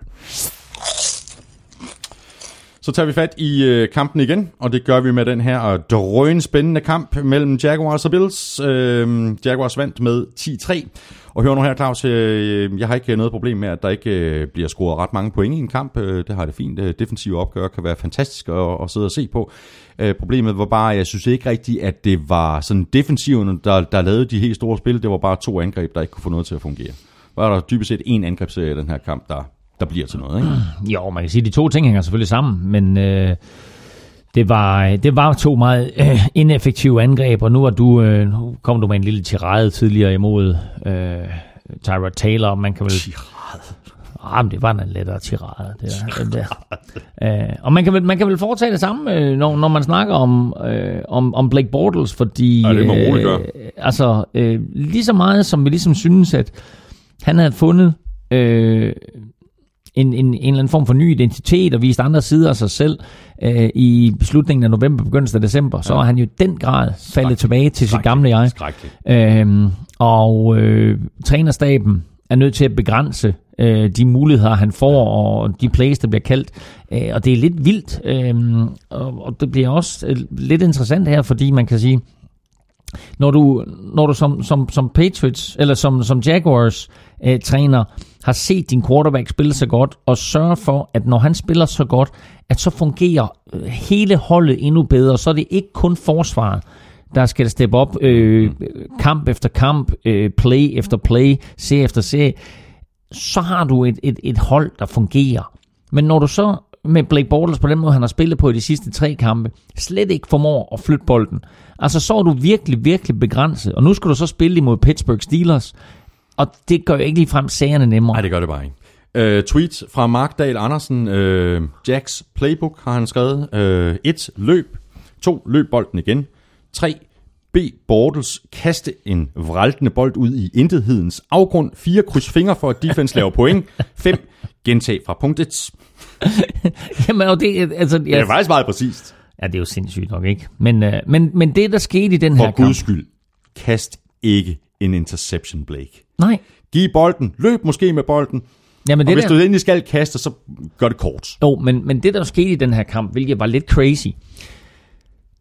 Så tager vi fat i øh, kampen igen, og det gør vi med den her øh, drøn spændende kamp mellem Jaguars og Bills. Øh, Jaguars vandt med 10-3. Og hør nu her, Claus, øh, jeg har ikke noget problem med, at der ikke øh, bliver scoret ret mange point i en kamp. Øh, det har det fint. Defensive opgør kan være fantastisk at, at sidde og se på. Problemet var bare, at jeg synes ikke rigtigt, at det var sådan defensiven, der, der lavede de helt store spil. Det var bare to angreb, der ikke kunne få noget til at fungere. Var der dybest set en angrebsserie i den her kamp, der, der bliver til noget, ikke? Jo, man kan sige, at de to ting hænger selvfølgelig sammen, men øh, det, var, det var to meget øh, ineffektive angreb, og nu, er du, øh, nu kom du med en lille tirade tidligere imod øh, Tyrod Taylor. Man kan vel... Tirade? Ah, men det var en lettere tirade. Det der, den der. Øh, og man kan, vel, man kan vel foretage det samme, øh, når, når man snakker om, øh, om, om Blake Bortles, fordi... Ja, det må roligt gøre. Øh, altså, øh, lige så meget som vi ligesom synes, at han havde fundet... Øh, en, en, en eller anden form for ny identitet og vist andre sider af sig selv. Øh, i slutningen af november, begyndelsen af december, så er han jo den grad faldet tilbage til sit gamle jeg. Øhm, og øh, trænerstaben er nødt til at begrænse øh, de muligheder, han får, og de plays, der bliver kaldt. Øh, og det er lidt vildt, øh, og, og det bliver også øh, lidt interessant her, fordi man kan sige, når du, når du som, som, som Patriots, eller som, som Jaguars øh, træner, har set din quarterback spille så godt, og sørge for, at når han spiller så godt, at så fungerer øh, hele holdet endnu bedre, så er det ikke kun forsvaret, der skal steppe op øh, kamp efter kamp, øh, play efter play, serie efter serie, så har du et, et, et hold, der fungerer. Men når du så med Blake Bortles på den måde, han har spillet på i de sidste tre kampe, slet ikke formår at flytte bolden, altså så er du virkelig, virkelig begrænset. Og nu skal du så spille imod Pittsburgh Steelers, og det gør jo ikke ligefrem sagerne nemmere. Nej, det gør det bare ikke. Uh, tweet fra Mark Dahl Andersen. Uh, Jacks playbook har han skrevet. Uh, et, løb. To, løb bolden igen. Tre, bede Bortles kaste en vraltende bold ud i intethedens afgrund. 4 kryds fingre for, at defense laver point. 5. Gentag fra punkt 1. Jamen, og det, altså, Det er faktisk meget præcist. Ja, det er jo sindssygt nok, ikke? Men, øh, men, men det, der skete i den For her kamp... guds skyld, kast ikke en interception, Blake. Nej. Giv bolden, løb måske med bolden, Jamen, og det hvis der, du endelig skal kaste, så gør det kort. Jo, men, men det, der skete i den her kamp, hvilket var lidt crazy,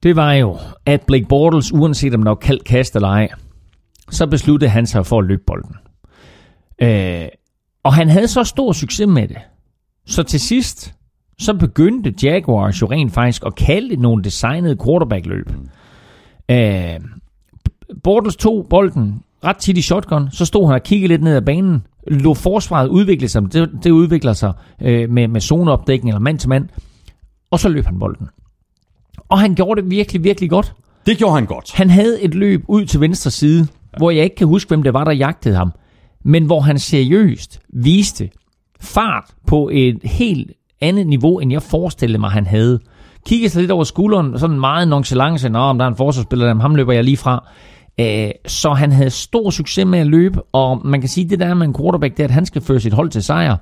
det var jo, at Blake Bortles, uanset om der var kaldt kast eller ej, så besluttede han sig for at løbe bolden. Øh, og han havde så stor succes med det. Så til sidst, så begyndte Jaguars jo rent faktisk at kalde det nogle designede quarterback-løb. Øh, Bortles tog bolden ret tit i shotgun, så stod han og kiggede lidt ned ad banen, lå forsvaret udvikle sig, det, det udvikler sig øh, med, med zoneopdækning eller mand til mand, og så løb han bolden. Og han gjorde det virkelig, virkelig godt. Det gjorde han godt. Han havde et løb ud til venstre side, hvor jeg ikke kan huske, hvem det var, der jagtede ham, men hvor han seriøst viste fart på et helt andet niveau, end jeg forestillede mig, han havde. Kiggede sig lidt over skulderen, sådan meget nonchalance, Nå, om der er en forsvarsspiller, ham løber jeg lige fra. Øh, så han havde stor succes med at løbe, og man kan sige, det der med en quarterback, det er, at han skal føre sit hold til sejr.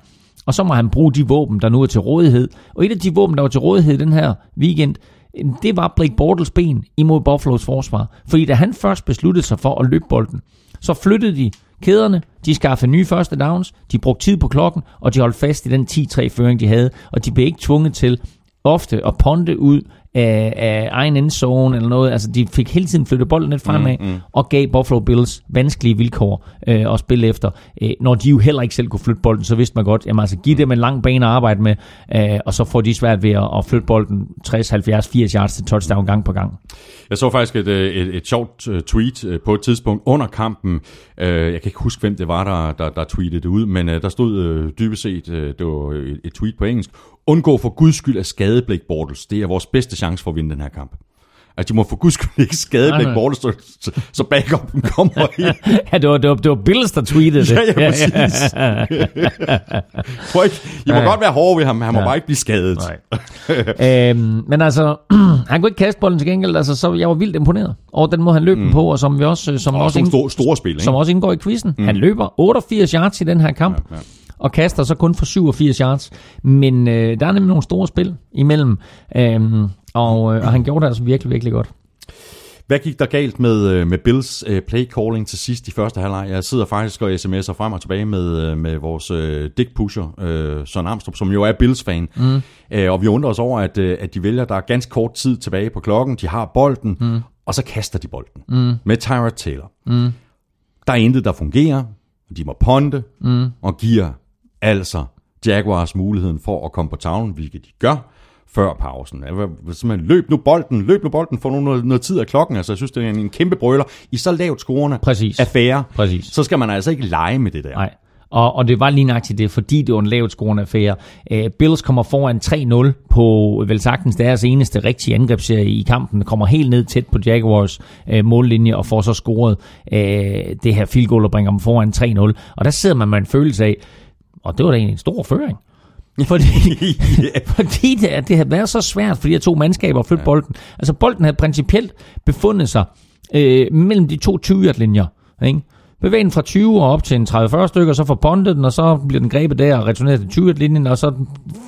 Og så må han bruge de våben, der nu er til rådighed. Og et af de våben, der var til rådighed den her weekend, øh, det var Blake Bortles ben imod Buffalo's forsvar. Fordi da han først besluttede sig for at løbe bolden, så flyttede de kæderne, de skaffede nye første downs, de brugte tid på klokken, og de holdt fast i den 10-3-føring, de havde, og de blev ikke tvunget til ofte at ponte ud af, af egen endzone eller noget. Altså, de fik hele tiden flyttet bolden lidt fremad, mm, mm. og gav Buffalo Bills vanskelige vilkår øh, at spille efter. Øh, når de jo heller ikke selv kunne flytte bolden, så vidste man godt, jamen altså, giv dem en lang bane at arbejde med, øh, og så får de svært ved at, at flytte bolden 60, 70, 80 yards til touchdown gang på gang. Jeg så faktisk et, øh, et, et sjovt øh, tweet øh, på et tidspunkt under kampen. Øh, Jeg kan ikke huske, hvem det var, der, der, der tweetede det ud, men øh, der stod øh, dybest set, øh, det var et, et tweet på engelsk, undgå for guds skyld at skade Blake Bortles. Det er vores bedste chance for at vinde den her kamp. At de må for guds skyld ikke skade nej. Bortles, så, så, så backupen kommer ind. ja, det var, det var, det var Bills, der tweetede det. Ja, ja, præcis. Prøv ikke, I må Ja. godt være hårde ved ham, han må Ja. bare ikke blive skadet. Nej. øhm, men altså, han kunne ikke kaste bolden til gengæld, altså, så jeg var vildt imponeret over den måde, han løb mm. den på, og som vi også, som Og også, nogle store, store spil, ikke? som også indgår i quizzen. Mm. Han løber 88 yards i den her kamp, ja, ja. og kaster så kun for 87 yards. Men øh, der er nemlig nogle store spil imellem, øhm, og, øh, og han gjorde det altså virkelig, virkelig godt. Hvad gik der galt med, øh, med Bills øh, play calling til sidst i første halvleg? Jeg sidder faktisk og sms'er frem og tilbage med, øh, med vores øh, dick pusher, øh, Søren Armstrong, som jo er Bills-fan. Mm. Øh, og vi undrer os over, at, at de vælger, der er ganske kort tid tilbage på klokken, de har bolden, mm. og så kaster de bolden mm. med Tyrod Taylor. Mm. Der er intet, der fungerer. De må ponde mm. og giver altså Jaguars muligheden for at komme på tavlen, hvilket de gør før pausen. Altså, Simpelthen, løb nu bolden, løb nu bolden, få noget, noget tid af klokken. Altså, jeg synes, det er en, en kæmpe brøler. I så lavt scorende Præcis. affære, Præcis. så skal man altså ikke lege med det der. Nej. Og, og det var lige nøjagtigt det, fordi det var en lavt scorende affære. Uh, Bills kommer foran 3-0 på vel sagtens deres eneste rigtige angrebsserie i kampen. Kommer helt ned tæt på Jaguars uh, mållinje og får så scoret uh, det her field goal og bringer dem foran 3-0. Og der sidder man med en følelse af, og det var da egentlig en stor føring. Fordi, fordi det, det havde været så svært for de her to mandskaber at flytte ja. bolden. Altså bolden havde principielt befundet sig øh, mellem de to 20-linjer. Ikke? Bevæg den fra 20 og op til en 30-40 stykker, så får pondet den, og så bliver den grebet der og returneret til 20-linjen, og så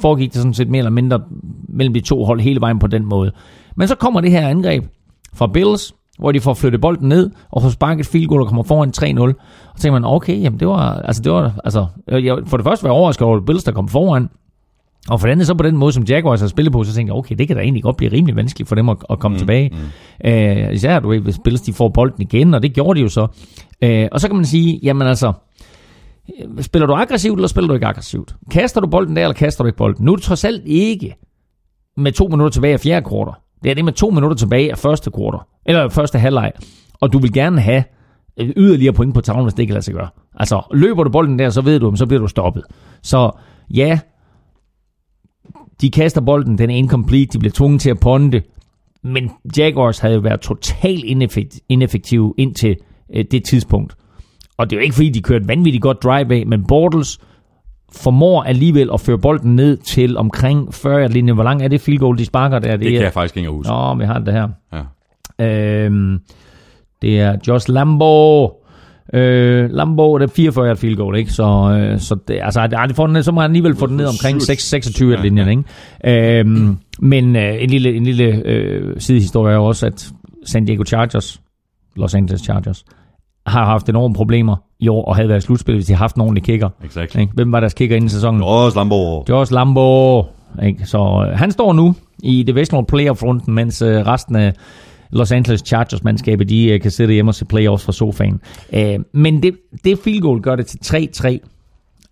foregik det sådan set mere eller mindre mellem de to hold hele vejen på den måde. Men så kommer det her angreb fra Bills, hvor de får flyttet bolden ned, og får sparket field goal og kommer foran 3-0. Og så tænker man, okay, jamen det var, altså det var, altså, jeg, for det første var jeg overrasket over Bills, der kom foran, og for det andet så på den måde, som Jaguars har spillet på, så tænkte jeg, okay, det kan da egentlig godt blive rimelig vanskeligt for dem at, at komme mm, tilbage. Mm. Øh, især du ved, hvis Bills de får bolden igen, og det gjorde de jo så. Øh, og så kan man sige, jamen altså, øh, spiller du aggressivt, eller spiller du ikke aggressivt? Kaster du bolden der, eller kaster du ikke bolden? Nu er det trods alt ikke med to minutter tilbage af fjerde kvartal. Det er det med to minutter tilbage af første kvartal, eller første halvleg. Og du vil gerne have øh, yderligere point på tavlen, hvis det ikke lader sig gøre. Altså, løber du bolden der, så ved du, så bliver du stoppet. Så ja, de kaster bolden, den er incomplete, de bliver tvunget til at ponde, men Jaguars havde jo været totalt ineffektive indtil øh, det tidspunkt. Og det er jo ikke fordi, de kørte vanvittigt godt drive af, men Bortles formår alligevel at føre bolden ned til omkring 40 linje. Hvor lang er det field goal, de sparker der? Det kan jeg faktisk ikke huske. Nå, vi har det her. Ja. Øhm, Det er Josh Lambo. Øh, Lambo, det er 44 field goal, ikke? Så, øh, så det, altså, det, det får den, så må han alligevel få den ned omkring 6, 26 ja, linjen, ikke? Øhm, men øh, en lille, en lille øh, sidehistorie er også, at San Diego Chargers, Los Angeles Chargers, har haft enorme problemer i år, og havde været i slutspil, hvis de har haft en ordentlig kicker. Exactly. Ikke? Hvem var deres kicker inden i sæsonen? Åh, Lambo. Josh Lambo. Ikke? Så øh, han står nu i Divisional Playoff-runden, mens øh, resten af Los Angeles Chargers-mandskabet, de øh, kan sidde hjemme og se playoffs fra sofaen. Øh, men det, det field goal gør det til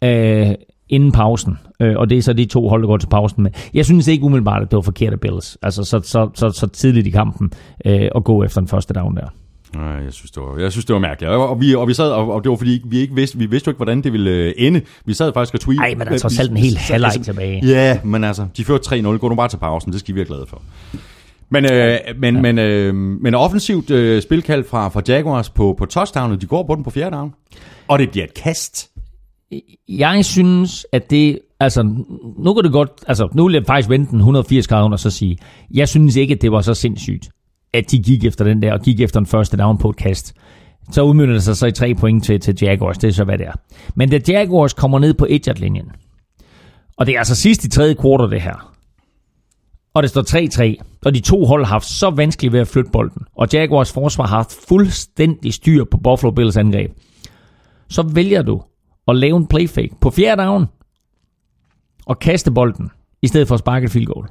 3-3 øh, inden pausen. Øh, og det er så de to hold, der går til pausen med. Jeg synes ikke umiddelbart, at det var forkert af Bills. Altså så, så, så, så tidligt i kampen øh, at gå efter den første down der. Nej, jeg synes, det var, jeg synes, det var mærkeligt. Og, vi, og vi sad, og, og det var fordi, vi ikke vidste, vi vidste jo ikke, hvordan det ville øh, ende. Vi sad faktisk og tweetede. Nej, men der er trods alt en hel halvleg tilbage. Ja, men altså, de førte 3-0. Gå nu bare til pausen, det skal vi være glade for. Men, øh, men, ja. men, øh, men offensivt øh, spilkald fra, fra Jaguars på, på touchdownet, de går på den på fjerde down. Og det bliver et kast. Jeg synes, at det... Altså, nu kan det godt... Altså, nu vil jeg faktisk vente den 180 grader og så sige, jeg synes ikke, at det var så sindssygt, at de gik efter den der, og gik efter den første down på et kast. Så udmyndte det sig så i tre point til, til Jaguars, det er så, hvad det er. Men da Jaguars kommer ned på 1 linjen og det er altså sidst i tredje kvartal det her, og det står 3-3, og de to hold har haft så vanskeligt ved at flytte bolden, og Jaguars forsvar har haft fuldstændig styr på Buffalo Bills angreb, så vælger du at lave en playfake på fjerde down, og kaste bolden, i stedet for at sparke et field goal.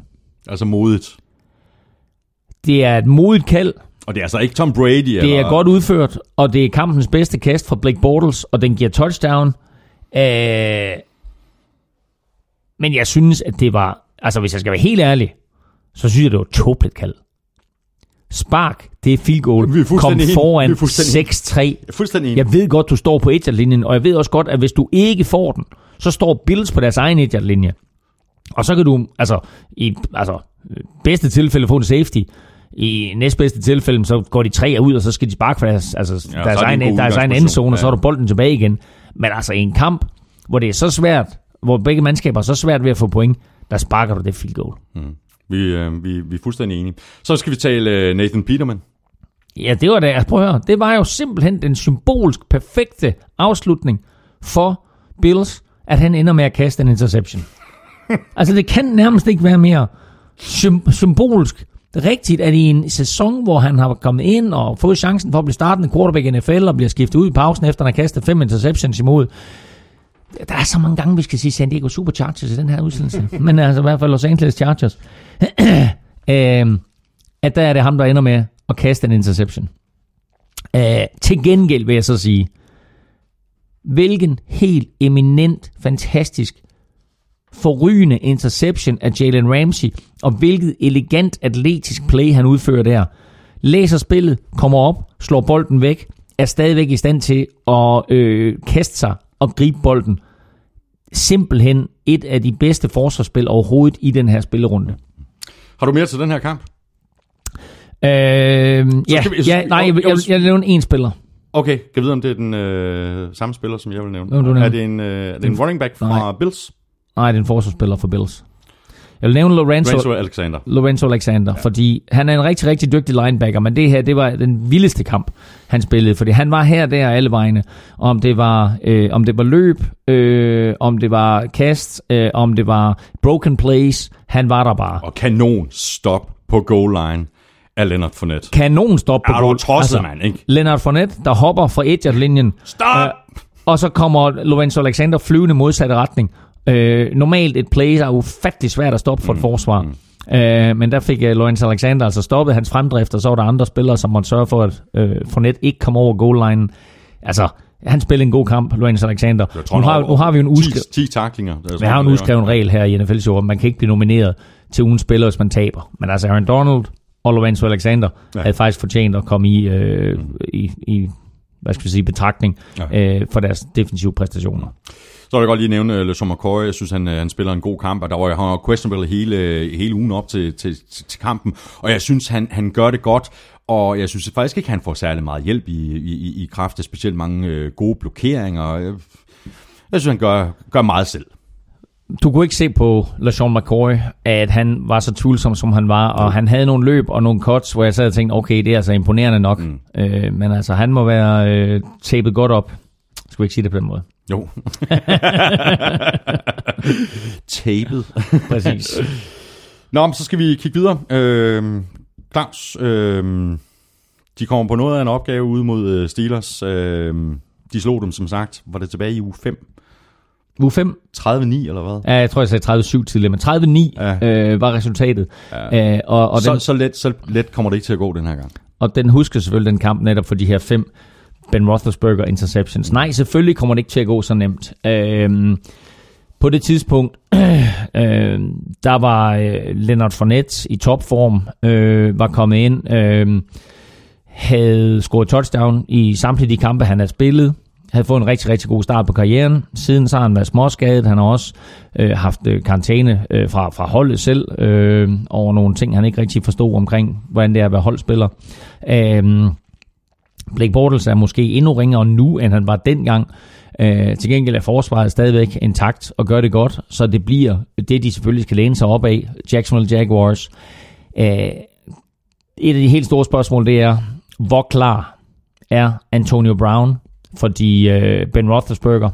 Altså modigt. Det er et modigt kald. Og det er altså ikke Tom Brady? Det eller? er godt udført, og det er kampens bedste kast fra Blake Bortles, og den giver touchdown. Øh, men jeg synes, at det var... Altså, hvis jeg skal være helt ærlig, så synes jeg, det var tåbeligt kald. Spark, det er field goal. Vi er Kom foran Vi er fuldstændig 6-3. Jeg er fuldstændig. Jeg ved godt, du står på 1 og jeg ved også godt, at hvis du ikke får den, så står Bills på deres egen 1 linje Og så kan du, altså, i altså, bedste tilfælde få en safety. I næstbedste tilfælde, så går de tre ud, og så skal de sparke for deres, altså, Ja, ja, deres, er en egen, god deres egen endzone, og så Ja. er du bolden tilbage igen. Men altså i en kamp, hvor det er så svært, hvor begge mandskaber er så svært ved at få point, der sparker du det field goal. Vi, øh, vi, vi er fuldstændig enige. Så skal vi tale øh, Nathan Peterman. Ja, det var det. Altså, prøv at høre. Det var jo simpelthen den symbolsk perfekte afslutning for Bills, at han ender med at kaste en interception. altså, det kan nærmest ikke være mere sym- symbolsk rigtigt, at i en sæson, hvor han har kommet ind og fået chancen for at blive startende quarterback i NFL og bliver skiftet ud i pausen, efter han har kastet fem interceptions imod. Der er så mange gange, vi skal sige San Diego Superchargers i den her udsendelse. Men altså i hvert fald Los Angeles Chargers. øhm, at der er det ham, der ender med at kaste en interception. Øh, til gengæld vil jeg så sige, hvilken helt eminent, fantastisk, forrygende interception af Jalen Ramsey, og hvilket elegant atletisk play, han udfører der. Læser spillet, kommer op, slår bolden væk, er stadigvæk i stand til at øh, kaste sig og gribe bolden. Simpelthen et af de bedste forsvarsspil overhovedet i den her spillerunde. Har du mere til den her kamp? Øh, ja, vi- ja, nej, jeg, jeg, jeg nævner en spiller. Okay, kan jeg vide, om det er den øh, samme spiller, som jeg vil nævne? Nå, du nævner. er det en, øh, er det en running back fra Nej. Bills? Nej, det er en forsvarsspiller for Bills. Jeg vil nævne Lorenzo, Lorenzo Alexander. Lorenzo Alexander, ja. fordi han er en rigtig, rigtig dygtig linebacker, men det her, det var den vildeste kamp, han spillede, fordi han var her, der alle vegne. Om det var, øh, om det var løb, øh, om det var kast, øh, om det var broken plays, han var der bare. Og kanon stop på goal line af Leonard Fournette. Kanon stop på Er du goal. tosset, mand, ikke? Leonard Fournette, der hopper fra 1 linjen Stop! og så kommer Lorenzo Alexander flyvende modsatte retning. Øh, normalt et play er ufattelig svært at stoppe for et forsvar. Øh, men der fik uh, Lorenzo Alexander altså stoppet hans fremdrift, og så var der andre spillere, som måtte sørge for, at øh, Fournette ikke kom over goal-line. Altså, han spillede en god kamp, Lorenzo Alexander. Jeg tror, Nu har, nu har vi jo en 10, uskrevet 10 taklinger. Er vi har en uskreven regel her i NFL at man kan ikke blive nomineret til ugens spiller, hvis man taber. Men altså Aaron Donald og Lorenzo Alexander ja. havde faktisk fortjent at komme i, øh, i, i hvad skal vi sige, betragtning ja. øh, for deres defensive præstationer. Så vil jeg godt lige nævne uh, LeSean McCoy. Jeg synes, han, øh, han spiller en god kamp, og der var han var questionable hele, hele ugen op til, til, til, kampen. Og jeg synes, han, han gør det godt, og jeg synes faktisk ikke, han får særlig meget hjælp i, i, i- kraft af specielt mange uh, gode blokeringer. Jeg, jeg synes, han gør, gør meget selv. du kunne ikke se på LaShawn McCoy, at han var så tvivlsom, som han var, og han havde nogle løb og nogle cuts, hvor jeg sad og tænkte, okay, det er altså imponerende nok. Mm. Øh, men altså, han må være øh, tapet godt op. Skal vi ikke sige det på den måde? Jo. Tapet. Præcis. Nå, men så skal vi kigge videre. Øh, Claus, øh, de kommer på noget af en opgave ude mod øh, Steelers. Øh, de slog dem, som sagt, var det tilbage i uge 5? Uge 5? 30-9, eller hvad? Ja, jeg tror, jeg sagde 30-7 tidligere, men 30-9 Ja. ja. øh, var resultatet. Ja. Øh, og, og, så, den, så, let, så let kommer det ikke til at gå den her gang. og den husker selvfølgelig den kamp netop for de her fem Ben Roethlisberger interceptions. Nej, selvfølgelig kommer det ikke til at gå så nemt. Øh, på det tidspunkt, øh, der var øh, Leonard Fournette i topform, øh, var kommet ind, øh, havde scoret touchdown i samtlige de kampe, han havde spillet, havde fået en rigtig, rigtig god start på karrieren. Siden så har han været småskadet. Han har også øh, haft øh, karantæne øh, fra, fra holdet selv øh, over nogle ting, han ikke rigtig forstod omkring, hvordan det er at være holdspiller. Øh, Blake Bortles er måske endnu ringere nu, end han var dengang. Øh, til gengæld er forsvaret stadigvæk intakt og gør det godt, så det bliver det, de selvfølgelig skal læne sig op af. Jacksonville Jaguars. Øh, et af de helt store spørgsmål, det er, hvor klar er Antonio Brown? Fordi øh, Ben Roethlisberger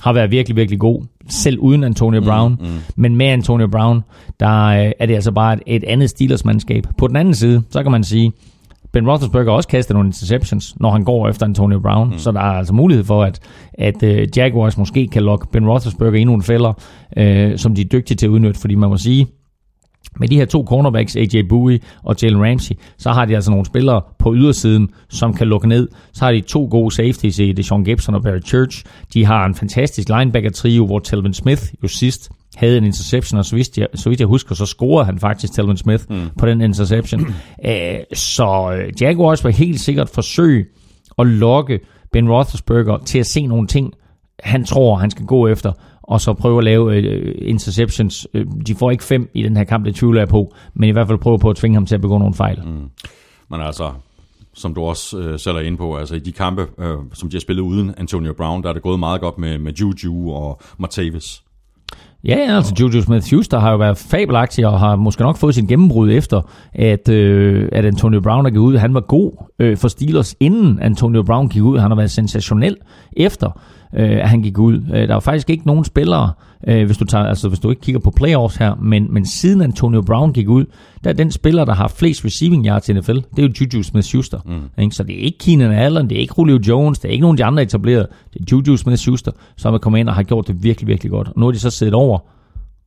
har været virkelig, virkelig god, selv uden Antonio Brown. Mm, mm. Men med Antonio Brown, der øh, er det altså bare et, et andet Steelers-mandskab. På den anden side, så kan man sige, Ben Roethlisberger har også kastet nogle interceptions, når han går efter Antonio Brown. Mm. Så der er altså mulighed for, at, at uh, Jaguars måske kan lokke Ben Roethlisberger i nogle fælder, uh, som de er dygtige til at udnytte. Fordi man må sige, med de her to cornerbacks, AJ Bowie og Jalen Ramsey, så har de altså nogle spillere på ydersiden, som kan lukke ned. Så har de to gode safeties i Deshaun Gibson og Barry Church. De har en fantastisk linebacker-trio, hvor Telvin Smith jo sidst havde en interception, og så vidt jeg, så vidt jeg husker, så scorede han faktisk Telvin Smith mm. på den interception. Æh, så øh, Jaguars vil helt sikkert forsøge at lokke Ben Roethlisberger til at se nogle ting, han tror, han skal gå efter, og så prøve at lave øh, interceptions. Øh, De får ikke fem i den her kamp, det tvivler jeg på, men i hvert fald prøve på at tvinge ham til at begå nogle fejl. Mm. Men altså, som du også øh, selv er inde på, altså i de kampe, øh, som de har spillet uden Antonio Brown, der er det gået meget godt med, med Juju og Martavis. Ja, ja, altså Juju Smith-Schuster har jo været fabelagtig og har måske nok fået sin gennembrud efter, at, øh, at Antonio Brown er gået ud. Han var god øh, for Steelers, inden Antonio Brown gik ud. Han har været sensationel efter, øh, at han gik ud. Øh, der var faktisk ikke nogen spillere, øh, hvis, du tager, altså, hvis du ikke kigger på playoffs her, men, men siden Antonio Brown gik ud, der er den spiller, der har flest receiving yards i NFL, det er jo Juju Smith-Schuster. Mm. Ikke? Så det er ikke Keenan Allen, det er ikke Julio Jones, det er ikke nogen af de andre etablerede. Det er Juju Smith-Schuster, som er kommet ind og har gjort det virkelig, virkelig godt. Og nu er de så siddet over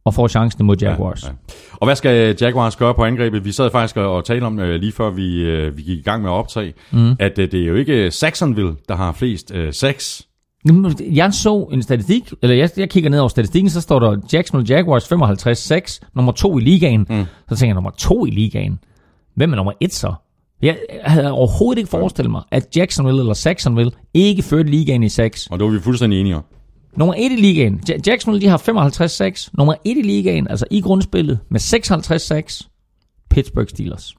og får chancen mod Jaguars. Ja, ja. Og hvad skal Jaguars gøre på angrebet? Vi sad faktisk og talte om øh, lige før vi, øh, vi gik i gang med at optage, mm. at det er jo ikke Saxonville, der har flest øh, sex. Jeg så en statistik, eller jeg, jeg kigger ned over statistikken, så står der Jacksonville Jaguars 55-6, nummer to i ligaen. Mm. Så tænker jeg, nummer to i ligaen? Hvem er nummer et så? Jeg havde overhovedet ikke forestillet mig, at Jacksonville eller Saxonville ikke førte ligaen i 6. Og det var vi fuldstændig enige om. Nummer 1 i ligaen. Ja- Jacksonville, de har 55-6. Nummer 1 i ligaen, altså i grundspillet, med 56-6. Pittsburgh Steelers.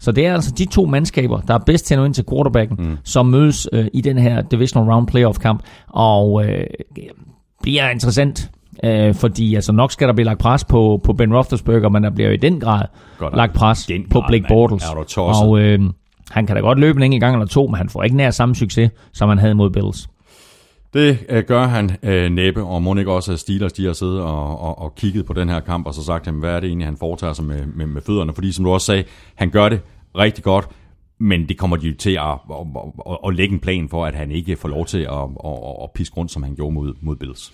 Så det er altså de to mandskaber, der er bedst til at nå ind til quarterbacken, mm. som mødes øh, i den her divisional round playoff kamp. Og øh, bliver interessant, øh, fordi altså nok skal der blive lagt pres på, på Ben Roethlisberger, men der bliver jo i den grad Godt, lagt pres den på grad, Blake. Bortles. Og øh, han kan da godt løbe en enkelt gang eller to, men han får ikke nær samme succes, som han havde mod Bills. Det øh, gør han øh, næppe, og må ikke også øh, at Steelers de har siddet og, og, og kigget på den her kamp, og så sagt, jamen, hvad er det egentlig, han foretager sig med, med, med fødderne? Fordi som du også sagde, han gør det rigtig godt, men det kommer de jo til at, at, at, at lægge en plan for, at han ikke får lov til at, at, at piske rundt, som han gjorde mod, mod Bills.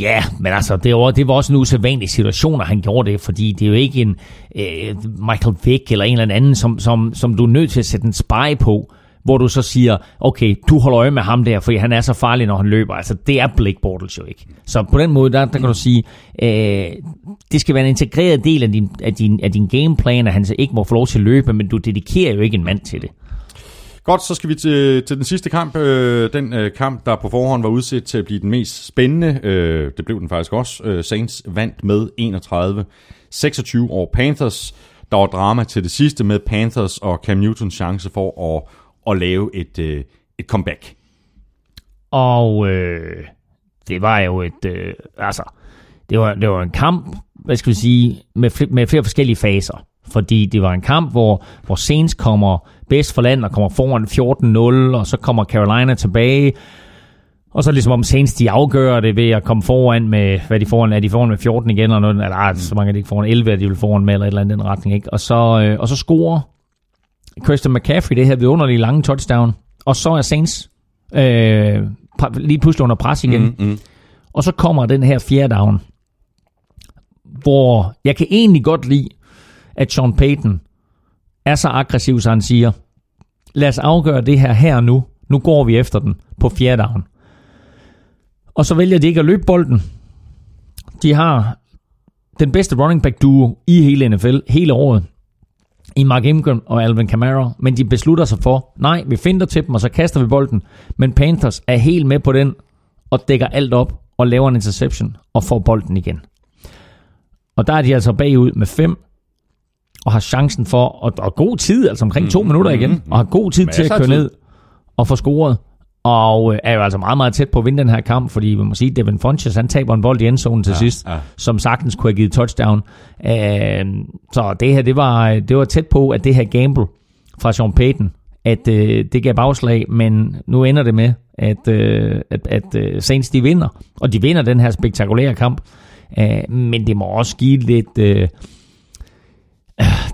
Ja, men altså, det var, det var også en usædvanlig situation, at han gjorde det, fordi det er jo ikke en øh, Michael Vick eller en eller anden, som, som, som du er nødt til at sætte en spy på, hvor du så siger, okay, du holder øje med ham der, fordi han er så farlig, når han løber. Altså, det er Blake Bortles jo ikke. Så på den måde, der, der kan du sige, øh, det skal være en integreret del af din, af, din, af din gameplan, at han så ikke må få lov til at løbe, men du dedikerer jo ikke en mand til det. Godt, så skal vi til, til den sidste kamp. Øh, den øh, kamp, der på forhånd var udsat til at blive den mest spændende. Øh, det blev den faktisk også. Øh, Saints vandt med 31-26 over Panthers. Der var drama til det sidste med Panthers og Cam Newtons chance for at, at lave et, øh, et comeback. Og øh, det var jo et, øh, altså, det var, det var en kamp, hvad skal vi sige, med, fl- med flere forskellige faser. Fordi det var en kamp, hvor, hvor Saints kommer bedst for land og kommer foran 14-0, og så kommer Carolina tilbage. Og så ligesom om Saints, de afgør det ved at komme foran med, hvad de foran, er de foran med 14 igen, eller noget, eller ej, så mange er de ikke foran 11, er de vil foran med, eller et eller andet i den retning, ikke? Og så, øh, og så scorer Christian McCaffrey det her vidunderlige lange touchdown, og så er Saints øh, lige pludselig under pres igen. Mm, mm. Og så kommer den her fjerde down, hvor jeg kan egentlig godt lide, at Sean Payton er så aggressiv, så han siger, lad os afgøre det her her nu. Nu går vi efter den på fjerde down. Og så vælger de ikke at løbe bolden. De har den bedste running back duo i hele NFL hele året i Mark Ingram og Alvin Kamara, men de beslutter sig for, nej, vi finder til dem, og så kaster vi bolden. Men Panthers er helt med på den, og dækker alt op, og laver en interception, og får bolden igen. Og der er de altså bagud med fem, og har chancen for, og, og god tid, altså omkring to minutter igen, og har god tid til at køre tid. ned og få scoret. Og øh, er jo altså meget, meget tæt på at vinde den her kamp, fordi vi må sige, at Devin Funches, han taber en bold i endzonen til ja, sidst, ja. som sagtens kunne have givet touchdown. Øh, så det her, det var, det var tæt på, at det her gamble fra Sean Payton, at øh, det gav bagslag, men nu ender det med, at, øh, at, at øh, Saints de vinder, og de vinder den her spektakulære kamp. Øh, men det må også give lidt... Øh,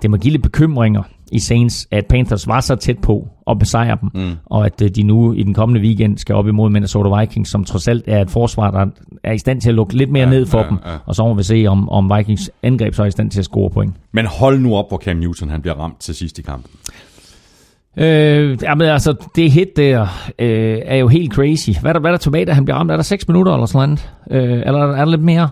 det må give lidt bekymringer i Saints, at Panthers var så tæt på at besejre dem, mm. og at øh, de nu i den kommende weekend skal op imod Minnesota Vikings, som trods alt er et forsvar, der er i stand til at lukke lidt mere ja, ned for ja, dem, ja. og så må vi se, om, om Vikings angreb så er i stand til at score point. Men hold nu op, hvor Cam Newton han bliver ramt til sidst i kampen. Øh, jamen altså, det hit der øh, er jo helt crazy. Hvad er der, hvad er der tilbage, da han bliver ramt? Er der 6 minutter eller sådan noget? Øh, eller er der lidt mere?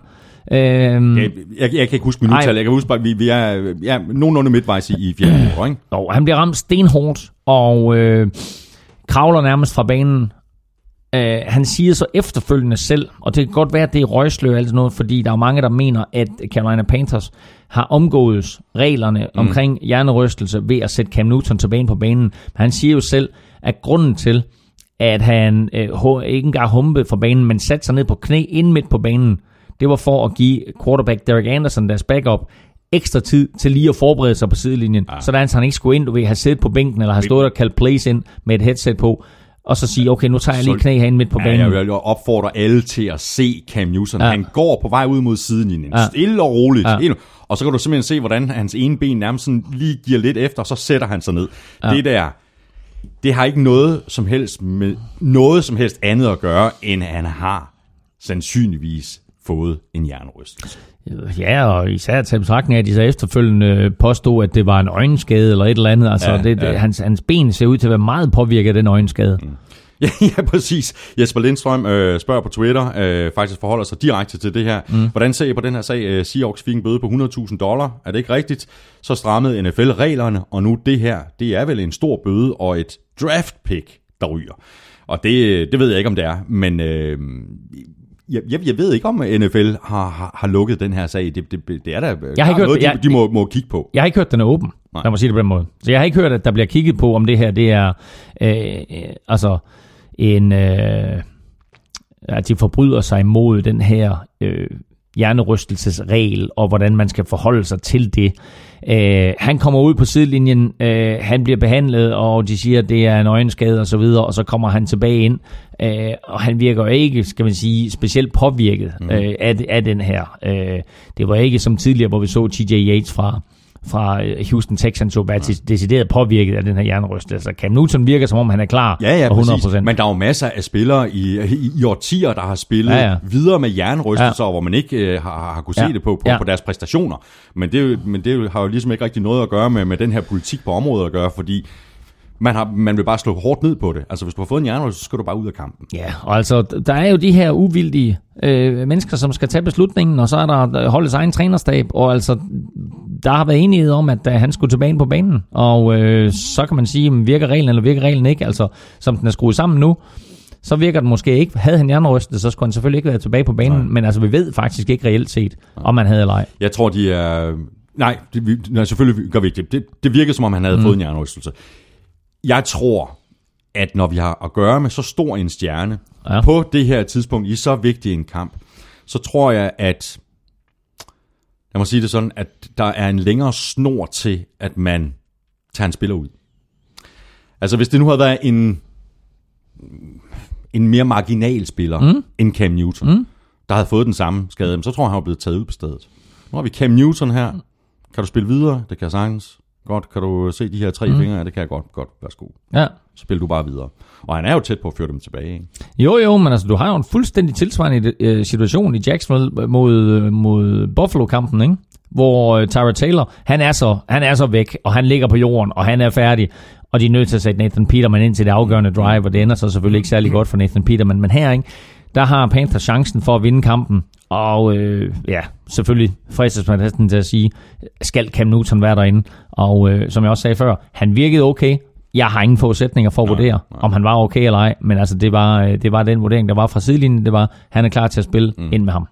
Øh, Jeg, jeg, jeg kan ikke huske minuttal. Jeg kan huske at vi, vi er ja, nogenlunde midtvejs i, i fjerde minutter, ikke? Og han bliver ramt stenhårdt, og øh, kravler nærmest fra banen. Øh, han siger så efterfølgende selv, og det kan godt være, at det er røgslø og alt sådan noget, fordi der er mange, der mener, at Carolina Panthers har omgået reglerne mm. omkring hjernerystelse ved at sætte Cam Newton tilbage på banen. Men han siger jo selv, at grunden til, at han øh, ikke engang humpede fra banen, men satte sig ned på knæ ind midt på banen, det var for at give quarterback Derek Anderson, deres backup, ekstra tid til lige at forberede sig på sidelinjen. Ja. Så han ikke skulle ind, du ved, have siddet på bænken, eller have stået og kaldt plays ind med et headset på, og så sige, okay, nu tager jeg lige knæ herinde midt på Ja, banen. jeg vil opfordre alle til at se Cam Newton. Ja. Ja. Han går på vej ud mod sidelinjen. Ja. Ja. Stille og roligt. Ja. Ja. Og så kan du simpelthen se, hvordan hans ene ben nærmest sådan lige giver lidt efter, og så sætter han sig ned. Ja. Det der, det har ikke noget som helst med noget som helst andet at gøre, end at han har sandsynligvis fået en hjernerystelse. Ja, og især til betragtning af, at de så efterfølgende påstod, at det var en øjenskade eller et eller andet. Altså, Ja, det, ja. ja. Hans, hans ben ser ud til at være meget påvirket af den øjenskade. Mm. Ja, ja, præcis. Jesper Lindstrøm øh, spørger på Twitter, øh, faktisk forholder sig direkte til det her. Mm. Hvordan ser I på den her sag? Øh, Seahawks fik en bøde på 100.000 dollar. Er det ikke rigtigt? Så strammede NFL reglerne, og nu det her, det er vel en stor bøde og et draft pick, der ryger. Og det, det ved jeg ikke, om det er, men øh, jeg, jeg, jeg ved ikke, om NFL har, har, har lukket den her sag. Det, det, det er da Jeg har ikke hørt noget, de, Jeg- de må, må kigge på. Jeg har ikke hørt, at den er åben. Nej. Lad mig sige det på den måde. Så jeg har ikke hørt, at der bliver kigget på, om det her det er øh, øh, altså en... Øh, at de forbryder sig imod den her øh, hjernerystelsesregel, og hvordan man skal forholde sig til det. Øh, han kommer ud på sidelinjen, øh, han bliver behandlet, og de siger, at det er en øjenskade og så videre, og så kommer han tilbage ind, øh, og han virker ikke, skal man sige, specielt påvirket mm. øh, af, af den her. Øh, det var ikke som tidligere, hvor vi så TJ Yates fra, fra øh, Houston Texans, så være decideret påvirket af den her hjernerystelse. Altså Cam Newton virker, som om han er klar Ja, ja, på 100%. præcis. Men der er jo masser af spillere i, i, i årtier, der har spillet Ja, ja, ja. ja. videre med jernrystelser, ja. hvor man ikke øh, har, har kunne se Ja. det på, på, Ja. ja. på deres præstationer. Men det, jo- men det jo- har jo ligesom ikke rigtig noget at gøre med, med den her politik på området at gøre, fordi man, har, man vil bare slå hårdt ned på det. Altså, hvis du har fået en jernrystelse, så skal du bare ud af kampen. Ja, og altså, der er jo de her uvildige øh, mennesker, som skal tage beslutningen, og så er der holdets egen trænerstab, og altså, der har været enighed om, at øh, han skulle tilbage på banen, og øh, så kan man sige, jamen, virker reglen eller virker reglen ikke, altså, som den er skruet sammen nu, så virker den måske ikke. Havde han hjernerystet, så skulle han selvfølgelig ikke være tilbage på banen, Nej. men altså, vi ved faktisk ikke reelt set, om han havde eller ej. Jeg tror, de er... Nej, det, vi- nej selvfølgelig gør vi ikke det. det. Det virker, som om han havde mm. fået en jernrystelse. Jeg tror, at når vi har at gøre med så stor en stjerne, ja. på det her tidspunkt i så vigtig en kamp, så tror jeg, at lad mig sige det sådan, at der er en længere snor til, at man tager en spiller ud. Altså hvis det nu havde været en, en mere marginal spiller mm. end Cam Newton, mm. der havde fået den samme skade, så tror jeg, han var blevet taget ud på stedet. Nu har vi Cam Newton her. Kan du spille videre? Det kan jeg sagtens. Godt, kan du se de her tre mm. fingre? Ja, det kan jeg godt. Godt, værsgo. Ja spil du bare videre. Og han er jo tæt på at føre dem tilbage. Ikke? Jo, jo, men altså, du har jo en fuldstændig tilsvarende øh, situation i Jacksonville øh, mod, øh, mod Buffalo-kampen, ikke? Hvor Tyra Taylor, han er, så, han er så væk, og han ligger på jorden, og han er færdig. Og de er nødt til at sætte Nathan Peterman ind til det afgørende drive, og det ender så selvfølgelig ikke særlig godt for Nathan Peterman. Men her, ikke? der har Panthers chancen for at vinde kampen. Og øh, ja, selvfølgelig fristes man næsten til at sige, skal Cam Newton være derinde? Og øh, som jeg også sagde før, han virkede okay. Jeg har ingen forudsætninger for at vurdere, nej. om han var okay eller ej. Men altså, det var, øh, det var den vurdering, der var fra sidelinjen. Det var, han er klar til at spille mm. ind med ham.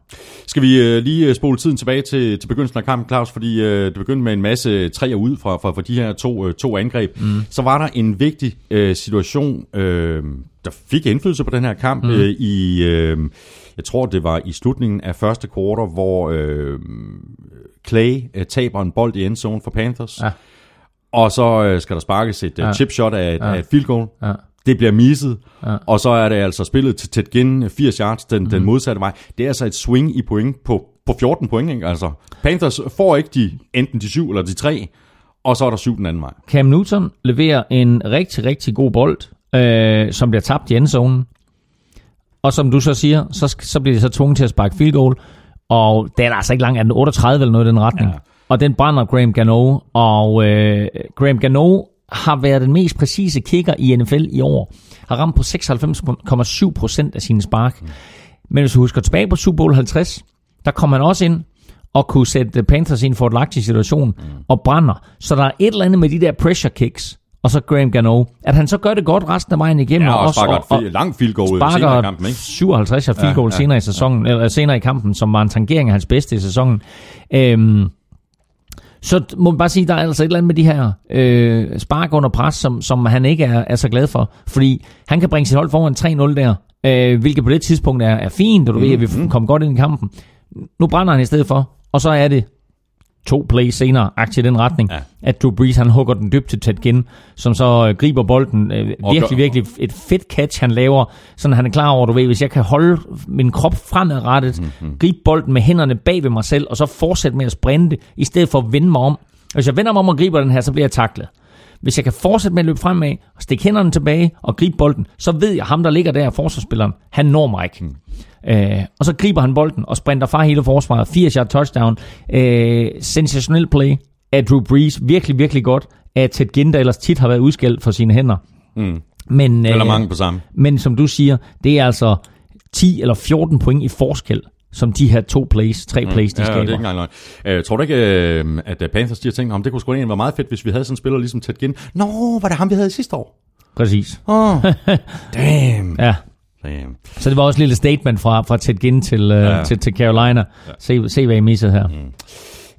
Skal vi øh, lige øh, spole tiden tilbage til, til begyndelsen af kampen, Claus? Fordi øh, det begyndte med en masse træer ud fra, fra, fra de her to, øh, to angreb. Mm. Så var der en vigtig øh, situation, øh, der fik indflydelse på den her kamp mm. øh, i... Øh, jeg tror, det var i slutningen af første kvartal, hvor øh, Clay øh, taber en bold i endzone for Panthers. Ja. Og så øh, skal der sparkes et ja. chip shot af, ja. af et field goal. Ja. Det bliver misset, ja. og så er det altså spillet til Ted Ginn 80 yards den, mm. den modsatte vej. Det er altså et swing i point på, på 14 point. Ikke? Altså, Panthers får ikke de, enten de syv eller de tre, og så er der syv den anden vej. Cam Newton leverer en rigtig, rigtig god bold, øh, som bliver tabt i endzonen. Og som du så siger, så, så bliver de så tvunget til at sparke field goal. Og den er altså ikke lang, er den 38 eller noget i den retning. Ja. Og den brænder Graham Gano. Og øh, Graham Gano har været den mest præcise kicker i NFL i år. Har ramt på 96,7 procent af sine spark. Men hvis du husker tilbage på Super Bowl 50, der kom han også ind og kunne sætte Panthers ind for et lagt situation mm. og brænder. Så der er et eller andet med de der pressure kicks, og så Graham Gano. At han så gør det godt resten af vejen igennem. Ja, og, og sparker og, og, et langt field goal senere i kampen. Ikke? 57 field goal ja, ja, senere i sæsonen, ja. eller senere i kampen, som var en tangering af hans bedste i sæsonen. Øhm, så må man bare sige, der er altså et eller andet med de her øh, spark under pres, som, som han ikke er, er så glad for. Fordi han kan bringe sit hold foran 3-0 der, øh, hvilket på det tidspunkt er, er fint, og du mm, ved, at vi mm. kommer godt ind i kampen. Nu brænder han i stedet for, og så er det to plays senere, aktie i den retning, ja. at Drew Brees han hugger den dybt til Ted Ginn, som så øh, griber bolden. Øh, virkelig, virkelig et fedt catch, han laver, sådan han er klar over, du ved, hvis jeg kan holde min krop fremadrettet, mm-hmm. gribe bolden med hænderne bag ved mig selv, og så fortsætte med at sprinte, i stedet for at vende mig om. Hvis jeg vender mig om og griber den her, så bliver jeg taklet. Hvis jeg kan fortsætte med at løbe fremad, og stikke hænderne tilbage og gribe bolden, så ved jeg, at ham, der ligger der, forsvarsspilleren, han når mig ikke. Mm. Øh, og så griber han bolden og sprinter fra hele forsvaret. 80 yard touchdown. Øh, sensationel play af Drew Brees. Virkelig, virkelig godt. At Ted Ginn, der ellers tit har været udskældt for sine hænder. Mm. Men, eller øh, mange på samme. Men som du siger, det er altså 10 eller 14 point i forskel som de her to plays, tre mm. plays, de ja, skaber. Det er ikke engang løgn. Uh, tror du ikke, uh, at Panthers de har tænkt, om det kunne sgu egentlig være meget fedt, hvis vi havde sådan en spiller ligesom Ted Ginn? Nå, var det ham, vi havde sidste år? Præcis. Oh, damn. ja. Damn. Så det var også et lille statement fra, fra Ted Ginn til, uh, ja. til, til Carolina. Ja. Se, se, hvad I missede her. Mm.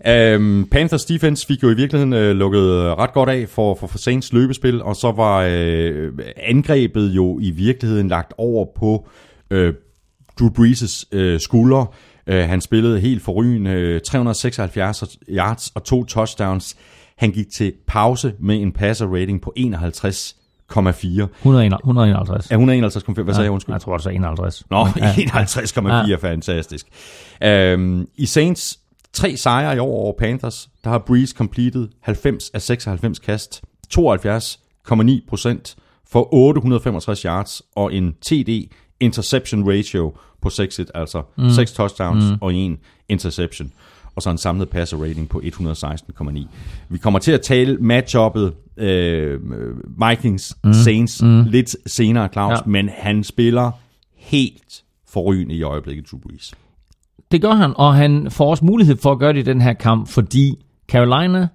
Um, Panthers defense fik jo i virkeligheden uh, lukket ret godt af for, for, for Saints løbespil, og så var uh, angrebet jo i virkeligheden lagt over på uh, Drew Brees' uh, skuldre. Uh, han spillede helt forrygende uh, 376 yards og to touchdowns. Han gik til pause med en passer rating på 51 151. Ja, 151,5. Hvad ja, sagde jeg? Undskyld. Jeg tror, det er 51. Nå, ja. 51,4. Ja. Fantastisk. Um, I Saints tre sejre i år over Panthers, der har Breeze completed 90 af 96 kast, 72,9 procent for 865 yards og en TD interception ratio på 6 altså mm. 6 touchdowns mm. og en interception og så en samlet passer rating på 116,9. Vi kommer til at tale matchuppet øh, Vikings mm. Saints mm. lidt senere, Claus, ja. men han spiller helt forrygende i øjeblikket, Drew Brees. Det gør han, og han får også mulighed for at gøre det i den her kamp, fordi Carolina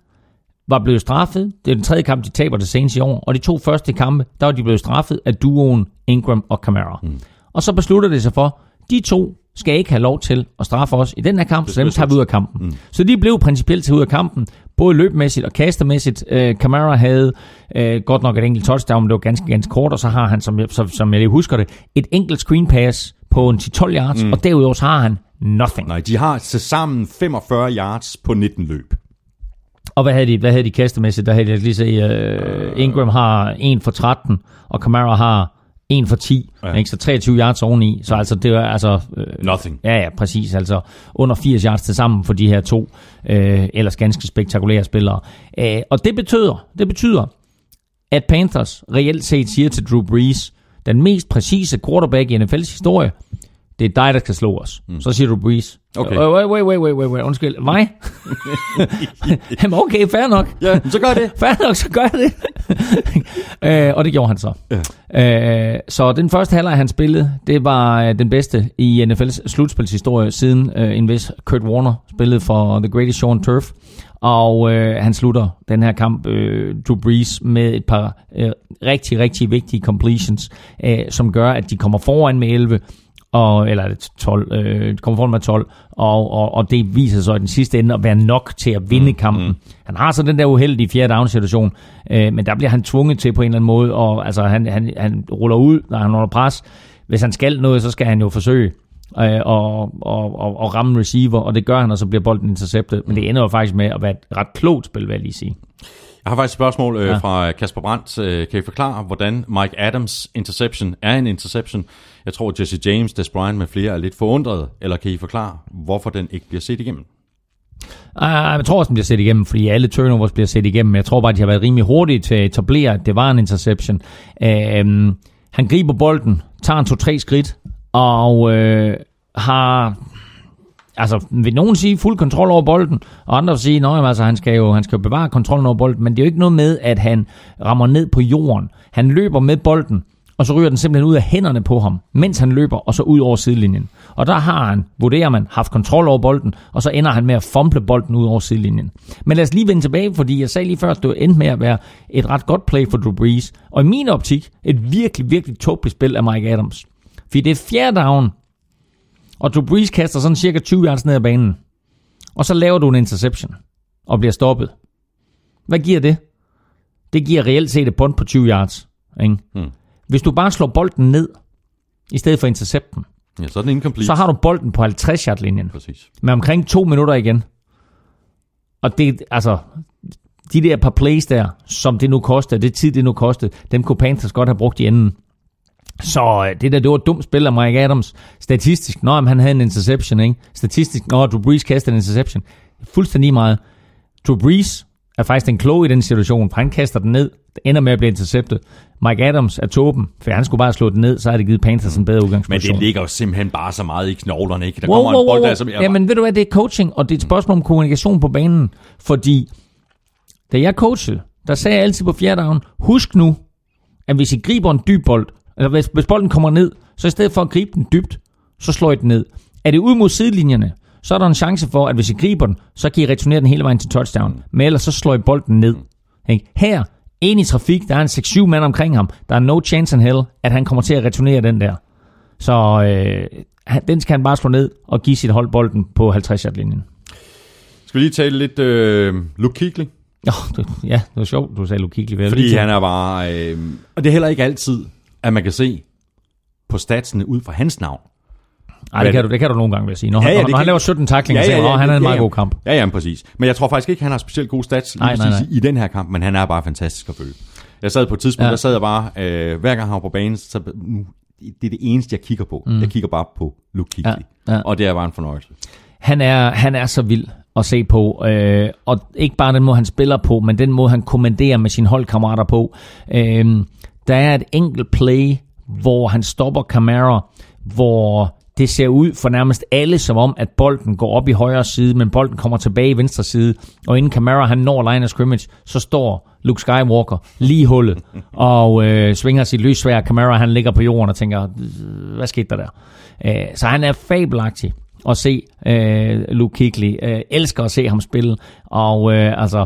var blevet straffet. Det er den tredje kamp, de taber til Saints i år, og de to første kampe, der var de blevet straffet af duoen Ingram og Camara. Mm. Og så beslutter det sig for, de to skal ikke have lov til at straffe os i den her kamp, så dem tager vi ud af kampen. Mm. Så de blev principielt til ud af kampen, både løbmæssigt og kastermæssigt. Uh, Camara havde uh, godt nok et enkelt touchdown, men det var ganske, ganske kort, og så har han, som jeg, som, som jeg lige husker det, et enkelt screen pass på en 10-12 yards, mm. og derudover så har han nothing. Nej, de har til sammen 45 yards på 19 løb. Og hvad havde de, hvad havde de kastemæssigt? Der havde jeg lige se, uh, Ingram har 1 for 13, og Kamara har 1 for 10, ja. ikke? så 23 yards oveni. Så altså, det var altså... Øh, Nothing. Ja, ja, præcis. Altså under 80 yards til sammen for de her to øh, ellers ganske spektakulære spillere. Øh, og det betyder, det betyder, at Panthers reelt set siger til Drew Brees, den mest præcise quarterback i NFL's historie, det er dig, der skal slå os. Mm. Så siger du Breeze. Okay. Wait, wait, wait, wait, wait, wait. undskyld. Mig? Jamen okay, fair nok. Ja, så gør det. fair nok, så gør det. øh, og det gjorde han så. Ja. Øh, så den første halvleg, han spillede, det var øh, den bedste i NFL's slutspilshistorie, siden øh, en vis Kurt Warner spillede for The Greatest Show on Turf. Og øh, han slutter den her kamp, øh, Drew Brees, med et par øh, rigtig, rigtig vigtige completions, øh, som gør, at de kommer foran med 11, og, eller 12, øh, kommer foran med 12, og, og, og det viser sig i den sidste ende at være nok til at vinde mm, kampen. Mm. Han har så den der uheldige fjerde down situation, øh, men der bliver han tvunget til på en eller anden måde, og altså, han, han, han ruller ud, når han er under pres. Hvis han skal noget, så skal han jo forsøge øh, og, og, og, og ramme receiver, og det gør han, og så bliver bolden interceptet. Men det ender jo faktisk med at være et ret klogt spil, vil jeg lige sige. Jeg har faktisk et spørgsmål øh, ja. fra Kasper Brandt. Øh, kan I forklare, hvordan Mike Adams interception er en interception? Jeg tror, Jesse James, Des Bryant med flere er lidt forundret. Eller kan I forklare, hvorfor den ikke bliver set igennem? Uh, jeg tror også, den bliver set igennem, fordi alle turnovers bliver set igennem. Jeg tror bare, de har været rimelig hurtige til at etablere, at det var en interception. Uh, han griber bolden, tager en to-tre skridt, og uh, har altså, vil nogen sige fuld kontrol over bolden, og andre vil sige, at altså, han, skal jo, han skal jo bevare kontrollen over bolden, men det er jo ikke noget med, at han rammer ned på jorden. Han løber med bolden, og så ryger den simpelthen ud af hænderne på ham, mens han løber, og så ud over sidelinjen. Og der har han, vurderer man, haft kontrol over bolden, og så ender han med at fumble bolden ud over sidelinjen. Men lad os lige vende tilbage, fordi jeg sagde lige før, at det endte med at være et ret godt play for Drew Brees, og i min optik, et virkelig, virkelig tåbeligt spil af Mike Adams. Fordi det er fjerde down, og Drew Brees kaster sådan cirka 20 yards ned ad banen. Og så laver du en interception og bliver stoppet. Hvad giver det? Det giver reelt set et punt på 20 yards. Ikke? Hmm. Hvis du bare slår bolden ned, i stedet for intercepten, ja, så, er den incomplete. så har du bolden på 50 yard linjen Præcis. Med omkring to minutter igen. Og det, altså, de der par plays der, som det nu koster, det tid det nu kostede, dem kunne Panthers godt have brugt i enden. Så øh, det der, det var et dumt spil af Mike Adams. Statistisk, når han havde en interception, ikke? Statistisk, når Drew Brees kastede en interception. Fuldstændig meget. Drew Brees er faktisk den kloge i den situation, for han kaster den ned, ender med at blive interceptet. Mike Adams er toben, for han skulle bare slå den ned, så har det givet Panthers en bedre udgangsposition. Men det ligger jo simpelthen bare så meget i knoglerne, ikke? Der wow, kommer wow, en bold wow. der, som... Jeg Ja, men ved du hvad, det er coaching, og det er et spørgsmål om kommunikation på banen. Fordi, da jeg coachede, der sagde jeg altid på fjerde down, husk nu, at hvis I griber en dyb bold, eller hvis, hvis bolden kommer ned, så i stedet for at gribe den dybt, så slår I den ned. Er det ud mod sidelinjerne, så er der en chance for, at hvis I griber den, så kan I returnere den hele vejen til touchdown. Men ellers så slår I bolden ned. Ikke? Her, en i trafik, der er en 6-7 mand omkring ham. Der er no chance in hell, at han kommer til at returnere den der. Så øh, han- den skal han bare slå ned og give sit hold bolden på 50 yard linjen Skal vi lige tale lidt øh, Luke Kuechly? Oh, ja, det var sjovt, du sagde Luke Kuechly. Fordi han er bare... Øh, og det er heller ikke altid, at man kan se på statsene ud fra hans navn. Ej, det kan, du, det kan du nogle gange, vil jeg sige. Når, Ja, ja, ja, ja, når han kan- laver 17 tacklinger, ja, ja, ja, så han er en ja, meget ja. god kamp. Ja, ja, præcis. Men jeg tror faktisk ikke, han har specielt gode stats lige Nej, nej, nej. i den her kamp, men han er bare fantastisk at følge. Jeg sad på et tidspunkt, Ja. ja. der sad jeg bare, øh, hver gang han var på banen, så nu, det er det eneste, jeg kigger på. Mm. Jeg kigger bare på Luke Kuechly. Ja, ja. Og det er bare en fornøjelse. Han er, han er så vild at se på, øh, og ikke bare den måde, han spiller på, men den måde, han kommanderer med sine holdkammerater på. Øh, der er et enkelt play, hvor han stopper Camara, hvor det ser ud for nærmest alle som om, at bolden går op i højre side, men bolden kommer tilbage i venstre side, og inden Camara han når line of scrimmage, så står Luke Skywalker lige hullet, og øh, svinger sit lysvær. Camara han ligger på jorden og tænker, øh, hvad skete der der? Øh, så han er fabelagtig at se øh, Luke Kigley. Øh, elsker at se ham spille, og øh, altså,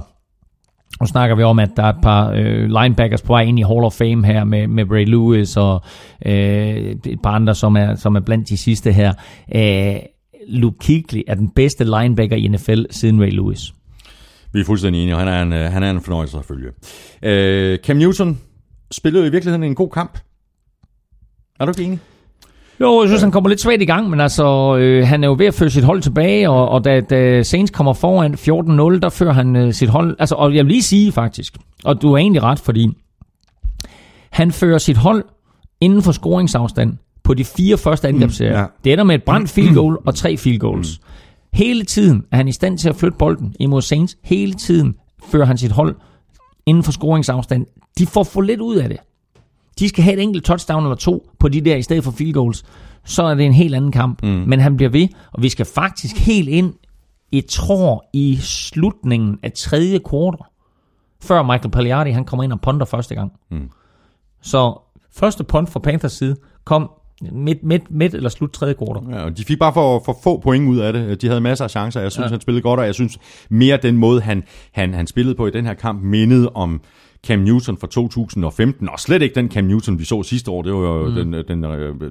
nu snakker vi om, at der er et par øh, linebackers på vej ind i Hall of Fame her med, med Ray Lewis og øh, et par andre, som er, som er blandt de sidste her. Øh, Luke Kuechly er den bedste linebacker i NFL siden Ray Lewis. Vi er fuldstændig enige, og han er en, øh, han er en fornøjelse at følge. Øh, Cam Newton spillede i virkeligheden en god kamp. Er du ikke enig? Jo, jeg synes, han kommer lidt svært i gang, men altså, øh, han er jo ved at føre sit hold tilbage, og, og da, da Saints kommer foran 14-0, der fører han øh, sit hold... Altså, og jeg vil lige sige faktisk, og du har egentlig ret, fordi han fører sit hold inden for scoringsafstand på de fire første angrebsserier. Mm, ja. Det ender med et brændt field goal og tre field goals. Hele tiden er han i stand til at flytte bolden imod Saints. Hele tiden fører han sit hold inden for scoringsafstand. De får for lidt ud af det. De skal have et enkelt touchdown eller to på de der i stedet for field goals. Så er det en helt anden kamp. Mm. Men han bliver ved, og vi skal faktisk helt ind, jeg tror, i slutningen af tredje kvartal, før Michael Pagliardi han kommer ind og punter første gang. Mm. Så første punt fra Panthers side kom midt, midt, midt eller slut tredje kvartal. Ja, og de fik bare for, for få point ud af det. De havde masser af chancer. Jeg synes, ja. han spillede godt, og jeg synes mere den måde, han, han, han spillede på i den her kamp, mindede om Cam Newton fra 2015, og slet ikke den Cam Newton, vi så sidste år. Det var jo, mm. den, den,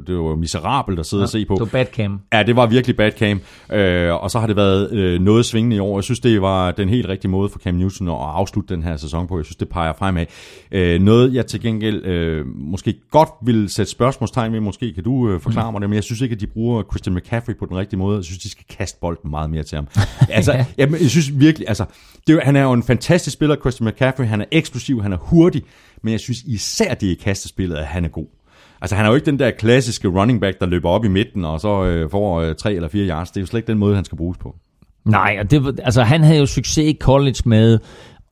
det var jo miserabel at sidde ja, og se på. Det var bad cam. Ja, det var virkelig bad cam. Øh, og så har det været øh, noget svingende i år. Jeg synes, det var den helt rigtige måde for Cam Newton at afslutte den her sæson på. Jeg synes, det peger fremad. Øh, noget, jeg til gengæld øh, måske godt vil sætte spørgsmålstegn ved, måske kan du øh, forklare mm. mig det, men jeg synes ikke, at de bruger Christian McCaffrey på den rigtige måde. Jeg synes, de skal kaste bolden meget mere til ham. altså, ja. jeg, jeg synes virkelig, altså, det, han er jo en fantastisk spiller, Christian McCaffrey. Han er eksplosiv, han er hurtig, men jeg synes især det i kastespillet, at han er god. Altså han er jo ikke den der klassiske running back, der løber op i midten, og så øh, får øh, tre eller fire yards. Det er jo slet ikke den måde, han skal bruges på. Nej, og det, var- altså, han havde jo succes i college med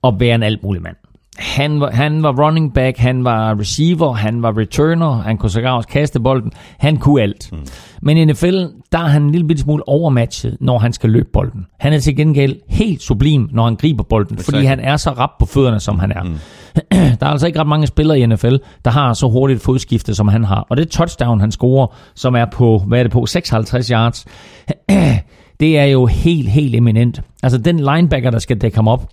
at være en alt mulig mand. Han var, han var running back, han var receiver, han var returner, han kunne sågar også kaste bolden. Han kunne alt. Mm. Men i NFL, der er han en lille smule overmatchet, når han skal løbe bolden. Han er til gengæld helt sublim, når han griber bolden, fordi Exakt. han er så rap på fødderne, som han er. Mm. der er altså ikke ret mange spillere i NFL, der har så hurtigt fodskifte, som han har. Og det touchdown, han scorer, som er på, hvad er det på, 56 yards, det er jo helt, helt eminent. Altså den linebacker, der skal dække ham op,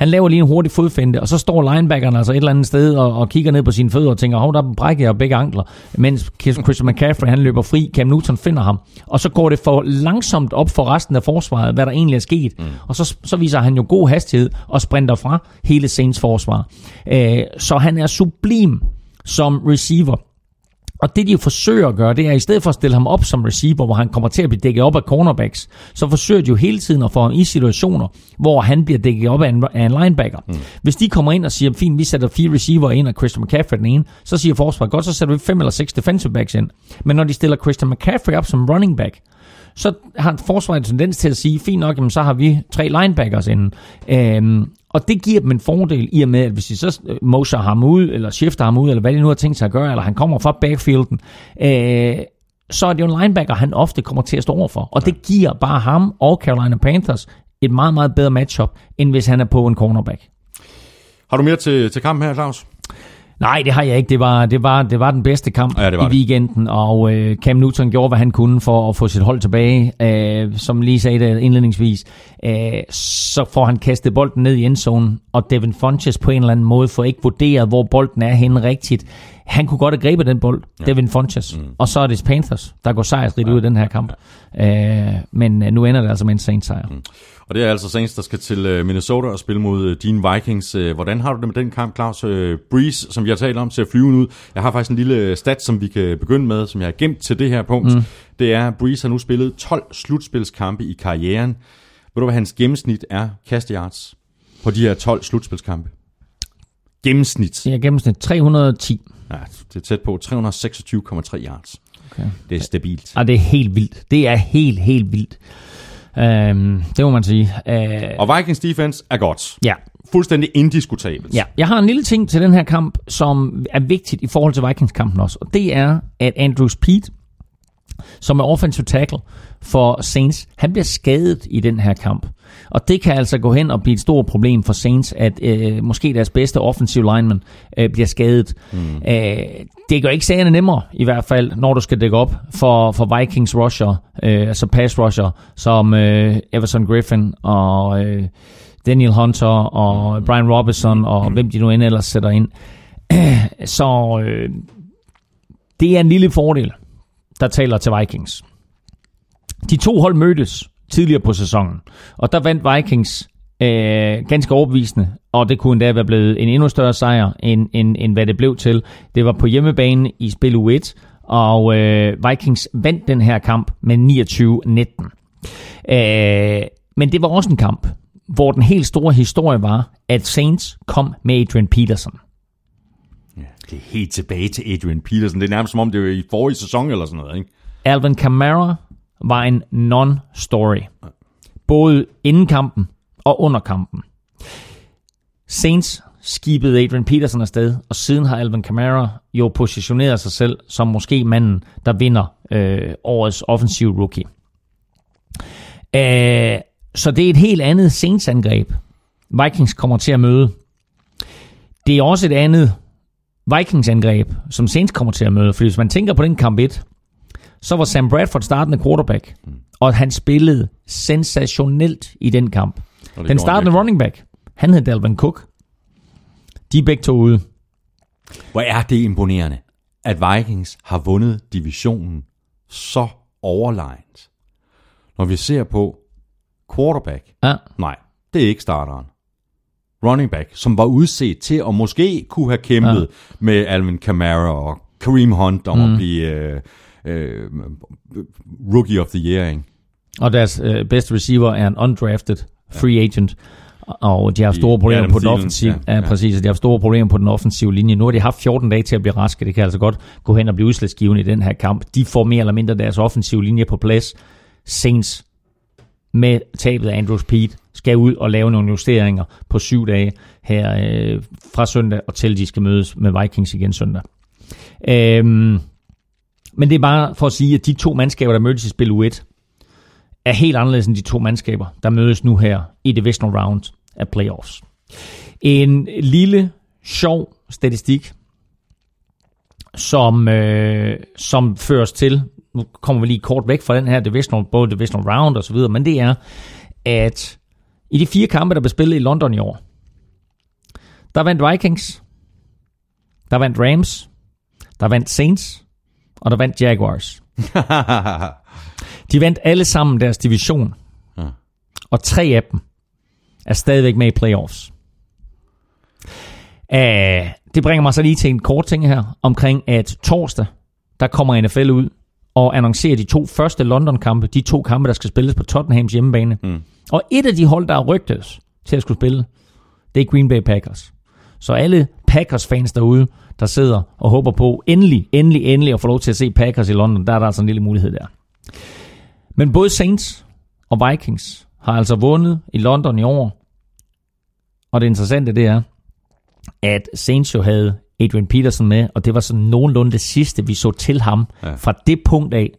han laver lige en hurtig fodfinde, og så står linebackeren altså et eller andet sted og, og kigger ned på sine fødder og tænker, hov, der brækker jeg begge ankler. Mens Christian McCaffrey, han løber fri, Cam Newton finder ham. Og så går det for langsomt op for resten af forsvaret, hvad der egentlig er sket. Mm. Og så, så viser han jo god hastighed og sprinter fra hele Saints forsvar. Øh, så han er sublim som receiver. Og det de jo forsøger at gøre, det er, at i stedet for at stille ham op som receiver, hvor han kommer til at blive dækket op af cornerbacks, så forsøger de jo hele tiden at få ham i situationer, hvor han bliver dækket op af en, af en linebacker. Mm. Hvis de kommer ind og siger, fint, vi sætter fire receiver ind, og Christian McCaffrey den ene, så siger forsvaret, godt, så sætter vi fem eller seks defensive backs ind. Men når de stiller Christian McCaffrey op som running back, så har forsvaret en tendens til at sige, fint nok, jamen, så har vi tre linebackers inden. Øhm, og det giver dem en fordel i og med, at hvis de så øh, moser ham ud, eller shifter ham ud, eller hvad de nu har tænkt sig at gøre, eller han kommer fra backfielden, øh, så er det jo en linebacker, han ofte kommer til at stå overfor. Og det giver bare ham og Carolina Panthers et meget, meget bedre matchup, end hvis han er på en cornerback. Har du mere til, til kampen her, Claus? Nej, det har jeg ikke. Det var, det var, det var den bedste kamp Ja, det var i det. weekenden, og øh, Cam Newton gjorde, hvad han kunne for at få sit hold tilbage. Øh, som lige sagde det indledningsvis, øh, så får han kastet bolden ned i endzonen, og Devin Funches på en eller anden måde får ikke vurderet, hvor bolden er henne rigtigt. Han kunne godt have grebet den bold, ja. Devin Funches, mm. og så er det Panthers, der går sejrsrigt ud i den her kamp. Øh, men øh, nu ender det altså med en Saints sejr. Mm. Og det er altså Saints, der skal til øh, Minnesota og spille mod øh, dine Vikings. Øh, Hvordan har du det med den kamp, Claus? Breeze, som har talt om, ser flyvende ud. Jeg har faktisk en lille stat, som vi kan begynde med, som jeg har gemt til det her punkt. Mm. Det er, at Breeze har nu spillet 12 slutspilskampe i karrieren. Ved du, hvad hans gennemsnit er, kasteyards, på de her 12 slutspilskampe? Gennemsnit. Det er gennemsnit 310. Ja, det er tæt på 326,3 yards. Okay. Det er stabilt. Og det er helt vildt. Det er helt, helt vildt. Øhm, det må man sige. Øh, Og Vikings defense er godt. ja. Fuldstændig indiskutabelt. Ja, jeg har en lille ting til den her kamp, som er vigtigt i forhold til Vikings-kampen også. Og det er, at Andrew Speed, som er offensive tackle for Saints, han bliver skadet i den her kamp. Og det kan altså gå hen og blive et stort problem for Saints, at øh, måske deres bedste offensive lineman øh, bliver skadet. Mm. Øh, det gør ikke sagerne nemmere, i hvert fald, når du skal dække op for, for Vikings rusher, øh, altså pass rusher, som øh, Everson Griffin og øh, Daniel Hunter og Brian Robinson og hvem de nu end ellers sætter ind. Så øh, det er en lille fordel, der taler til Vikings. De to hold mødtes tidligere på sæsonen, og der vandt Vikings øh, ganske overbevisende, og det kunne endda være blevet en endnu større sejr, end, end, end hvad det blev til. Det var på hjemmebane i spil U1, og øh, Vikings vandt den her kamp med 29-19. Øh, men det var også en kamp, hvor den helt store historie var, at Saints kom med Adrian Peterson. Det er helt tilbage til Adrian Peterson. Det er nærmest som om, det var i forrige sæson eller sådan noget, ikke? Alvin Kamara var en non-story. Både inden kampen og under kampen. Saints skibede Adrian Peterson afsted, og siden har Alvin Kamara jo positioneret sig selv som måske manden, der vinder øh, årets offensiv rookie. Øh, så det er et helt andet Saints-angreb, Vikings kommer til at møde. Det er også et andet Vikings-angreb, som Saints kommer til at møde. Fordi hvis man tænker på den kamp 1, så var Sam Bradford startende quarterback, og han spillede sensationelt i den kamp. Den startende running back, han hed Dalvin Cook. De er begge to ude. Hvor er det imponerende, at Vikings har vundet divisionen så overlegent. Når vi ser på quarterback, Ja. nej, det er ikke starteren. Running back, som var udset til at måske kunne have kæmpet ja. med Alvin Kamara og Kareem Hunt om mm. at blive øh, øh, rookie of the year, ikke? Og deres øh, bedste receiver er en undrafted free agent. Og de har store problemer Adam på den offensive. ja, Ja, præcis. De har store problemer på den offensive linje. Nu har de haft 14 dage til at blive raske. Det kan altså godt gå hen og blive udslagsgivende i den her kamp. De får mere eller mindre deres offensive linje på plads. Saints med tabet af Andrews Pete skal ud og lave nogle justeringer på syv dage her øh, fra søndag og til de skal mødes med Vikings igen søndag. Øhm, men det er bare for at sige, at de to mandskaber, der mødtes i spil U1, er helt anderledes end de to mandskaber, der mødes nu her i divisional round af playoffs. En lille, sjov statistik, som, øh, som føres til, nu kommer vi lige kort væk fra den her divisional, både divisional round og så videre, men det er, at i de fire kampe, der blev spillet i London i år, der vandt Vikings, der vandt Rams, der vandt Saints, og der vandt Jaguars. De vandt alle sammen deres division. Og tre af dem er stadigvæk med i playoffs. Uh, det bringer mig så lige til en kort ting her, omkring at torsdag, der kommer NFL ud og annoncerer de to første London-kampe, de to kampe, der skal spilles på Tottenhams hjemmebane. Mm. Og et af de hold, der er rygtes til at skulle spille, det er Green Bay Packers. Så alle Packers-fans derude, der sidder og håber på endelig, endelig, endelig at få lov til at se Packers i London, der er der altså en lille mulighed der. Men både Saints og Vikings har altså vundet i London i år. Og det interessante det er, at Saints jo havde Adrian Peterson med, og det var sådan nogenlunde det sidste, vi så til ham. Ja. Fra det punkt af,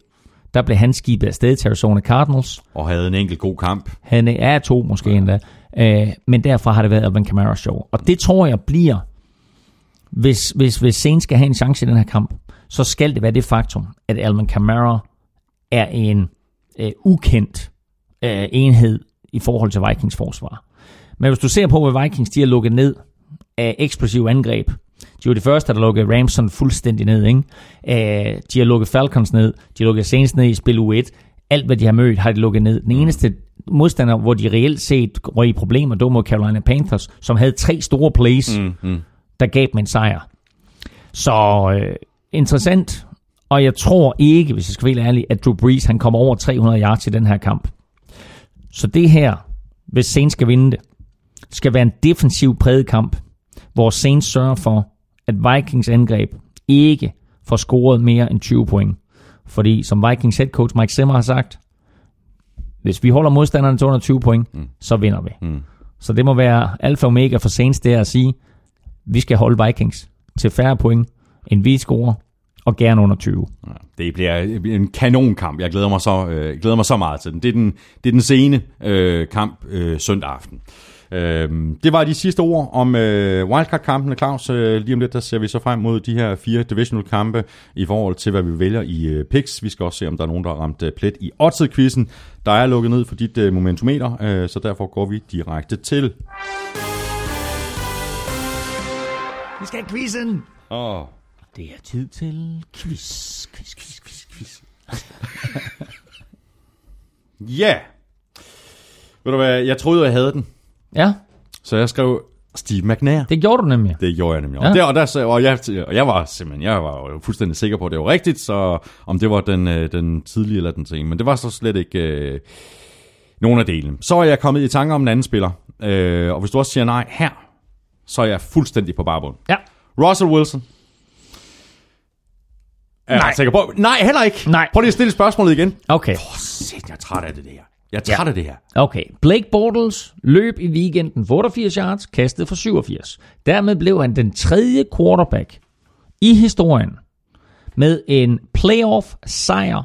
der blev han skibet afsted til Arizona Cardinals. og havde en enkelt god kamp. Han er to måske ja. endda. Øh, men derfra har det været Alvin Kamara show. Og det tror jeg bliver, hvis, hvis, hvis Saints skal have en chance i den her kamp, så skal det være det faktum, at Alvin Kamara er en øh, ukendt øh, enhed i forhold til Vikings forsvar. Men hvis du ser på, hvad Vikings de har lukket ned af eksplosive angreb, de var de første, der lukkede Rams sådan fuldstændig ned. Ikke? Øh, de har lukket Falcons ned, de har lukket Saints ned i spil U1. Alt, hvad de har mødt, har de lukket ned. Den eneste modstander, hvor de reelt set røg i problemer, det var mod Carolina Panthers, som havde tre store plays, mm, mm. der gav dem en sejr. Så øh, interessant, og jeg tror ikke, hvis jeg skal være ærlig, at Drew Brees han kommer over 300 yards i den her kamp. Så det her, hvis Saints skal vinde det, skal være en defensiv præget kamp, hvor Saints sørger for, at Vikings angreb ikke får scoret mere end 20 point. Fordi som Vikings head coach Mike Zimmer har sagt, hvis vi holder modstanderne til under 20 point, mm. så vinder vi. Mm. Så det må være alfa og omega for Saints der at sige, vi skal holde Vikings til færre point, end vi scorer, og gerne under 20. Ja, det bliver en kanonkamp. Jeg glæder mig så, øh, glæder mig så meget til den. Det er den, det er den sene øh, kamp øh, søndag aften. Øh, det var de sidste ord om øh, wildcard-kampene, Claus. Øh, lige om lidt, der ser vi så frem mod de her fire divisional-kampe i forhold til, hvad vi vælger i øh, picks. Vi skal også se, om der er nogen, der har ramt øh, plet i oddset-quizzen. Der er lukket ned for dit øh, momentometer, øh, så derfor går vi direkte til... Vi skal have quizzen! Åh, Det er tid til quiz, quiz, quiz, quiz, quiz. Ja! Yeah. Ved du hvad, jeg troede, jeg havde den. Ja, Så jeg skrev Steve McNair. Det gjorde du nemlig. Det gjorde jeg nemlig. Ja. Og, der, og, der, og, jeg, og jeg var simpelthen, jeg var jo fuldstændig sikker på, at det var rigtigt, så om det var den, øh, den tidlige eller den sene. Men det var så slet ikke øh, nogen af delene. Så er jeg kommet i tanke om en anden spiller. Øh, og hvis du også siger nej her, så er jeg fuldstændig på barbund. Ja. Russell Wilson. Er Nej. Jeg sikker på? Nej, heller ikke. Nej. Prøv lige at stille spørgsmålet igen. Okay. Shit, jeg er træt af det her. Jeg er træt af det her. Okay. Blake Bortles løb i weekenden for 88 yards, kastede for 87. Dermed blev han den tredje quarterback i historien med en playoff sejr,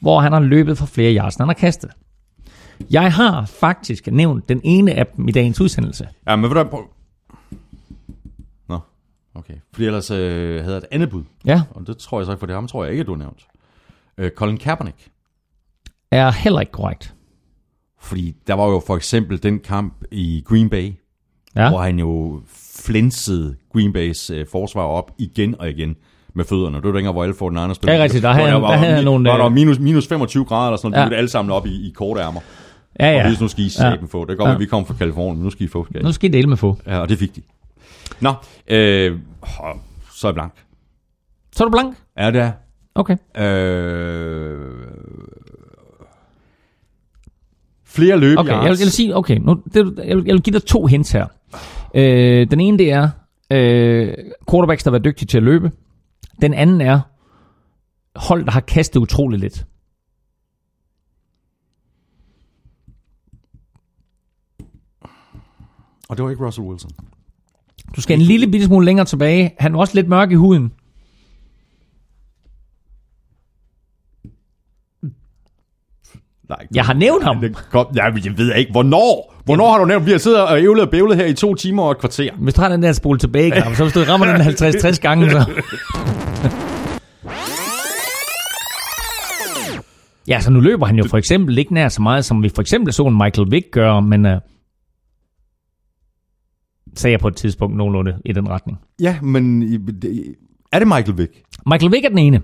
hvor han har løbet for flere yards, end han har kastet. Jeg har faktisk nævnt den ene af dem i dagens udsendelse. Ja, men prøv... Nå, okay. Fordi ellers øh, havde jeg et andet bud. Ja, Og det tror jeg så ikke, for det ham tror jeg ikke, du har nævnt. Øh, Colin Kaepernick. er heller ikke korrekt. Fordi der var jo for eksempel den kamp i Green Bay, Ja, ja. hvor han jo flinsede Green Bays øh, forsvar op igen og igen med fødderne. Det var dengang, hvor alle får den andre spil. Ja, rigtigt. Der havde han- der havde nogle, Var der øh, minus, minus 25 grader eller sådan noget, Ja. ja. de alle sammen op i, i korte ærmer. ja, Ja. ja. Og hvis nu skal I sæben få. Det kan godt Ja. være, vi kommer fra Kalifornien, men nu skal I få skal I. Nu skal I dele med få. Ja, og det fik de. Nå, øh, så er jeg blank. Så er du blank? Er det er. Okay. Øh, flere løb Okay, jeg vil, jeg vil sige, okay, nu, det, jeg, vil, jeg vil give dig to hints her. Øh, den ene, det er øh, quarterbacks, der har været dygtige til at løbe. Den anden er hold, der har kastet utroligt lidt. Og det var ikke Russell Wilson. Du skal en lille bitte smule længere tilbage. Han var også lidt mørk i huden. Nej, Jeg har nævnt ham. Kom, ja, jeg ved ikke, hvornår? Hvornår har du nævnt? Vi har siddet og ævlet og bævlet her i to timer og et kvarter. Hvis du har den der spole tilbage, Kram, så hvis du rammer den 50-60 gange, så... Ja, så nu løber han jo for eksempel ikke nær så meget, som vi for eksempel så en Michael Vick gøre, men uh, sagde jeg på et tidspunkt nogenlunde i den retning. Ja, men er det Michael Vick? Michael Vick er den ene.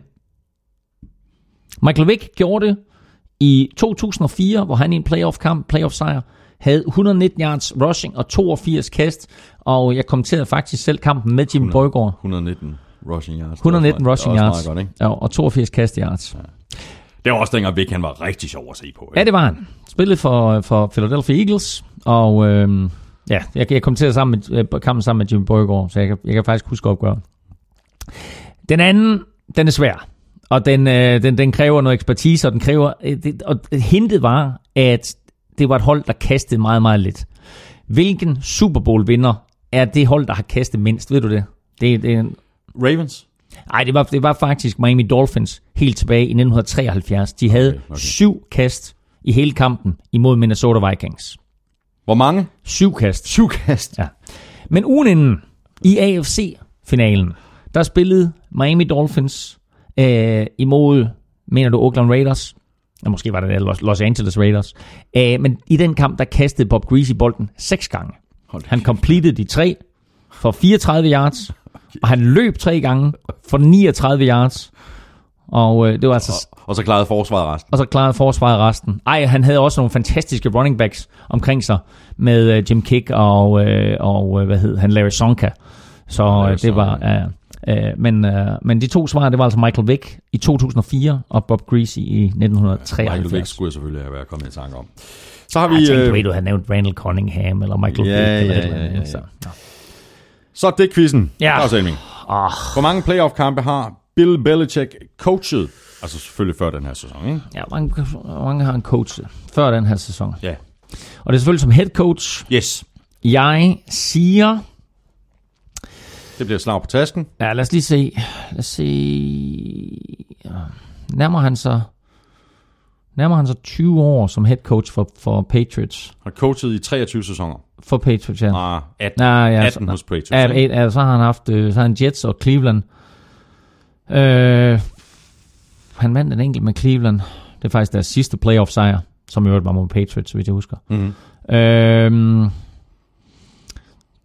Michael Vick gjorde det i 2004, hvor han i en playoff-kamp, playoff-sejr, havde 119 yards rushing og 82 kast, og jeg kommenterede faktisk selv kampen med Jim Borgård. 119 rushing yards. 119 Det er rushing meget yards Godt, ikke? ja, og 82 kast yards. Det var også dengang Vick, han var rigtig sjov at se på. Ja, det var han. Spillede for, for Philadelphia Eagles, og øhm, ja, jeg, jeg kommenterede sammen med, øh, kampen sammen med Jim Borgård, så jeg kan, jeg kan faktisk huske opgøret. Den anden, den er svær, og den, øh, den, den kræver noget ekspertise, og den kræver, øh, det, og hintet var, at det var et hold, der kastede meget, meget lidt. Hvilken Super Bowl vinder er det hold, der har kastet mindst? Ved du det? Det, det er en, Ravens? Nej, det var, det var faktisk Miami Dolphins helt tilbage i 1973. De havde okay, Okay, okay. okay. syv kast i hele kampen imod Minnesota Vikings. Hvor mange? Syv kast. Syv kast. Ja. Men ugen inden, i AFC-finalen, der spillede Miami Dolphins øh, imod, mener du, Oakland Raiders? Ja, måske var det Los, Los Angeles Raiders. Øh, men i den kamp, der kastede Bob Greasy bolden seks gange. Hold Han completed de tre for 34 yards, og han løb tre gange for 39 yards. Og øh, det var altså Og så klarede forsvaret resten. og så klarede forsvaret resten. Ej, han havde også nogle fantastiske running backs omkring sig med øh, Jim Kick og, øh, og øh, hvad hed han, Larry Sonka. Så øh, det var... Øh, øh, men, øh, men de to svar, det var altså Michael Vick i 2004 og Bob Greasy i Michael Vick 1973. skulle jeg selvfølgelig have været kommet i tanke om. Så har Jeg vi... tænkte, Øh, du havde nævnt Randall Cunningham eller Michael Ja, Vick. Eller ja, eller andet, ja, ja, Så. ja. så er det quizzen. Ja. Claus Elming. Oh, Hvor mange playoff-kampe har Bill Belichick coachet? Altså selvfølgelig før den her sæson, ikke? ja, mange, mange har han coachet før den her sæson? Ja. Og det er selvfølgelig som head coach. Yes. Jeg siger Det bliver slag på tasken. Ja, lad os lige se. Lad os se. Nærmer han sig nærmer han sig 20 år som head coach for, for Patriots. Har coachet i 23 sæsoner. For Patriots, ja. Ah, 18, Nej, ja, 18 hos Patriots. Ja, ikke? ja, så har han haft øh, så har han Jets og Cleveland. Øh, han vandt en enkelt med Cleveland. Det er faktisk deres sidste playoff sejr, som i øvrigt var mod Patriots, hvis jeg husker. Mhm. Øh,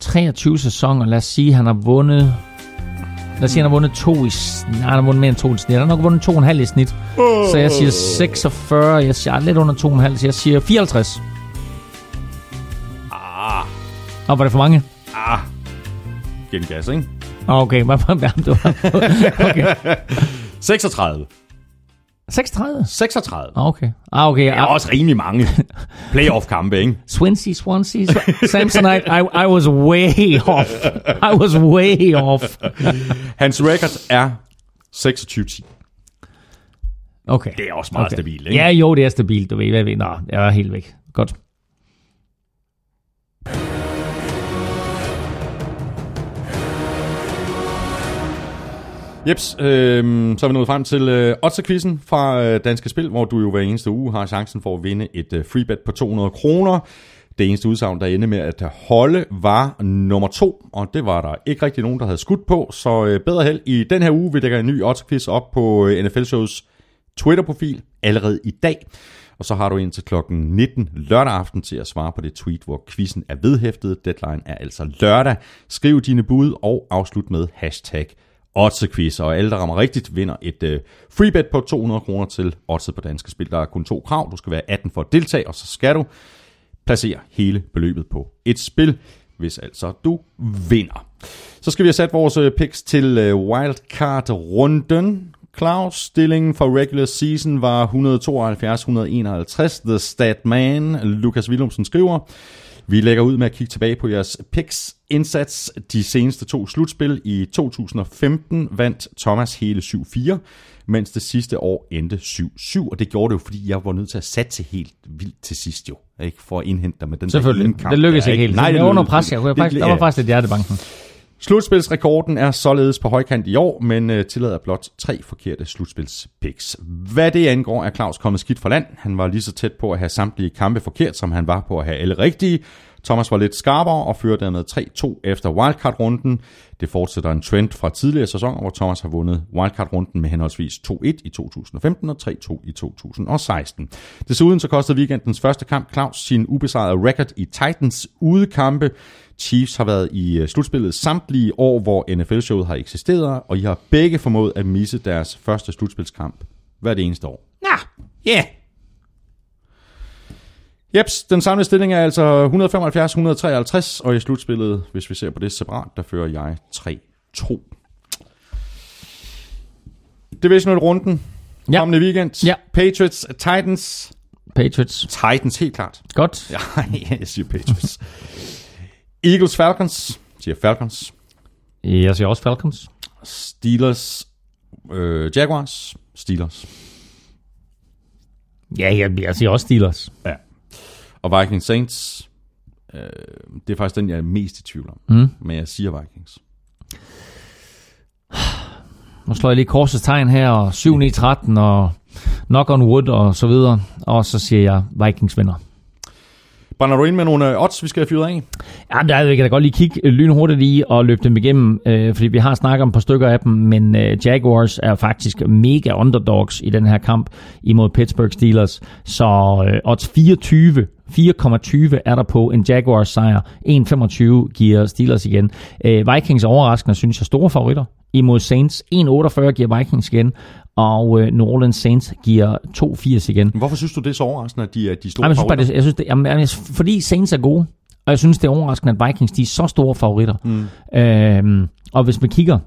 23 sæsoner, lad os sige, han har vundet... Lad os sige, han har vundet to i... Nej, han har vundet mere end to i snit. Han har nok vundet to og en halv i snit. Så jeg siger 46. Jeg siger lidt under to og en halv, så jeg siger 54. Ah. Og var det for mange? Giv den gas, ikke? Okay, Okay. 36. 36? 36. Ah, Okay. Ah, okay. Det er også rimelig mange playoff-kampe, ikke? Swansea, Swansea, Samsonite. I, I was way off. I was way off. Hans record er 26-10. Okay. Det er også meget okay. stabilt, ikke? Ja, jo, det er stabilt. Du ved, hvad jeg ved. Nå, jeg er helt væk. Godt. Jeps, øh, så er vi nået frem til øh, Otterquizzen fra øh, Danske Spil, hvor du jo hver eneste uge har chancen for at vinde et øh, free bet på 200 kroner. Det eneste udsagn, der endte med at holde, var nummer to, og det var der ikke rigtig nogen, der havde skudt på, så øh, bedre held i den her uge. vil der en ny Otterquiz op på øh, NFL Shows Twitter-profil allerede i dag. Og så har du indtil klokken 19 lørdag aften til at svare på det tweet, hvor quizzen er vedhæftet. Deadline er altså lørdag. Skriv dine bud og afslut med hashtag Otsequiz. Og alle, der rammer rigtigt, vinder et øh, free bet på 200 kroner til Odds på Danske Spil. Der er kun to krav. Du skal være 18 for at deltage, og så skal du placere hele beløbet på et spil, hvis altså du vinder. Så skal vi have sat vores øh, picks til øh, wildcard-runden. Claus, stillingen for regular season var 172-151. The Stat Man, Lukas Willumsen skriver, vi lægger ud med at kigge tilbage på jeres picks indsats. De seneste to slutspil i 2015 vandt Thomas hele 7-4, mens det sidste år endte 7-7. Og det gjorde det jo, fordi jeg var nødt til at satse helt vildt til sidst jo. Ikke? For at indhente dig med den der ene Selvfølgelig. kamp Det lykkedes der, ikke helt. Nej, det det var under pres. Jeg ikke. faktisk, Det- der var faktisk lidt hjertebanken. Slutspilsrekorden er således på højkant i år, men øh, tillader blot tre forkerte slutspilspicks. Hvad det angår, er Claus kommet skidt fra land. Han var lige så tæt på at have samtlige kampe forkert, som han var på at have alle rigtige. Thomas var lidt skarpere og fører dermed 3-2 efter wildcard-runden. Det fortsætter en trend fra tidligere sæsoner, hvor Thomas har vundet wildcard-runden med henholdsvis 2-1 i 2015 og 3-2 i 2016. Desuden så kostede weekendens første kamp Claus sin ubesejrede record i Titans udekampe. Chiefs har været i øh, slutspillet samtlige år, hvor NFL-showet har eksisteret, og I har begge formået at misse deres første slutspilskamp hver det eneste år. Ja, yeah. Jeps, den samlede stilling er altså 175-153, og i slutspillet, hvis vi ser på det separat, der fører jeg 3-2. Divisional runden. Ja. Kommende weekend. Ja. Patriots, Titans. Patriots. Titans, helt klart. Godt. Ja, jeg siger Patriots. Eagles, Falcons. Siger Falcons. Jeg siger også Falcons. Steelers, øh, Jaguars. Steelers. Ja, jeg, jeg siger også Steelers. Ja. Og Vikings Saints. Øh, det er faktisk den, jeg er mest i tvivl om. Mm. Men jeg siger Vikings. Nu slår jeg lige korsets tegn her, og 7 9 13 og knock on wood og så videre. Og så siger jeg Vikings vinder. Brænder du ind med nogle øh, odds, vi skal have fyret af? Ja, der kan jeg da godt lige kigge lynhurtigt i og løbe dem igennem, øh, fordi vi har snakket om et par stykker af dem, men øh, Jaguars er faktisk mega underdogs i den her kamp imod Pittsburgh Steelers. Så øh, odds 24, 4,20 er der på en Jaguars sejr. 1,25 giver Steelers igen. Øh, Vikings overraskende, synes jeg, store favoritter imod Saints. 1,48 giver Vikings igen, og øh, New Orleans Saints giver 2,80 igen. Hvorfor synes du, det er så overraskende, at de er de store Jamen, jeg synes bare, favoritter? det, jeg synes, det, jamen, jamen, fordi Saints er gode, og jeg synes, det er overraskende, at Vikings de er så store favoritter. Mm. Øhm, og hvis man kigger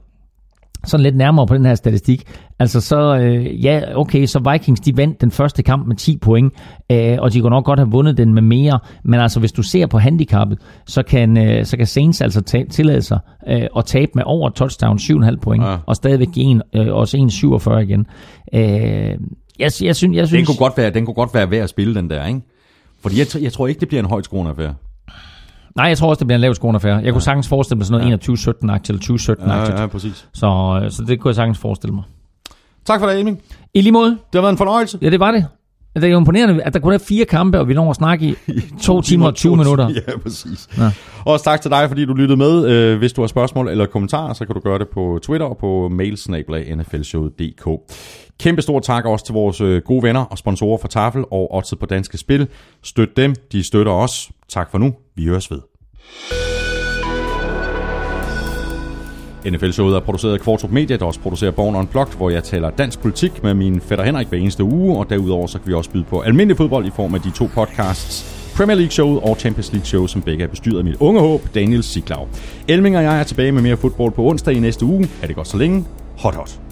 sådan lidt nærmere på den her statistik, altså så, øh, ja, okay, så Vikings, de vandt den første kamp med 10 point, øh, og de kunne nok godt have vundet den med mere, men altså hvis du ser på handicappet, så kan, øh, så kan Saints altså ta- tillade sig øh, at tabe med over touchdown, 7,5 point, Ja. og stadigvæk give en, øh, også 1,47 igen. Øh, jeg, jeg, synes, jeg synes, Den kunne, godt være, den kunne godt være værd at spille, den der, ikke? Fordi jeg, jeg tror ikke, det bliver en højt skruende affære. Nej, jeg tror også, det bliver en lav skåne affære. Jeg kunne sagtens forestille mig sådan noget 21-17-agtigt eller 20-17-agtigt. ja, præcis. Så, øh, så det kunne jeg sagtens forestille mig. Tak for det, Emil. I lige måde. Det har været en fornøjelse. Ja, det var det. Det er jo imponerende, at der kun er fire kampe, og vi når at snakke i to timer og 20 minutter. Ja, præcis. Ja. Også tak til dig, fordi du lyttede med. Øh, Hvis du har spørgsmål eller kommentarer, så kan du gøre det på Twitter og på mailsnablag.nflshowet.dk. Kæmpe stor tak også til vores øh, gode venner og sponsorer fra Tafel og Odset på Danske Spil. Støt dem, de støtter os. Tak for nu. Vi høres ved. NFL-showet er produceret af Kvartrup Media, der også producerer Born Unplugged, hvor jeg taler dansk politik med min fætter Henrik hver eneste uge, og derudover så kan vi også byde på almindelig fodbold i form af de to podcasts Premier League-showet og Champions League-show, som begge er bestyret af mit unge håb, Daniel Siglau. Elming og jeg er tilbage med mere fodbold på onsdag i næste uge. Er det godt så længe? Hot hot.